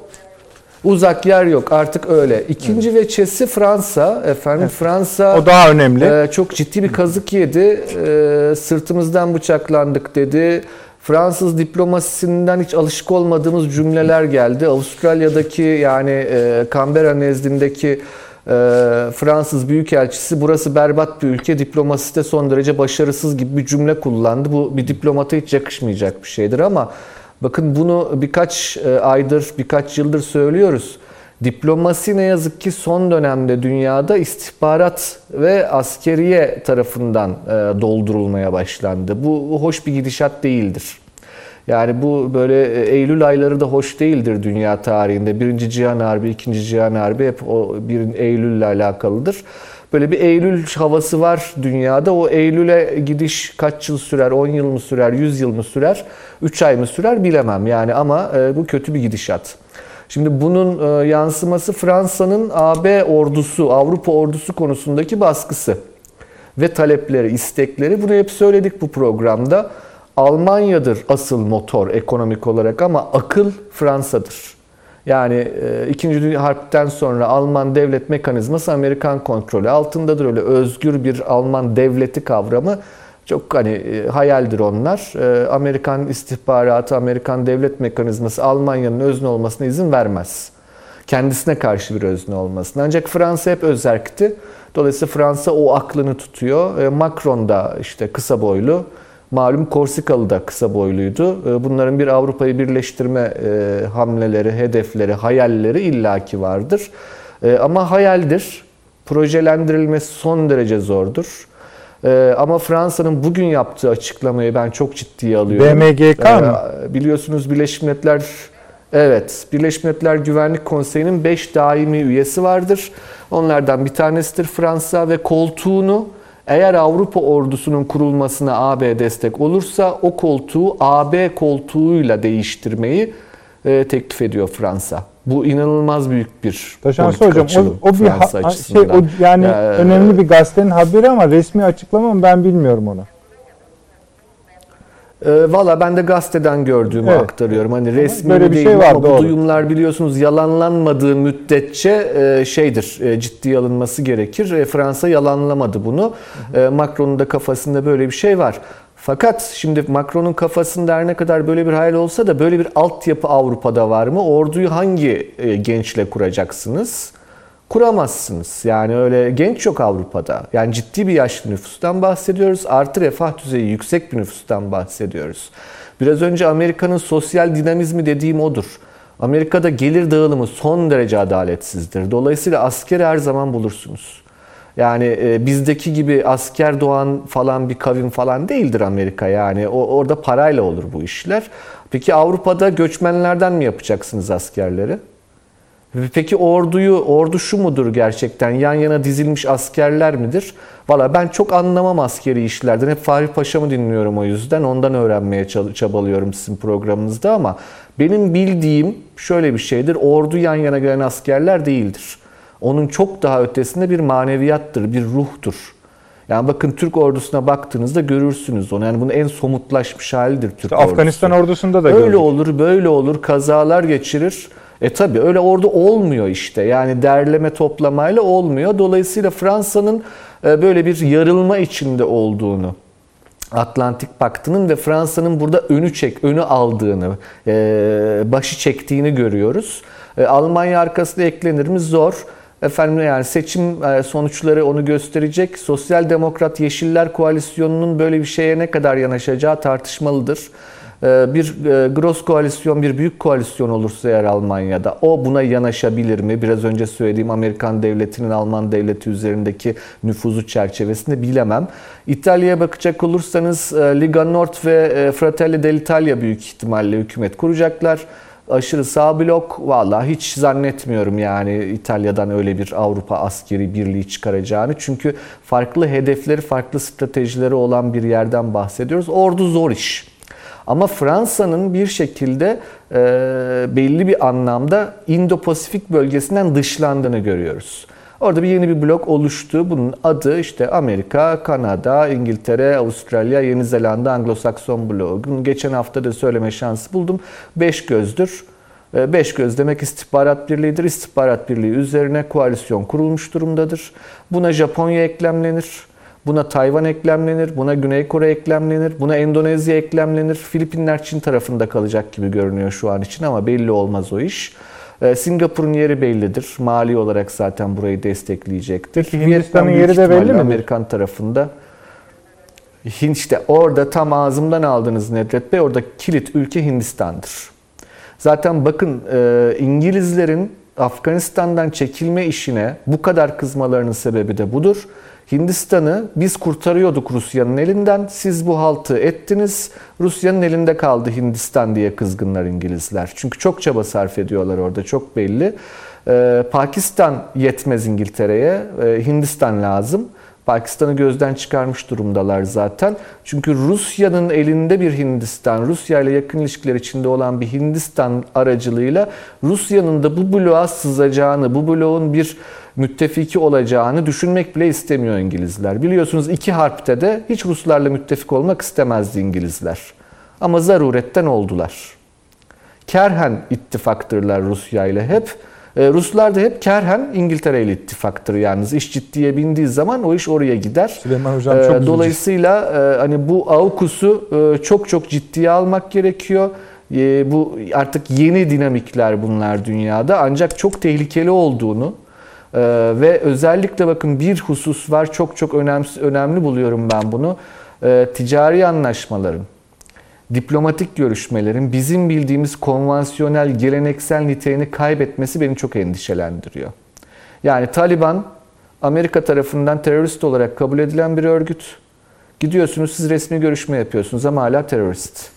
Uzak yer yok artık öyle. İkinci veçesi Fransa. Efendim Fransa O daha önemli. ee, çok ciddi bir kazık yedi. Ee, sırtımızdan bıçaklandık dedi. Fransız diplomasisinden hiç alışık olmadığımız cümleler geldi. Avustralya'daki yani e, Canberra nezdindeki e, Fransız Büyükelçisi burası berbat bir ülke, diplomasisi de son derece başarısız gibi bir cümle kullandı. Bu bir diplomata hiç yakışmayacak bir şeydir ama bakın bunu birkaç e, aydır, birkaç yıldır söylüyoruz. Diplomasi ne yazık ki son dönemde dünyada istihbarat ve askeriye tarafından e, doldurulmaya başlandı. Bu hoş bir gidişat değildir. Yani bu böyle e, Eylül ayları da hoş değildir dünya tarihinde. Birinci Cihan Harbi, ikinci Cihan Harbi hep o bir Eylül ile alakalıdır. Böyle bir Eylül havası var dünyada. O Eylül'e gidiş kaç yıl sürer? 10 yıl mı sürer? 100 yıl mı sürer? 3 ay mı sürer? Bilemem yani ama e, bu kötü bir gidişat. Şimdi bunun e, yansıması Fransa'nın AB ordusu, Avrupa ordusu konusundaki baskısı ve talepleri, istekleri. Bunu hep söyledik bu programda. Almanya'dır asıl motor ekonomik olarak ama akıl Fransa'dır. Yani e, İkinci Dünya Harp'ten sonra Alman devlet mekanizması Amerikan kontrolü altındadır. Öyle özgür bir Alman devleti kavramı çok hani e, hayaldir onlar. E, Amerikan istihbaratı, Amerikan devlet mekanizması Almanya'nın özne olmasına izin vermez. Kendisine karşı bir özne olmasına. Ancak Fransa hep özerkti. Dolayısıyla Fransa o aklını tutuyor. E, Macron da işte kısa boylu. Malum Korsikalı da kısa boyluydu. Bunların bir Avrupa'yı birleştirme hamleleri, hedefleri, hayalleri illaki vardır. Ama hayaldir. Projelendirilmesi son derece zordur. Ee, ama Fransa'nın bugün yaptığı açıklamayı ben çok ciddiye alıyorum. BMGK Ee, mı? Biliyorsunuz Birleşmiş Milletler Evet, Birleşmiş Milletler Güvenlik Konseyi'nin 5 daimi üyesi vardır. Onlardan bir tanesidir Fransa ve koltuğunu eğer Avrupa ordusunun kurulmasına AB destek olursa o koltuğu AB koltuğuyla değiştirmeyi e, teklif ediyor Fransa. Bu inanılmaz büyük bir politik hocam o, o bir ha- şey o yani Ya, önemli bir gazetenin haberi ama resmi açıklama mı ben bilmiyorum onu. E, Valla ben de gazeteden gördüğümü Evet. aktarıyorum. Hani resmi Böyle bir değil şey var, ama bu doğru. duyumlar biliyorsunuz yalanlanmadığı müddetçe e, şeydir, e, ciddiye alınması gerekir. E, Fransa yalanlamadı bunu. E, Macron'un da kafasında böyle bir şey var. Fakat şimdi Macron'un kafasında her ne kadar böyle bir hayal olsa da böyle bir altyapı Avrupa'da var mı? Orduyu hangi e, gençle kuracaksınız? kuramazsınız. Yani öyle genç yok Avrupa'da. Yani ciddi bir yaşlı nüfustan bahsediyoruz. Artı refah düzeyi yüksek bir nüfustan bahsediyoruz. Biraz önce Amerika'nın sosyal dinamizmi dediğim odur. Amerika'da gelir dağılımı son derece adaletsizdir. Dolayısıyla askeri her zaman bulursunuz. Yani e, bizdeki gibi asker doğan falan bir kavim falan değildir Amerika. Yani o, orada parayla olur bu işler. Peki Avrupa'da göçmenlerden mi yapacaksınız askerleri? Peki orduyu, ordu şu mudur gerçekten? Yan yana dizilmiş askerler midir? Valla ben çok anlamam askeri işlerden. Hep Fahri Paşa'mı dinliyorum o yüzden. Ondan öğrenmeye çabalıyorum sizin programınızda ama benim bildiğim şöyle bir şeydir. Ordu yan yana gelen askerler değildir. Onun çok daha ötesinde bir maneviyattır, bir ruhtur. Yani bakın Türk ordusuna baktığınızda görürsünüz onu. Yani bunun en somutlaşmış halidir Türk ordusu. Afganistan ordusunda da Öyle gördük. olur, böyle olur, kazalar geçirir. E tabi öyle orada olmuyor işte. Yani derleme toplamayla olmuyor. Dolayısıyla Fransa'nın e, böyle bir yarılma içinde olduğunu Atlantik Paktı'nın ve Fransa'nın burada önü çek, önü aldığını, e, başı çektiğini görüyoruz. E, Almanya arkasında eklenir mi? Zor. Efendim yani seçim e, sonuçları onu gösterecek. Sosyal Demokrat Yeşiller Koalisyonu'nun böyle bir şeye ne kadar yanaşacağı tartışmalıdır. e, bir e, gross koalisyon, bir büyük koalisyon olursa eğer Almanya'da o buna yanaşabilir mi? Biraz önce söylediğim Amerikan devletinin Alman devleti üzerindeki nüfuzu çerçevesinde bilemem. İtalya'ya bakacak olursanız Liga Nord ve Fratelli dell'Italia büyük ihtimalle hükümet kuracaklar aşırı sağ blok valla hiç zannetmiyorum yani İtalya'dan öyle bir Avrupa askeri birliği çıkaracağını. Çünkü farklı hedefleri, farklı stratejileri olan bir yerden bahsediyoruz. Ordu zor iş. Ama Fransa'nın bir şekilde e, belli bir anlamda Indo-Pasifik bölgesinden dışlandığını görüyoruz. Orada bir yeni bir blok oluştu. Bunun adı işte Amerika, Kanada, İngiltere, Avustralya, Yeni Zelanda, Anglo-Sakson bloğu. Geçen hafta da söyleme şansı buldum. Beş gözdür. Ee, beş göz demek istihbarat birliğidir. İstihbarat birliği üzerine koalisyon kurulmuş durumdadır. Buna Japonya eklemlenir. Buna Tayvan eklemlenir, buna Güney Kore eklemlenir, buna Endonezya eklemlenir. Filipinler Çin tarafında kalacak gibi görünüyor şu an için ama belli olmaz o iş. Ee, Singapur'un yeri bellidir. Mali olarak zaten burayı destekleyecektir. Peki Hindistan'ın yeri de belli mi? Amerikan tarafında. Hint işte orada tam ağzımdan aldınız Nedret Bey. Orada kilit ülke Hindistan'dır. Zaten bakın e, İngilizlerin Afganistan'dan çekilme işine bu kadar kızmalarının sebebi de budur. Hindistan'ı biz kurtarıyorduk Rusya'nın elinden. Siz bu haltı ettiniz. Rusya'nın elinde kaldı Hindistan diye kızgınlar İngilizler. Çünkü çok çaba sarf ediyorlar orada çok belli. Ee, Pakistan yetmez İngiltere'ye. Ee, Hindistan lazım. Pakistan'ı gözden çıkarmış durumdalar zaten. Çünkü Rusya'nın elinde bir Hindistan, Rusya ile yakın ilişkiler içinde olan bir Hindistan aracılığıyla Rusya'nın da bu bloğa sızacağını, bu bloğun bir müttefiki olacağını düşünmek bile istemiyor İngilizler. Biliyorsunuz iki harpte de hiç Ruslarla müttefik olmak istemezdi İngilizler. Ama zaruretten oldular. Kerhen ittifaktırlar Rusya ile hep. Ee, Ruslar da hep kerhen İngiltere ile ittifaktır yalnız. iş ciddiye bindiği zaman o iş oraya gider. Süleyman Hocam çok ee, Dolayısıyla e, hani bu AUKUS'u e, çok çok ciddiye almak gerekiyor. E, bu artık yeni dinamikler bunlar dünyada ancak çok tehlikeli olduğunu ve özellikle bakın bir husus var çok çok önemli, önemli buluyorum ben bunu. Ticari anlaşmaların, diplomatik görüşmelerin bizim bildiğimiz konvansiyonel, geleneksel niteliğini kaybetmesi beni çok endişelendiriyor. Yani Taliban Amerika tarafından terörist olarak kabul edilen bir örgüt. Gidiyorsunuz siz resmi görüşme yapıyorsunuz ama hala terörist.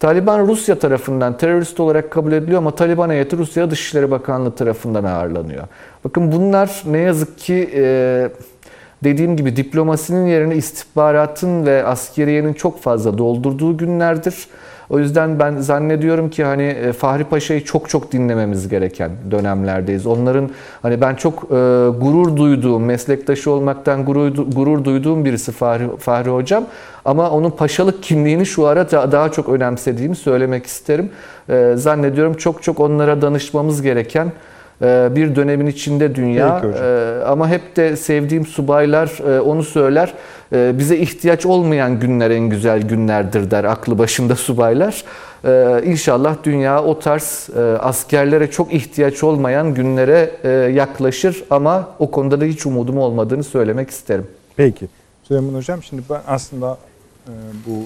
Taliban Rusya tarafından terörist olarak kabul ediliyor ama Taliban heyeti Rusya Dışişleri Bakanlığı tarafından ağırlanıyor. Bakın bunlar ne yazık ki e, dediğim gibi diplomasinin yerine istihbaratın ve askeriyenin çok fazla doldurduğu günlerdir. O yüzden ben zannediyorum ki hani e, Fahri Paşa'yı çok çok dinlememiz gereken dönemlerdeyiz. Onların hani ben çok e, gurur duyduğum, meslektaşı olmaktan gurur, gurur duyduğum birisi Fahri, Fahri Hocam. Ama onun paşalık kimliğini şu ara daha çok önemsediğimi söylemek isterim. E, zannediyorum çok çok onlara danışmamız gereken bir dönemin içinde dünya. E, ama hep de sevdiğim subaylar e, onu söyler. Bize ihtiyaç olmayan günler en güzel günlerdir der aklı başında subaylar. İnşallah dünya o tarz askerlere çok ihtiyaç olmayan günlere yaklaşır ama o konuda da hiç umudum olmadığını söylemek isterim. Peki. Süleyman Hocam şimdi ben aslında bu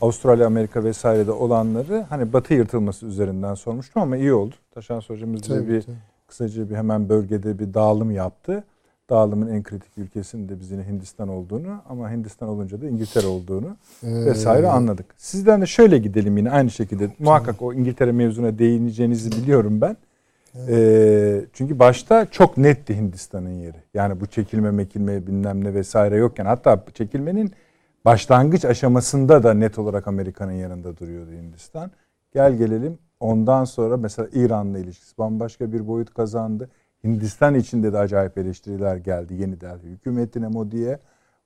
Avustralya, Amerika vesairede olanları hani batı yırtılması üzerinden sormuştum ama iyi oldu. Taşan hocamız bize bir tabii kısaca bir hemen bölgede bir dağılım yaptı. Dağılımın en kritik ülkesinin de bizim Hindistan olduğunu ama Hindistan olunca da İngiltere olduğunu ee, vesaire anladık. Sizden de şöyle gidelim yine aynı şekilde. Tamam. Muhakkak o İngiltere mevzuna değineceğinizi biliyorum ben. Evet. Ee, çünkü başta çok netti Hindistan'ın yeri. Yani bu çekilme mekilme bilmem ne vesaire yokken hatta çekilmenin başlangıç aşamasında da net olarak Amerika'nın yanında duruyordu Hindistan. Gel gelelim Ondan sonra mesela İran'la ilişkisi bambaşka bir boyut kazandı. Hindistan içinde de acayip eleştiriler geldi Yeni Delhi hükümetine Modi'ye.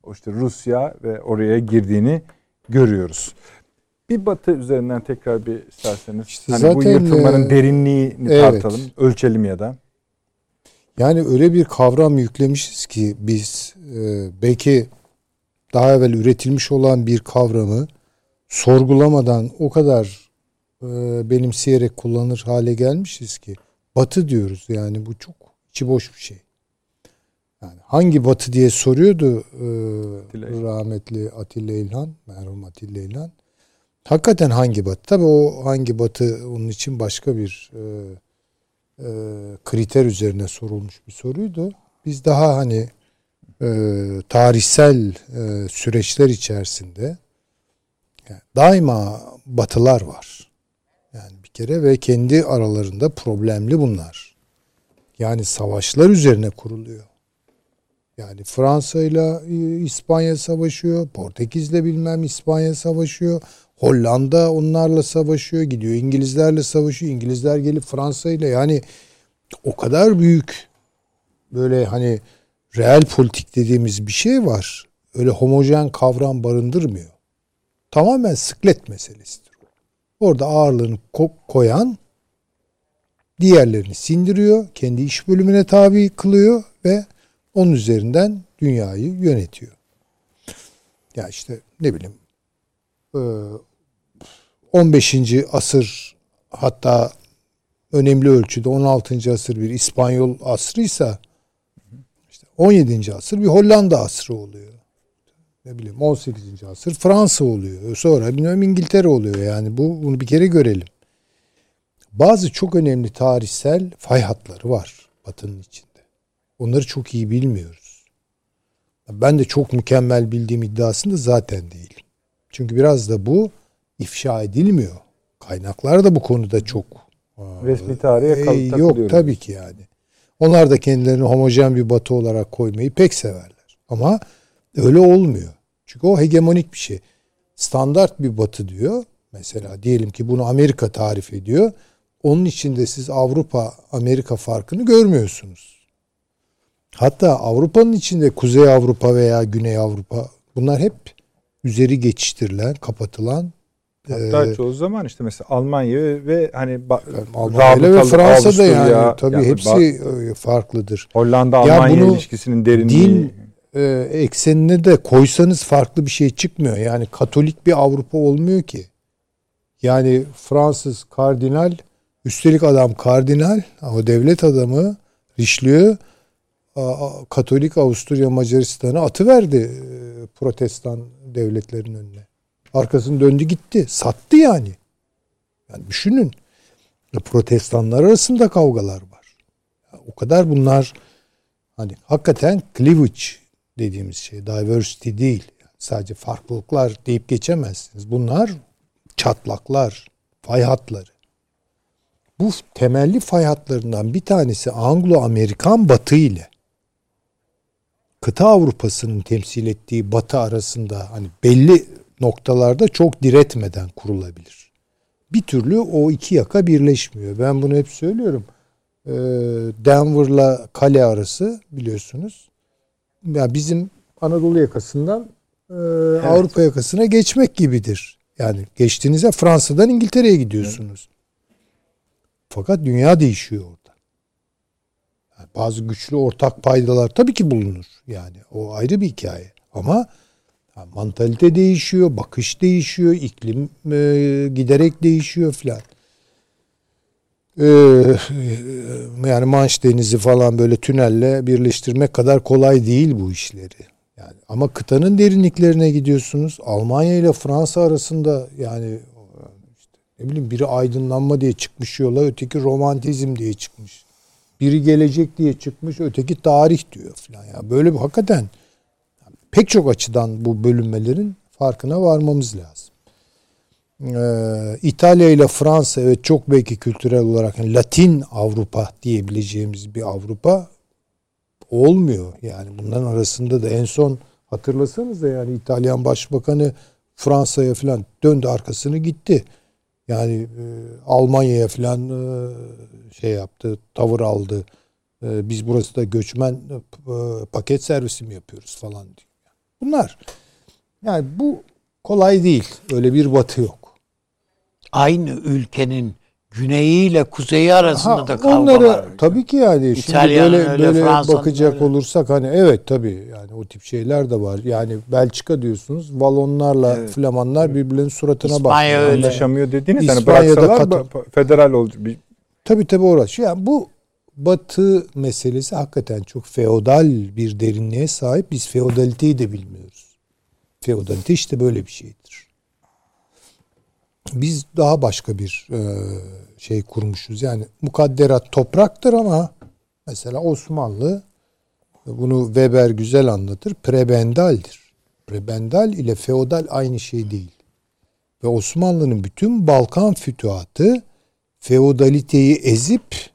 O işte Rusya ve oraya girdiğini görüyoruz. Bir batı üzerinden tekrar bir isterseniz işte hani zaten, bu yırtılmanın e, derinliğini evet. tartalım, ölçelim ya da. Yani öyle bir kavram yüklemişiz ki biz e, belki daha evvel üretilmiş olan bir kavramı sorgulamadan o kadar e, benimseyerek kullanır hale gelmişiz ki batı diyoruz yani bu çok içi boş bir şey. Yani hangi batı diye soruyordu e, rahmetli Atilla İlhan, merhum Atilla İlhan. Hakikaten hangi batı? Tabii o hangi batı onun için başka bir e, e, kriter üzerine sorulmuş bir soruydu. Biz daha hani e, tarihsel e, süreçler içerisinde yani daima batılar var. Kere ve kendi aralarında problemli bunlar. Yani savaşlar üzerine kuruluyor. Yani Fransa ile İspanya savaşıyor, Portekiz'le bilmem İspanya savaşıyor, Hollanda onlarla savaşıyor, gidiyor İngilizlerle savaşıyor, İngilizler gelip Fransa ile yani o kadar büyük böyle hani reel politik dediğimiz bir şey var. Öyle homojen kavram barındırmıyor. Tamamen sıklet meselesidir. Orada ağırlığını ko- koyan diğerlerini sindiriyor, kendi iş bölümüne tabi kılıyor ve onun üzerinden dünyayı yönetiyor. Ya işte ne bileyim 15. asır hatta önemli ölçüde 16. asır bir İspanyol asrıysa işte 17. asır bir Hollanda asrı oluyor. Ne bileyim 18. asır Fransa oluyor. Sonra bilmem İngiltere oluyor yani bu bunu bir kere görelim. Bazı çok önemli tarihsel fay hatları var Batı'nın içinde. Onları çok iyi bilmiyoruz. Ben de çok mükemmel bildiğim iddiasında zaten değil. Çünkü biraz da bu ifşa edilmiyor. Kaynaklar da bu konuda çok resmi tarihe e, yok tabii ki yani. Onlar da kendilerini homojen bir batı olarak koymayı pek severler. Ama öyle olmuyor. Çünkü o hegemonik bir şey. Standart bir batı diyor. Mesela diyelim ki bunu Amerika tarif ediyor. Onun içinde siz Avrupa Amerika farkını görmüyorsunuz. Hatta Avrupa'nın içinde Kuzey Avrupa veya Güney Avrupa bunlar hep üzeri geçiştirilen, kapatılan Hatta ee, çoğu zaman işte mesela Almanya ve, hani Almanya ve Fransa'da yani tabii yani, hepsi ba- farklıdır. Hollanda Almanya ilişkisinin derinliği din e, eksenine de koysanız farklı bir şey çıkmıyor. Yani Katolik bir Avrupa olmuyor ki. Yani Fransız kardinal üstelik adam kardinal ama devlet adamı Richelieu Katolik Avusturya Macaristan'ı atı verdi e, protestan devletlerin önüne. Arkasını döndü gitti. Sattı yani. Yani düşünün. Protestanlar arasında kavgalar var. O kadar bunlar hani hakikaten cleavage dediğimiz şey diversity değil. sadece farklılıklar deyip geçemezsiniz. Bunlar çatlaklar, fay hatları. Bu temelli fay hatlarından bir tanesi Anglo-Amerikan Batı ile kıta Avrupa'sının temsil ettiği Batı arasında hani belli noktalarda çok diretmeden kurulabilir. Bir türlü o iki yaka birleşmiyor. Ben bunu hep söylüyorum. Ee, Denver'la Kale arası biliyorsunuz. Yani bizim Anadolu yakasından e, evet. Avrupa yakasına geçmek gibidir. Yani geçtiğinizde Fransa'dan İngiltere'ye gidiyorsunuz. Evet. Fakat dünya değişiyor orada. Yani bazı güçlü ortak paydalar tabii ki bulunur. Yani o ayrı bir hikaye. Ama yani mantalite değişiyor, bakış değişiyor, iklim e, giderek değişiyor filan. Ee, yani Manş Denizi falan böyle tünelle birleştirmek kadar kolay değil bu işleri. Yani ama kıtanın derinliklerine gidiyorsunuz. Almanya ile Fransa arasında yani işte ne bileyim biri aydınlanma diye çıkmış yola, öteki romantizm diye çıkmış. Biri gelecek diye çıkmış, öteki tarih diyor falan ya. Böyle bir hakikaten pek çok açıdan bu bölünmelerin farkına varmamız lazım. Ee, İtalya ile Fransa evet çok belki kültürel olarak yani Latin Avrupa diyebileceğimiz bir Avrupa olmuyor. Yani bunların arasında da en son hatırlasanız da yani İtalyan Başbakanı Fransa'ya falan döndü arkasını gitti. Yani e, Almanya'ya falan e, şey yaptı, tavır aldı. E, biz burası da göçmen e, paket servisi mi yapıyoruz falan diyor. Bunlar. Yani bu kolay değil. Öyle bir batı yok. Aynı ülkenin güneyiyle kuzeyi arasında ha, da kavga onları, var. Tabii ki yani. İtalya'nın Şimdi böyle, öyle, böyle bakacak öyle. olursak hani evet tabii yani o tip şeyler de var. Yani Belçika diyorsunuz. Valonlarla evet. Flamanlar birbirlerinin suratına bakıyor. İspanya öyle. Anlaşamıyor dediniz. Hani bıraksalar kat- federal olacak. Bir... Tabii tabii orası. Yani bu Batı meselesi hakikaten çok feodal bir derinliğe sahip. Biz feodaliteyi de bilmiyoruz. Feodalite işte böyle bir şeydir. Biz daha başka bir e, şey kurmuşuz. Yani mukadderat topraktır ama mesela Osmanlı bunu Weber güzel anlatır. Prebendaldir. Prebendal ile feodal aynı şey değil. Ve Osmanlı'nın bütün Balkan fütuhatı feodaliteyi ezip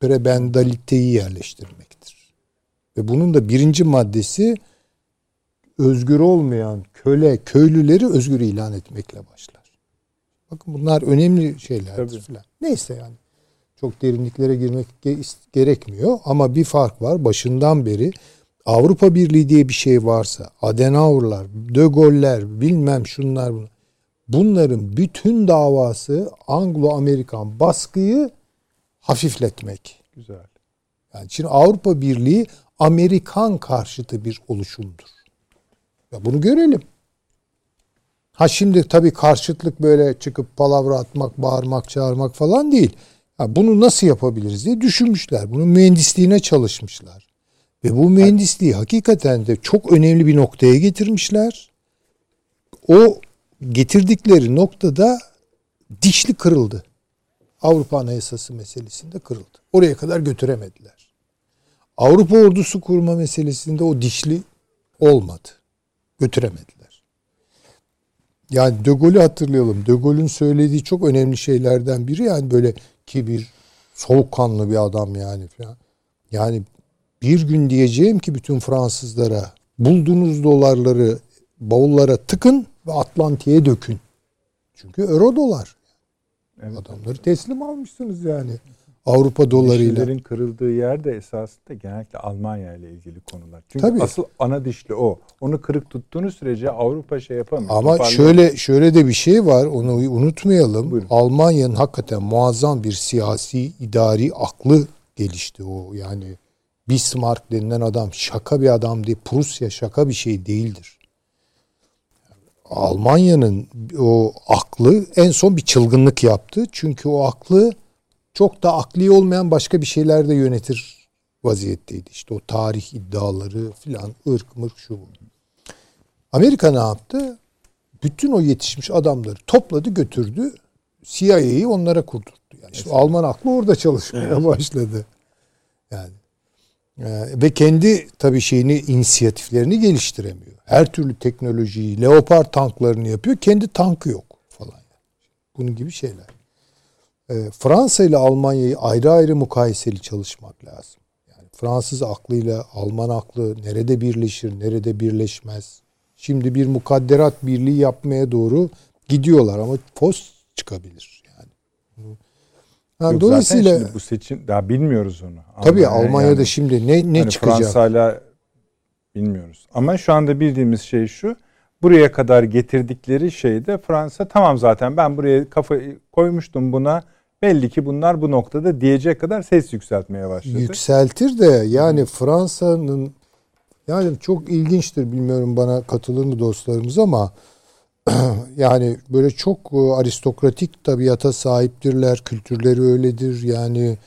prebendaliteyi yerleştirmektir. Ve bunun da birinci maddesi özgür olmayan köle, köylüleri özgür ilan etmekle başlar. Bakın bunlar önemli şeylerdir falan. Neyse yani. Çok derinliklere girmek gerekmiyor ama bir fark var. Başından beri Avrupa Birliği diye bir şey varsa, Adenauer'lar, De Gaulle'ler, bilmem şunlar bunlar. Bunların bütün davası Anglo-Amerikan baskıyı hafifletmek. Güzel. Yani şimdi Avrupa Birliği Amerikan karşıtı bir oluşumdur. Ya bunu görelim. Ha şimdi tabii karşıtlık böyle çıkıp palavra atmak, bağırmak, çağırmak falan değil. Ha bunu nasıl yapabiliriz diye düşünmüşler. Bunun mühendisliğine çalışmışlar. Ve bu mühendisliği hakikaten de çok önemli bir noktaya getirmişler. O getirdikleri noktada dişli kırıldı. Avrupa Anayasası meselesinde kırıldı. Oraya kadar götüremediler. Avrupa ordusu kurma meselesinde o dişli olmadı. Götüremediler. Yani De Gaulle'ü hatırlayalım. De Gaulle'ün söylediği çok önemli şeylerden biri yani böyle kibir, soğukkanlı bir adam yani falan. Yani bir gün diyeceğim ki bütün Fransızlara bulduğunuz dolarları bavullara tıkın ve Atlantik'e dökün. Çünkü euro dolar. Evet. Adamları teslim almışsınız yani. Avrupa dolarıyla. Dişlilerin kırıldığı yer de esasında genellikle Almanya ile ilgili konular. Çünkü Tabii. asıl ana dişli o. Onu kırık tuttuğunuz sürece Avrupa şey yapamıyor. Ama şöyle şöyle de bir şey var. Onu unutmayalım. Buyurun. Almanya'nın hakikaten muazzam bir siyasi, idari aklı gelişti o. Yani Bismarck denilen adam şaka bir adam değil. Prusya şaka bir şey değildir. Almanya'nın o aklı en son bir çılgınlık yaptı. Çünkü o aklı çok da akli olmayan başka bir şeyler de yönetir vaziyetteydi. İşte o tarih iddiaları filan ırk mırk şu bu. Amerika ne yaptı? Bütün o yetişmiş adamları topladı götürdü. CIA'yı onlara kurdurdu. Yani işte Alman aklı orada çalışmaya başladı. Yani ee, ve kendi tabii şeyini inisiyatiflerini geliştiremiyor. Her türlü teknolojiyi, Leopard tanklarını yapıyor. Kendi tankı yok falan. Bunun gibi şeyler. E, Fransa ile Almanya'yı ayrı ayrı mukayeseli çalışmak lazım. Yani Fransız aklıyla Alman aklı nerede birleşir, nerede birleşmez. Şimdi bir mukadderat birliği yapmaya doğru gidiyorlar ama fos çıkabilir yani. Yani Yok, dolayısıyla şimdi bu seçim daha bilmiyoruz onu. Tabii Almanya Almanya'da yani, şimdi ne ne hani çıkacak? Fransa'yla bilmiyoruz. Ama şu anda bildiğimiz şey şu. Buraya kadar getirdikleri şeyde Fransa tamam zaten ben buraya kafa koymuştum buna. Belli ki bunlar bu noktada diyecek kadar ses yükseltmeye başladı. Yükseltir de yani Fransa'nın yani çok ilginçtir bilmiyorum bana katılır mı dostlarımız ama yani böyle çok e, aristokratik tabiata sahiptirler. Kültürleri öyledir. Yani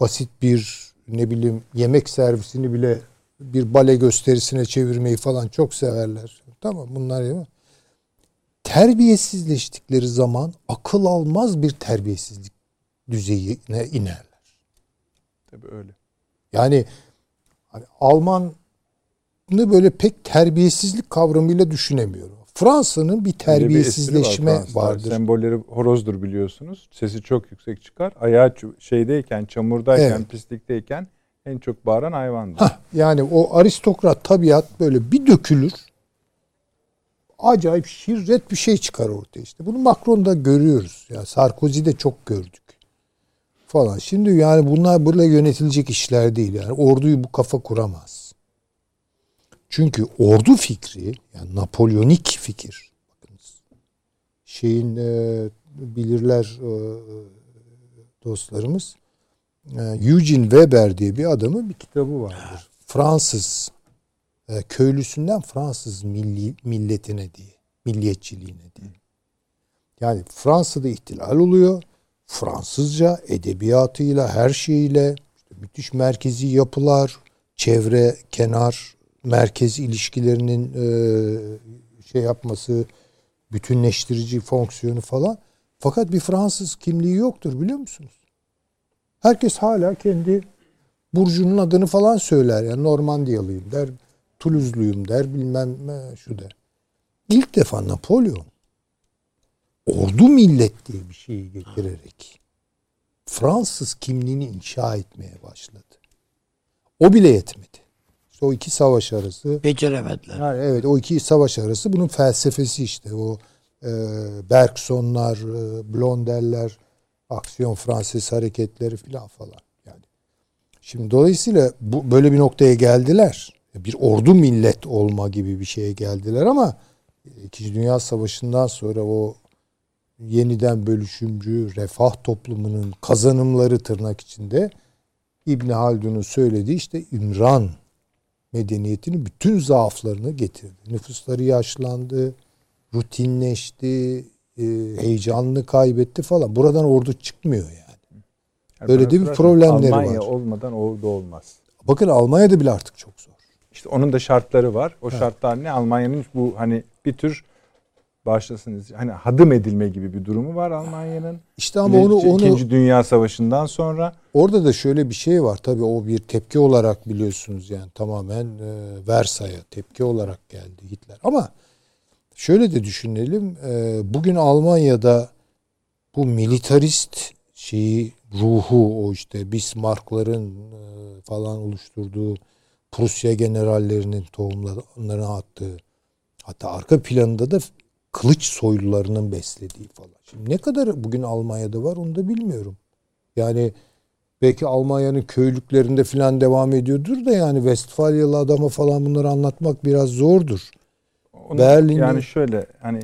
basit bir ne bileyim yemek servisini bile bir bale gösterisine çevirmeyi falan çok severler. Tamam bunlar ya. Terbiyesizleştikleri zaman akıl almaz bir terbiyesizlik düzeyine inerler. Tabii öyle. Yani hani Alman'ı böyle pek terbiyesizlik kavramıyla düşünemiyorum. Fransa'nın bir terbiyesizleşme bir var vardır. Sembolleri horozdur biliyorsunuz. Sesi çok yüksek çıkar. Ayağı şeydeyken, çamurdayken, evet. pislikteyken en çok bağıran hayvandır. Hah, yani o aristokrat tabiat böyle bir dökülür. Acayip şirret bir şey çıkar ortaya işte. Bunu Macron'da görüyoruz. Ya Sarkozy'de çok gördük. Falan. Şimdi yani bunlar böyle yönetilecek işler değil. Yani orduyu bu kafa kuramaz. Çünkü ordu fikri, yani Napolyonik fikir, şeyin e, bilirler e, dostlarımız, e, Eugene Weber diye bir adamın bir kitabı vardır. Fransız e, köylüsünden Fransız milli, milletine diye, milliyetçiliğine diye. Yani Fransa'da ihtilal oluyor. Fransızca edebiyatıyla, her şeyiyle işte müthiş merkezi yapılar, çevre, kenar merkez ilişkilerinin e, şey yapması, bütünleştirici fonksiyonu falan Fakat bir Fransız kimliği yoktur biliyor musunuz? Herkes hala kendi burcunun adını falan söyler. Yani Normandiyalıyım der, Toulouse'luyum der, bilmem ne, şu der. İlk defa Napolyon ordu millet diye bir şeyi getirerek Fransız kimliğini inşa etmeye başladı. O bile yetmedi. İşte o iki savaş arası. Beceremediler. Yani evet o iki savaş arası bunun felsefesi işte o e, Bergsonlar, e, Blondeller, aksiyon Fransız hareketleri filan falan. Yani şimdi dolayısıyla bu böyle bir noktaya geldiler. Bir ordu millet olma gibi bir şeye geldiler ama İkinci Dünya Savaşı'ndan sonra o yeniden bölüşümcü refah toplumunun kazanımları tırnak içinde İbn Haldun'un söylediği işte İmran medeniyetinin bütün zaaflarını getirdi. Nüfusları yaşlandı, rutinleşti, e, heyecanını kaybetti falan. Buradan ordu çıkmıyor yani. Böyle de bir problemleri Almanya var. olmadan ordu olmaz. Bakın Almanya'da bile artık çok zor. İşte onun da şartları var. O şartlar ne? Almanya'nın bu hani bir tür başlasınız hani hadım edilme gibi bir durumu var Almanya'nın. İşte ama onu onu İkinci Dünya Savaşı'ndan sonra orada da şöyle bir şey var. Tabii o bir tepki olarak biliyorsunuz yani tamamen e, Versay'a tepki olarak geldi Hitler. Ama şöyle de düşünelim. e, bugün Almanya'da bu militarist şeyi ruhu o işte Bismarck'ların e, falan oluşturduğu Prusya generallerinin tohumlarını attığı hatta arka planında da kılıç soylularının beslediği falan. Şimdi ne kadar bugün Almanya'da var onu da bilmiyorum. Yani belki Almanya'nın köylüklerinde falan devam ediyordur da yani Westfalyalı adama falan bunları anlatmak biraz zordur. Onu, Berlin'de- yani şöyle hani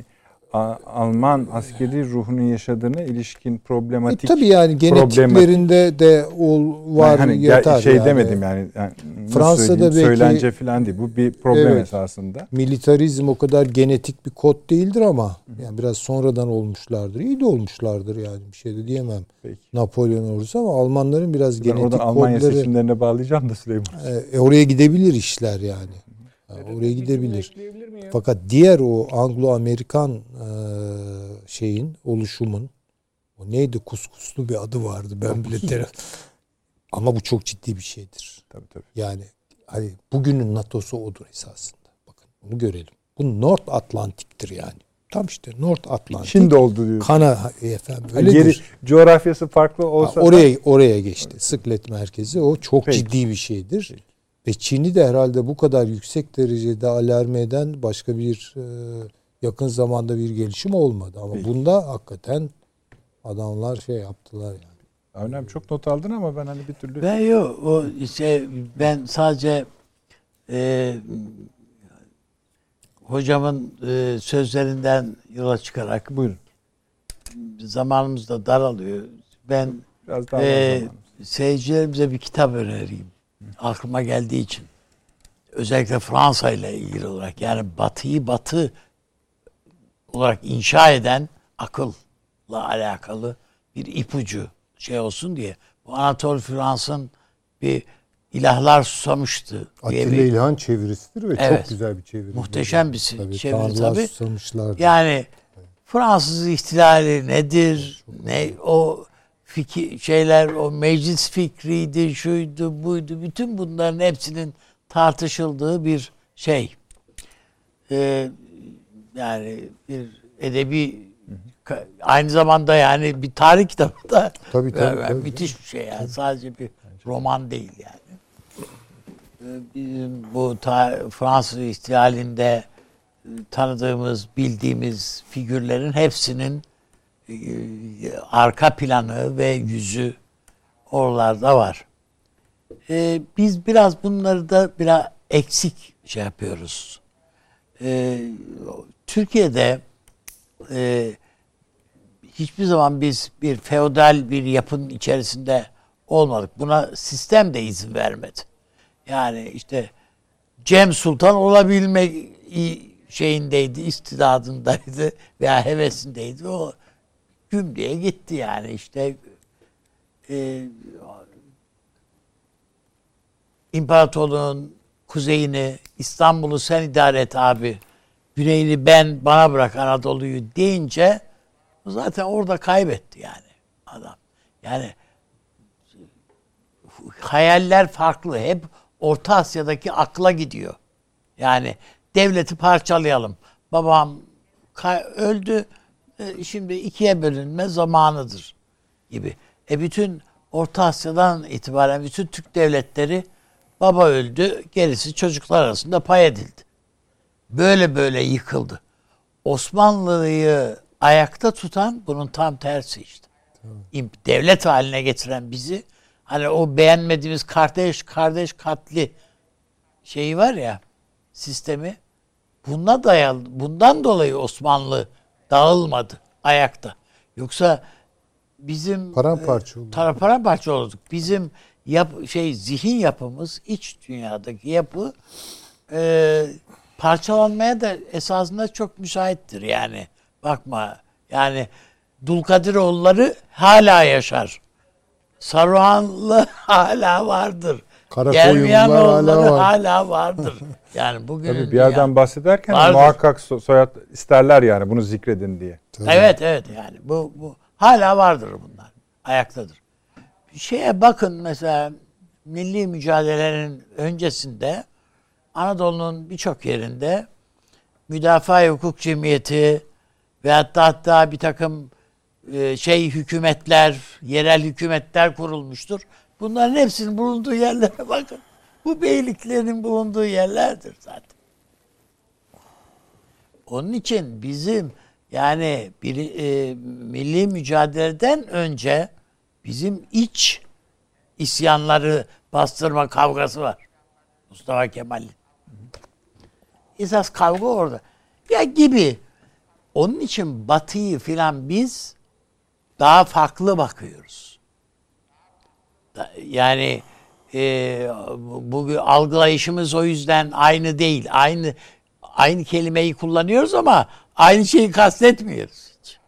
Alman askeri ruhunun yaşadığına ilişkin E, problematik tabii yani genetiklerinde de ol, var hani gel- yatar şey yani. demedim yani, yani Fransa'da belki- söylence falan değil. Bu bir problem Evet. esasında. Militarizm o kadar genetik bir kod değildir ama yani biraz sonradan olmuşlardır. İyi de olmuşlardır yani bir şey de diyemem. Peki. Napolyon ordusu ama Almanların biraz Ben genetik oradan Almanya kodları seçimlerine bağlayacağım da Süleyman. e, oraya gidebilir işler yani. Ha, oraya gidebilir. Fakat diğer o Anglo-Amerikan e, şeyin oluşumun o neydi kuskuslu bir adı vardı ben bile ter- ama bu çok ciddi bir şeydir. Tabii tabii. Yani hani bugünün NATO'su odur esasında. Bakın bunu görelim. Bu North Atlantik'tir yani. Tam işte North Atlantik. Şimdi oldu diyor. Kana efendim öyledir. geri coğrafyası farklı Ha, olsa da- oraya oraya geçti. Sıklet merkezi o çok Peki. ciddi bir şeydir. Ve Çin'i de herhalde bu kadar yüksek derecede alarm eden başka bir e, yakın zamanda bir gelişim olmadı. Ama Peki. bunda hakikaten adamlar şey yaptılar yani. Önemli çok not aldın ama ben hani bir türlü Ben yok. O şey, ben sadece e, hocamın e, sözlerinden yola çıkarak buyurun. zamanımız da daralıyor. Ben Biraz daha e, seyircilerimize bir kitap önereyim. Aklıma geldiği için. Özellikle Fransa ile ilgili olarak yani batıyı batı olarak inşa eden akılla alakalı bir ipucu şey olsun diye. Bu Anatol Frans'ın bir ilahlar susamıştı. Atilla bir- İlhan çevirisidir ve Evet. çok güzel bir çeviri. Muhteşem bir tabii, çeviri tabii. susamışlardır. Yani Fransız ihtilali nedir? Ne o fikir şeyler o meclis fikriydi, şuydu, buydu. Bütün bunların hepsinin tartışıldığı bir şey. Ee, yani bir edebi aynı zamanda yani bir tarih kitabı da Tabii, tabii, Yani tabii. müthiş bir şey yani. Sadece bir roman değil yani. Ee, Bizim bu ta- Fransız ihtilalinde e, tanıdığımız, bildiğimiz figürlerin hepsinin arka planı ve yüzü oralarda var. Ee, biz biraz bunları da biraz eksik şey yapıyoruz. Ee, Türkiye'de e, hiçbir zaman biz bir feodal bir yapının içerisinde olmadık. Buna sistem de izin vermedi. Yani işte Cem Sultan olabilme şeyindeydi, istidadındaydı veya hevesindeydi. O güm diye gitti yani işte e, İmparatorluğun kuzeyini, İstanbul'u sen idare et abi. Güneyini ben bana bırak Anadolu'yu deyince zaten orada kaybetti yani adam. Yani hayaller farklı. Hep Orta Asya'daki akla gidiyor. Yani devleti parçalayalım. Babam öldü. E, Şimdi ikiye bölünme zamanıdır gibi. E bütün Orta Asya'dan itibaren bütün Türk devletleri baba öldü, gerisi çocuklar arasında pay edildi. Böyle böyle yıkıldı. Osmanlı'yı ayakta tutan bunun tam tersi işte. Devlet haline getiren bizi hani o beğenmediğimiz kardeş kardeş katli şeyi var ya sistemi buna dayalı bundan dolayı Osmanlı dağılmadı ayakta. Yoksa bizim Paramparça oldu. Tara paramparça olduk. Bizim yap şey zihin yapımız iç dünyadaki yapı e, parçalanmaya da esasında çok müsaittir yani. Bakma yani Dulkadiroğulları hala yaşar. Saruhanlı hala vardır. Karakoyunlular Germiyanoğulları hala var. hala vardır. Yani bugün Tabii bir yerden bahsederken de Vardır. muhakkak so- soyad isterler yani bunu zikredin diye. Evet evet yani bu, bu hala vardır bunlar. Ayaktadır. Bir şeye bakın mesela milli mücadelelerin öncesinde Anadolu'nun birçok yerinde müdafaa hukuk cemiyeti ve hatta hatta bir takım e, şey hükümetler, yerel hükümetler kurulmuştur. Bunların hepsinin bulunduğu yerlere bakın. Bu beyliklerin bulunduğu yerlerdir zaten. Onun için bizim yani bir, e, milli mücadeleden önce bizim iç isyanları bastırma kavgası var. Mustafa Kemal'in. Esas kavga orada. Ya gibi. Onun için Batı'yı filan biz daha farklı bakıyoruz. Yani e, bu bu algılayışımız o yüzden aynı değil. Aynı aynı kelimeyi kullanıyoruz ama aynı şeyi kastetmiyoruz hiç.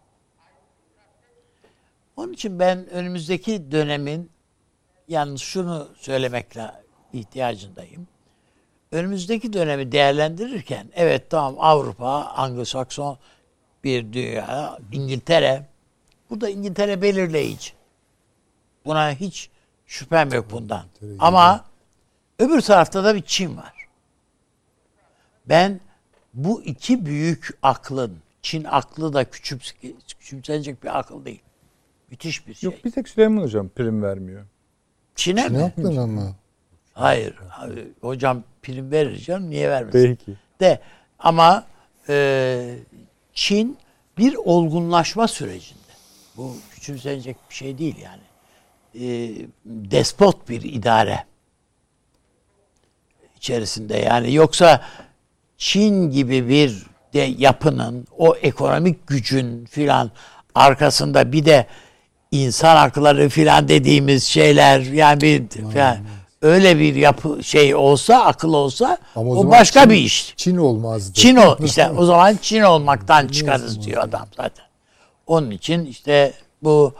Onun için ben önümüzdeki dönemin yalnız şunu söylemekle ihtiyacındayım. Önümüzdeki dönemi değerlendirirken evet tamam Avrupa, Anglo-Sakson bir dünya, İngiltere. Burada İngiltere belirleyici. Buna hiç şüphem yok bundan. Ama öbür tarafta da bir Çin var. Ben bu iki büyük aklın, Çin aklı da küçüm, küçümsenecek bir akıl değil. Müthiş bir şey. Yok bir tek Süleyman Hocam prim vermiyor. Çin'e Ne mi? yaptın ama? Hayır. Abi, hocam prim verir canım. Niye vermesin? Belki. De ama e, Çin bir olgunlaşma sürecinde. Bu küçümsenecek bir şey değil yani. E, despot bir idare içerisinde yani yoksa Çin gibi bir de yapının o ekonomik gücün filan arkasında bir de insan hakları filan dediğimiz şeyler yani bir filan, öyle bir yapı şey olsa akıl olsa Ama o, zaman başka Çin- bir iş. Çin olmazdı. Çin o işte o zaman Çin olmaktan çıkarız diyor adam zaten. Onun için işte bu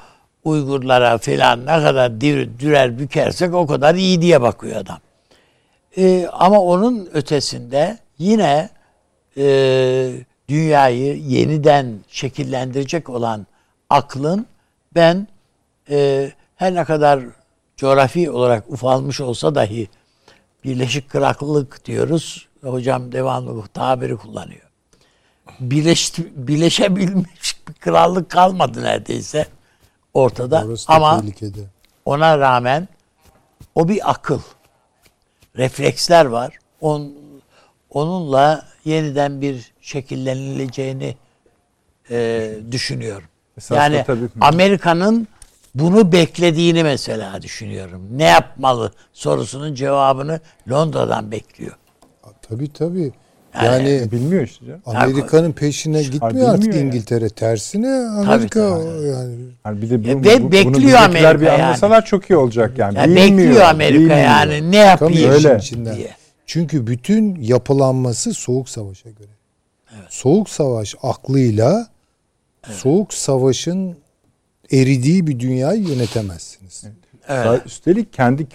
Uygurlara filan ne kadar dir, dürer bükersek o kadar iyi diye bakıyor adam. Ee, ama onun ötesinde yine e, dünyayı yeniden şekillendirecek olan aklın ben e, her ne kadar coğrafi olarak ufalmış olsa dahi Birleşik Krallık diyoruz. Hocam devamlı tabiri kullanıyor. Birleş, birleşebilmiş bir krallık kalmadı neredeyse ortada. Orası Ama tehlikede. ona rağmen o bir akıl. Refleksler var. On, onunla yeniden bir şekillenileceğini e, düşünüyorum. Esas da yani tabii- Amerika'nın bunu beklediğini mesela düşünüyorum. Ne yapmalı sorusunun cevabını Londra'dan bekliyor. Tabii tabii. Yani E, Bilmiyor işte. canım. Amerika'nın peşine gitmiyor artık bilmiyor yani. İngiltere. Tersine Amerika tabii. yani Yani bir de Ya bunu, ve bu- bekliyor Amerika bir yani. anlasalar çok iyi olacak yani. Ya Bilmiyor, bekliyor Amerika bilmiyor. yani ne yapayım Öyle. içinden. diye. Çünkü bütün yapılanması Soğuk Savaş'a göre. Soğuk Savaş aklıyla Soğuk Savaş'ın eridiği bir dünyayı yönetemezsiniz. Daha Üstelik kendi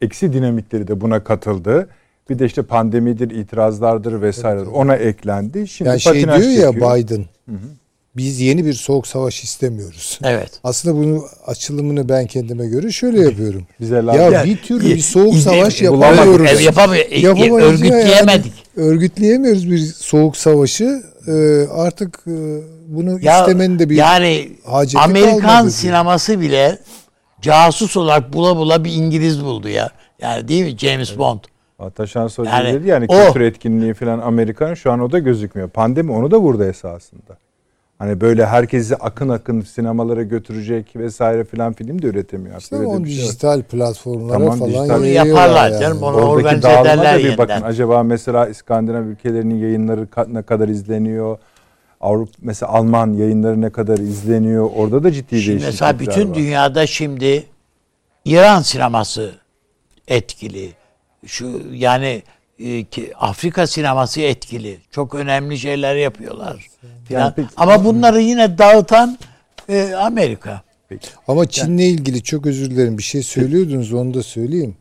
eksi dinamikleri de buna katıldı. Bir de işte pandemidir, itirazlardır vesaire ona eklendi. Şimdi Yani şey diyor ya çekiyor. Biden. biz yeni bir soğuk savaş istemiyoruz. Evet. Aslında bunu açılımını ben kendime göre şöyle yapıyorum. Bize ya bir türlü bir soğuk İzle- savaş yapamıyoruz. Evet, yapamıyor. E, Yapamayız ya Örgütleyemedik. yani. Örgütleyemiyoruz bir soğuk savaşı. Ee, artık e, bunu Ya, istemenin de bir yani haceti Amerikan diyor. sineması bile casus olarak bula bula bir İngiliz buldu ya. Yani değil mi James Bond? Ataşan Hoca Yani dedi yani o- kültür etkinliği falan Amerikan şu an o da gözükmüyor. Pandemi onu da vurdu esasında. Hani böyle herkesi akın akın sinemalara götürecek vesaire filan film de üretemiyor. İşte Öyle o şey var. dijital platformlara Tamam, falan dijital- Onu yayıyorlar yaparlar yani. canım. Onu Oradaki organize dağılma da bir yeniden. bakın. Acaba mesela İskandinav ülkelerinin yayınları ne kadar izleniyor? Avrupa mesela Alman yayınları ne kadar izleniyor? Orada da ciddi Şimdi değişiklikler mesela bütün var. dünyada şimdi İran sineması etkili. Şu yani e, ki Afrika sineması etkili. Çok önemli şeyler yapıyorlar. Yani peki- Ama bunları yine dağıtan e, Amerika. Ama Çin'le ilgili çok özür dilerim bir şey söylüyordunuz onu da söyleyeyim.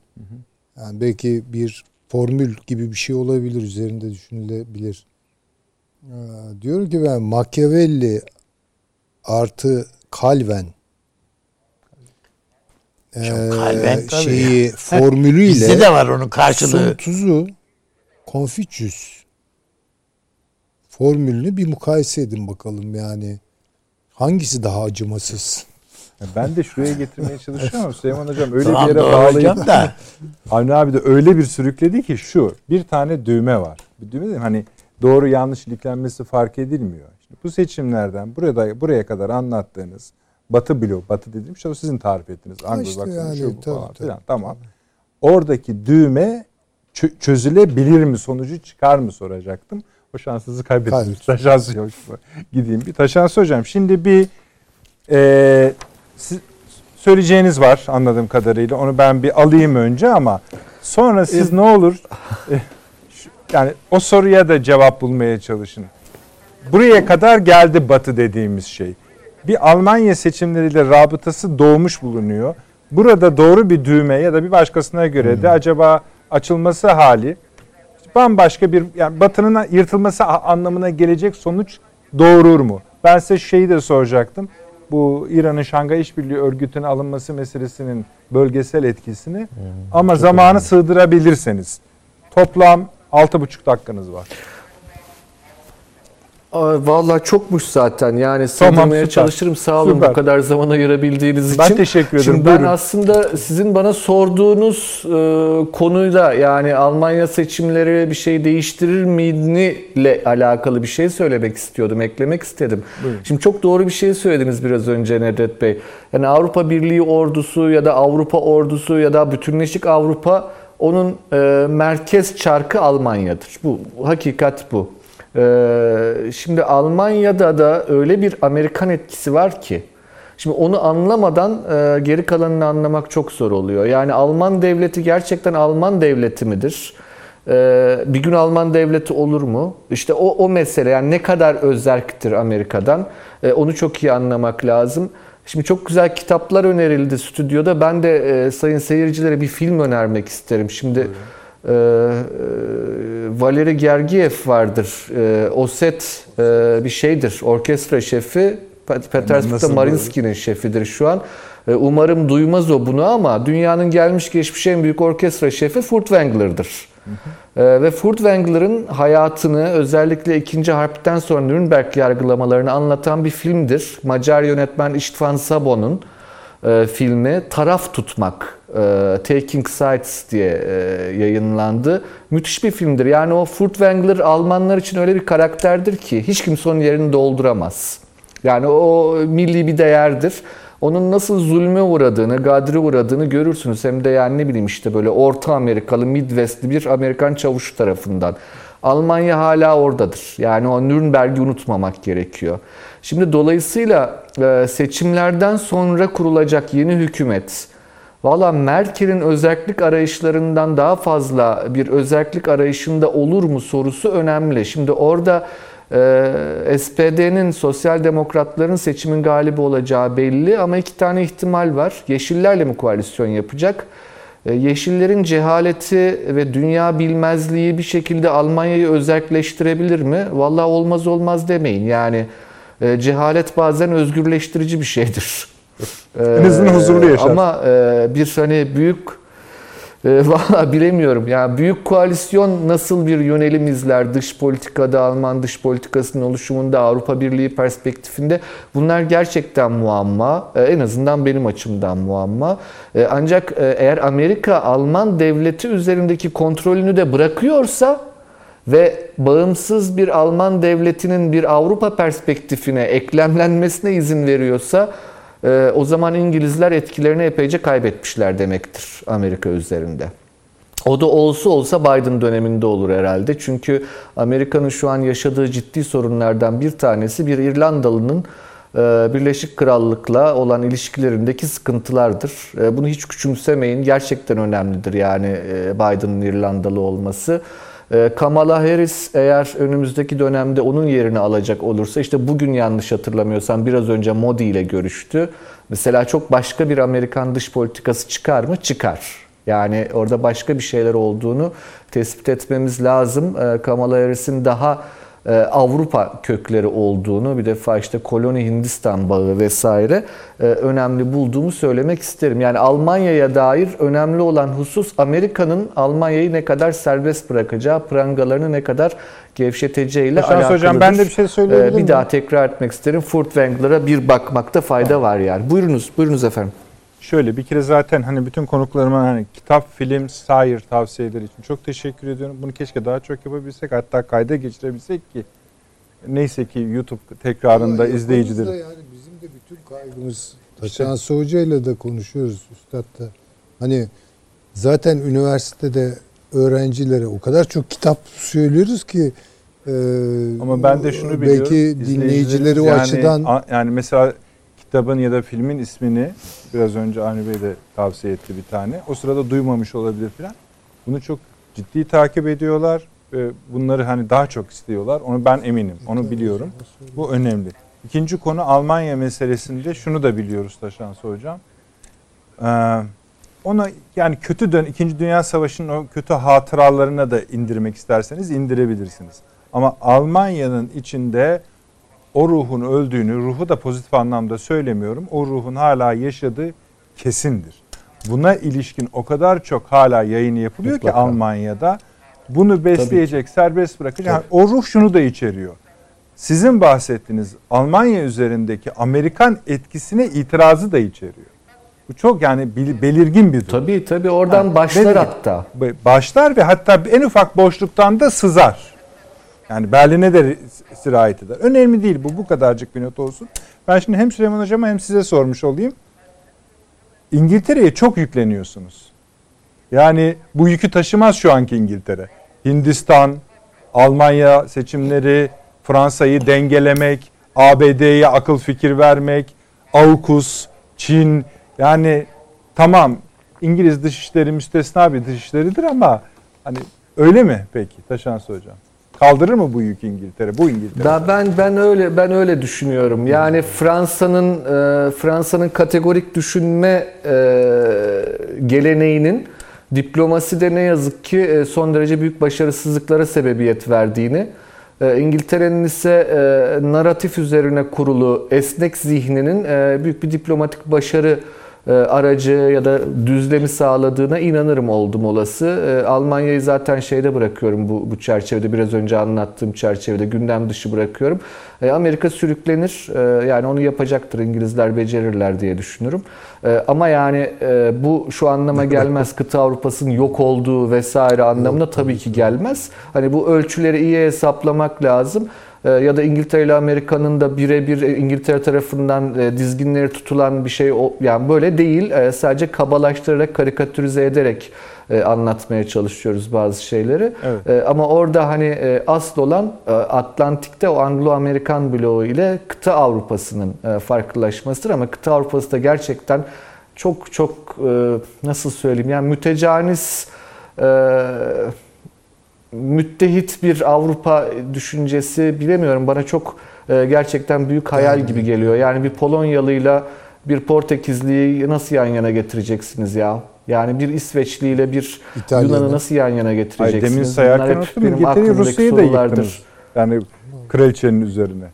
Yani belki bir formül gibi bir şey olabilir üzerinde düşünülebilir. Ee, diyorum ki ben Machiavelli artı Calvin ee, Calvin tabii. şeyi formülüyle Bizde de var onun karşılığı. Sun Tzu Confucius formülünü bir mukayese edin bakalım yani. Hangisi daha acımasız? Ben de şuraya getirmeye çalışıyorum Süleyman Hocam öyle Tamam bir yere bağlayıp hocam da. Avni abi de öyle bir sürükledi ki şu bir tane düğme var. Bir düğme değil mi? Hani doğru yanlış iliklenmesi fark edilmiyor. Şimdi bu seçimlerden burada buraya kadar anlattığınız Batı blok, Batı dediğim şey o sizin tarif ettiğiniz. Anglo işte yani, şu bu tabii, falan tabii. filan. Tamam. Oradaki düğme çö- çözülebilir mi sonucu çıkar mı soracaktım. O şansınızı kaybettiniz. Taşansı yok. Gideyim bir taşansı hocam. Şimdi bir e, siz, söyleyeceğiniz var anladığım kadarıyla. Onu ben bir alayım önce ama sonra siz ne olur e, şu- yani o soruya da cevap bulmaya çalışın. Buraya kadar geldi Batı dediğimiz şey. Bir Almanya seçimleriyle rabıtası doğmuş bulunuyor. Burada doğru bir düğme ya da bir başkasına göre de acaba açılması hali bambaşka bir yani Batı'nın yırtılması anlamına gelecek sonuç doğurur mu? Ben size şeyi de soracaktım. Bu İran'ın Şangay İşbirliği Örgütü'ne alınması meselesinin bölgesel etkisini ama zamanı sığdırabilirseniz. Toplam 6,5 dakikanız var. Aa, Vallahi çokmuş zaten. Yani sığdırmaya süper. çalışırım. Sağ olun Süper. bu kadar zaman ayırabildiğiniz için. Ben teşekkür ederim. Şimdi ben Buyurun. aslında sizin bana sorduğunuz e, konuyla yani Almanya seçimleri bir şey değiştirir mi ile alakalı bir şey söylemek istiyordum, eklemek istedim. Şimdi çok doğru bir şey söylediniz biraz önce Nedret Bey. Yani Avrupa Birliği ordusu ya da Avrupa ordusu ya da bütünleşik Avrupa onun e, merkez çarkı Almanya'dır. Bu hakikat bu. Ee, şimdi Almanya'da da öyle bir Amerikan etkisi var ki şimdi onu anlamadan e, geri kalanını anlamak çok zor oluyor. Yani Alman devleti gerçekten Alman devleti midir? Ee, bir gün Alman devleti olur mu? İşte o, o mesele yani ne kadar özerktir Amerika'dan e, onu çok iyi anlamak lazım. Şimdi çok güzel kitaplar önerildi stüdyoda. Ben de e, sayın seyircilere bir film önermek isterim. Şimdi e, e, Valeri Gergiev vardır. E, Oset e, bir şeydir. Orkestra şefi. Pet- Petersburg'da Nasıl Marinsky'nin şefidir şu an. E, umarım duymaz o bunu ama dünyanın gelmiş geçmiş en büyük orkestra şefi Furtwängler'dır. E, ve Furtwängler'ın hayatını özellikle 2. Harp'ten sonra Nürnberg yargılamalarını anlatan bir filmdir. Macar yönetmen Istvan Szabo'nun e, filmi Taraf Tutmak, Taking Sides diye e, yayınlandı. Müthiş bir filmdir. Yani o Furtwängler Almanlar için öyle bir karakterdir ki hiç kimse onun yerini dolduramaz. Yani o milli bir değerdir. Onun nasıl zulme uğradığını, gadre uğradığını görürsünüz. Hem de yani ne bileyim işte böyle Orta Amerikalı, Midwest'li bir Amerikan çavuş tarafından. Almanya hala oradadır. Yani o Nürnberg'i unutmamak gerekiyor. Şimdi dolayısıyla e, seçimlerden sonra kurulacak yeni hükümet, Valla Merkel'in özellik arayışlarından daha fazla bir özellik arayışında olur mu sorusu önemli. Şimdi orada e, SPD'nin, Sosyal Demokratların seçimin galibi olacağı belli ama iki tane ihtimal var. Yeşillerle mi koalisyon yapacak? E, Yeşillerin cehaleti ve dünya bilmezliği bir şekilde Almanya'yı özelleştirebilir mi? Valla olmaz olmaz demeyin. Yani e, cehalet bazen özgürleştirici bir şeydir. En azından huzurlu yaşar. Ama e, bir hani büyük e, Valla bilemiyorum. Yani büyük koalisyon nasıl bir yönelim izler dış politikada, Alman dış politikasının oluşumunda, Avrupa Birliği perspektifinde bunlar gerçekten muamma. E, en azından benim açımdan muamma. E, ancak e, eğer Amerika Alman devleti üzerindeki kontrolünü de bırakıyorsa ve bağımsız bir Alman devletinin bir Avrupa perspektifine eklemlenmesine izin veriyorsa e, o zaman İngilizler etkilerini epeyce kaybetmişler demektir Amerika üzerinde. O da olsa olsa Biden döneminde olur herhalde. Çünkü Amerika'nın şu an yaşadığı ciddi sorunlardan bir tanesi bir İrlandalı'nın e, Birleşik Krallık'la olan ilişkilerindeki sıkıntılardır. E, bunu hiç küçümsemeyin. Gerçekten önemlidir yani e, Biden'ın İrlandalı olması. Kamala Harris eğer önümüzdeki dönemde onun yerini alacak olursa işte bugün yanlış hatırlamıyorsam biraz önce Modi ile görüştü. Mesela çok başka bir Amerikan dış politikası çıkar mı? Çıkar. Yani orada başka bir şeyler olduğunu tespit etmemiz lazım. Kamala Harris'in daha Avrupa kökleri olduğunu bir defa işte koloni Hindistan bağı vesaire e, önemli bulduğumu söylemek isterim. Yani Almanya'ya dair önemli olan husus Amerika'nın Almanya'yı ne kadar serbest bırakacağı, prangalarını ne kadar gevşeteceğiyle Şans alakalıdır. Hocam ben de bir şey söyleyebilir e? Bir daha tekrar etmek isterim. Furtwängler'a bir bakmakta fayda var yani. Buyurunuz, buyurunuz efendim. Şöyle bir kere zaten hani bütün konuklarıma hani kitap, film, sair tavsiyeleri için çok teşekkür ediyorum. Bunu keşke daha çok yapabilsek hatta kayda geçirebilsek ki neyse ki YouTube tekrarında Ama izleyicileri. Yani bizim de bütün kaygımız Taşansı Hoca ile de konuşuyoruz Üstad da. Hani zaten üniversitede öğrencilere o kadar çok kitap söylüyoruz ki e, Ama ben de şunu biliyorum. belki dinleyicileri o yani, açıdan a- yani mesela kitabın ya da filmin ismini biraz önce Avni Bey de tavsiye etti bir tane. O sırada duymamış olabilir falan. Bunu çok ciddi takip ediyorlar. ve Bunları hani daha çok istiyorlar. Onu ben eminim. Onu biliyorum. Bu önemli. İkinci konu Almanya meselesinde şunu da biliyoruz Taşansı Hocam. Ee, ona yani kötü dön İkinci Dünya Savaşı'nın o kötü hatıralarına da indirmek isterseniz indirebilirsiniz. Ama Almanya'nın içinde o ruhun öldüğünü, ruhu da pozitif anlamda söylemiyorum. O ruhun hala yaşadığı kesindir. Buna ilişkin o kadar çok hala yayını yapılıyor Mutlaka. ki Almanya'da. Bunu besleyecek, serbest bırakacak. Yani o ruh şunu da içeriyor. Sizin bahsettiğiniz Almanya üzerindeki Amerikan etkisine itirazı da içeriyor. Bu çok yani belirgin bir durum. Tabii tabii oradan Ha, başlar hatta. Başlar ve hatta en ufak boşluktan da sızar. Yani Berlin'e de sirayet eder. Önemli değil bu. Bu kadarcık bir not olsun. Ben şimdi hem Süleyman Hocam'a hem size sormuş olayım. İngiltere'ye çok yükleniyorsunuz. Yani bu yükü taşımaz şu anki İngiltere. Hindistan, Almanya seçimleri, Fransa'yı dengelemek, ABD'ye akıl fikir vermek, AUKUS, Çin. Yani tamam İngiliz dışişleri müstesna bir dışişleridir ama hani öyle mi peki Taşansı Hocam? Kaldırır mı bu yük İngiltere? Bu İngiltere. Da ben ben öyle ben öyle düşünüyorum. Yani Fransa'nın e, Fransa'nın kategorik düşünme e, geleneğinin diplomaside ne yazık ki e, son derece büyük başarısızlıklara sebebiyet verdiğini, e, İngiltere'nin ise e, naratif üzerine kurulu esnek zihninin e, büyük bir diplomatik başarı aracı ya da düzlemi sağladığına inanırım oldum olası. E, Almanya'yı zaten şeyde bırakıyorum bu, bu çerçevede biraz önce anlattığım çerçevede gündem dışı bırakıyorum. E, Amerika sürüklenir e, yani onu yapacaktır İngilizler becerirler diye düşünürüm. E, Ama yani e, bu şu anlama gelmez kıta Avrupa'sının yok olduğu vesaire anlamına tabii ki gelmez. Hani bu ölçüleri iyi hesaplamak lazım. E, ya da İngiltere ile Amerika'nın da birebir e, İngiltere tarafından e, dizginleri tutulan bir şey yani böyle değil. E, Sadece kabalaştırarak, karikatürize ederek e, anlatmaya çalışıyoruz bazı şeyleri. Evet. E, Ama orada hani asıl olan Atlantik'te o Anglo-Amerikan bloğu ile kıta Avrupa'sının farklılaşmasıdır ama kıta Avrupa'sı da gerçekten çok çok nasıl söyleyeyim yani mütecanis müttehit bir Avrupa düşüncesi bilemiyorum bana çok e, gerçekten büyük hayal gibi geliyor. Yani bir Polonyalıyla bir Portekizliyi nasıl yan yana getireceksiniz ya? Yani bir İsveçli ile bir. Yunan'ı nasıl yan yana Ay, getireceksiniz? demin sayarken Bunlar hep benim aklımdaki Rusya'yı da sorulardır. yıktınız. Yani kraliçenin üzerine.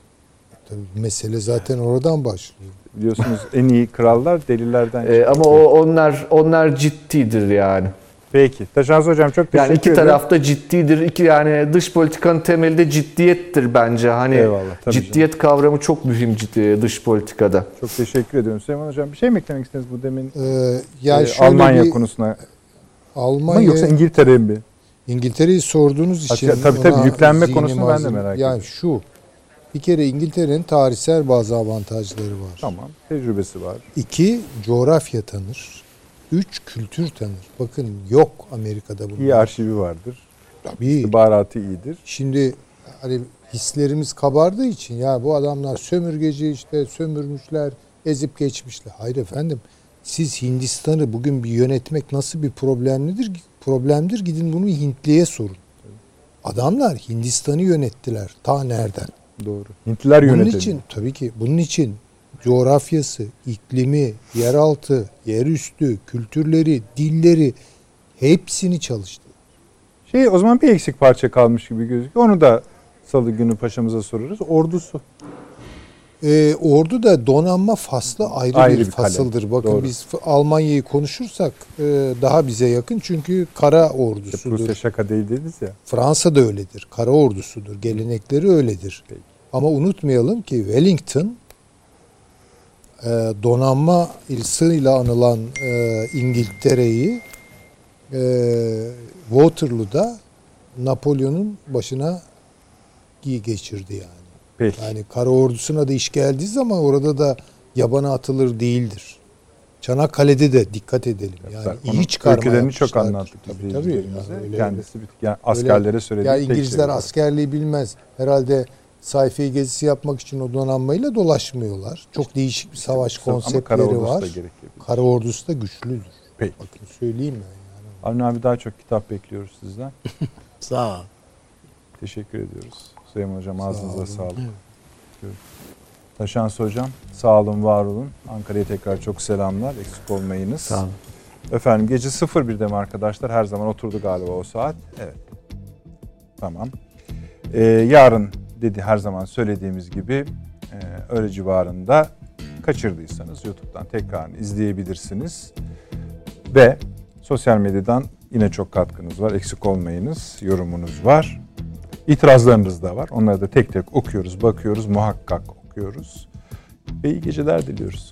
Tabii mesele zaten oradan başlıyor. Biliyorsunuz en iyi krallar delilerden Ee, ama o onlar onlar ciddidir yani. Peki. Taşans Hocam çok teşekkür Yani iki ederim. tarafta ciddidir. İki yani dış politikanın temeli de ciddiyettir bence. Hani Eyvallah, tabii ciddiyet kavramı çok mühim ciddi dış politikada. Çok teşekkür ediyorum Süleyman Hocam. Bir şey mi eklemek istediniz bu demin Ee, yani e, şöyle Almanya bir konusuna? Mı Almanya yoksa İngiltere mi? İngiltere'yi sorduğunuz için Tabii, tabii, tabii, yüklenme konusunu ben de merak Yani şu bir kere İngiltere'nin tarihsel bazı avantajları var. Tamam. Tecrübesi var. İki coğrafya tanır. Üç kültür tanır. Bakın yok Amerika'da bunlar. İyi arşivi vardır. Tabii. İstihbaratı iyidir. Şimdi hani hislerimiz kabardığı için ya bu adamlar sömürgeci işte sömürmüşler, ezip geçmişler. Hayır efendim. Siz Hindistan'ı bugün bir yönetmek nasıl bir problemlidir? Problemdir. Gidin bunu Hintliye sorun. Adamlar Hindistan'ı yönettiler. Ta nereden? Doğru. Hintliler Bunun yönetimi. için tabii ki bunun için coğrafyası, iklimi, yeraltı, yerüstü, kültürleri, dilleri hepsini çalıştı. Şey o zaman bir eksik parça kalmış gibi gözüküyor. Onu da salı günü paşamıza sorarız. Ordusu. Ee, ordu da donanma faslı ayrı, Ayrı bir bir kalem. fasıldır. Bakın Doğru. biz Almanya'yı konuşursak e, daha bize yakın çünkü kara ordusudur. Prusya şaka değil dediniz ya. Fransa da öyledir. Kara ordusudur. Gelenekleri öyledir. Peki. Ama unutmayalım ki Wellington e, donanma ilsıyla anılan e, İngiltere'yi e, Waterloo'da Napolyon'un başına gi- geçirdi yani. Peki. Yani kara ordusuna da iş geldiği zaman orada da yabana atılır değildir. Çanakkale'de de dikkat edelim. Yani Zaten iyi çıkarma öykülerini çok anlattık Tabii tabii. Yani öyle- Kendisi bir, yani askerlere söylediği ya tek İngilizler şey askerliği bilmez. Herhalde sayfayı gezisi yapmak için o donanmayla dolaşmıyorlar. Çok değişik bir savaş Ama konseptleri var. da. Kara ordusu da güçlüdür. Peki. Bakın söyleyeyim ben yani. Avni abi daha çok kitap bekliyoruz sizden. Sağ ol. Teşekkür ediyoruz. Süleyman Hocam ağzınıza olun. sağlık. Taşans Hocam sağ olun var olun. Ankara'ya tekrar çok selamlar. Eksik olmayınız. Sağ olun. Efendim gece 01'de mi arkadaşlar? Her zaman oturdu galiba o saat. Evet. Tamam. Ee, yarın dedi her zaman söylediğimiz gibi e, öğle civarında kaçırdıysanız YouTube'dan tekrar izleyebilirsiniz. Ve sosyal medyadan yine çok katkınız var. Eksik olmayınız. Yorumunuz var. İtirazlarınız da var. Onları da tek tek okuyoruz, bakıyoruz, muhakkak okuyoruz. Ve iyi geceler diliyoruz.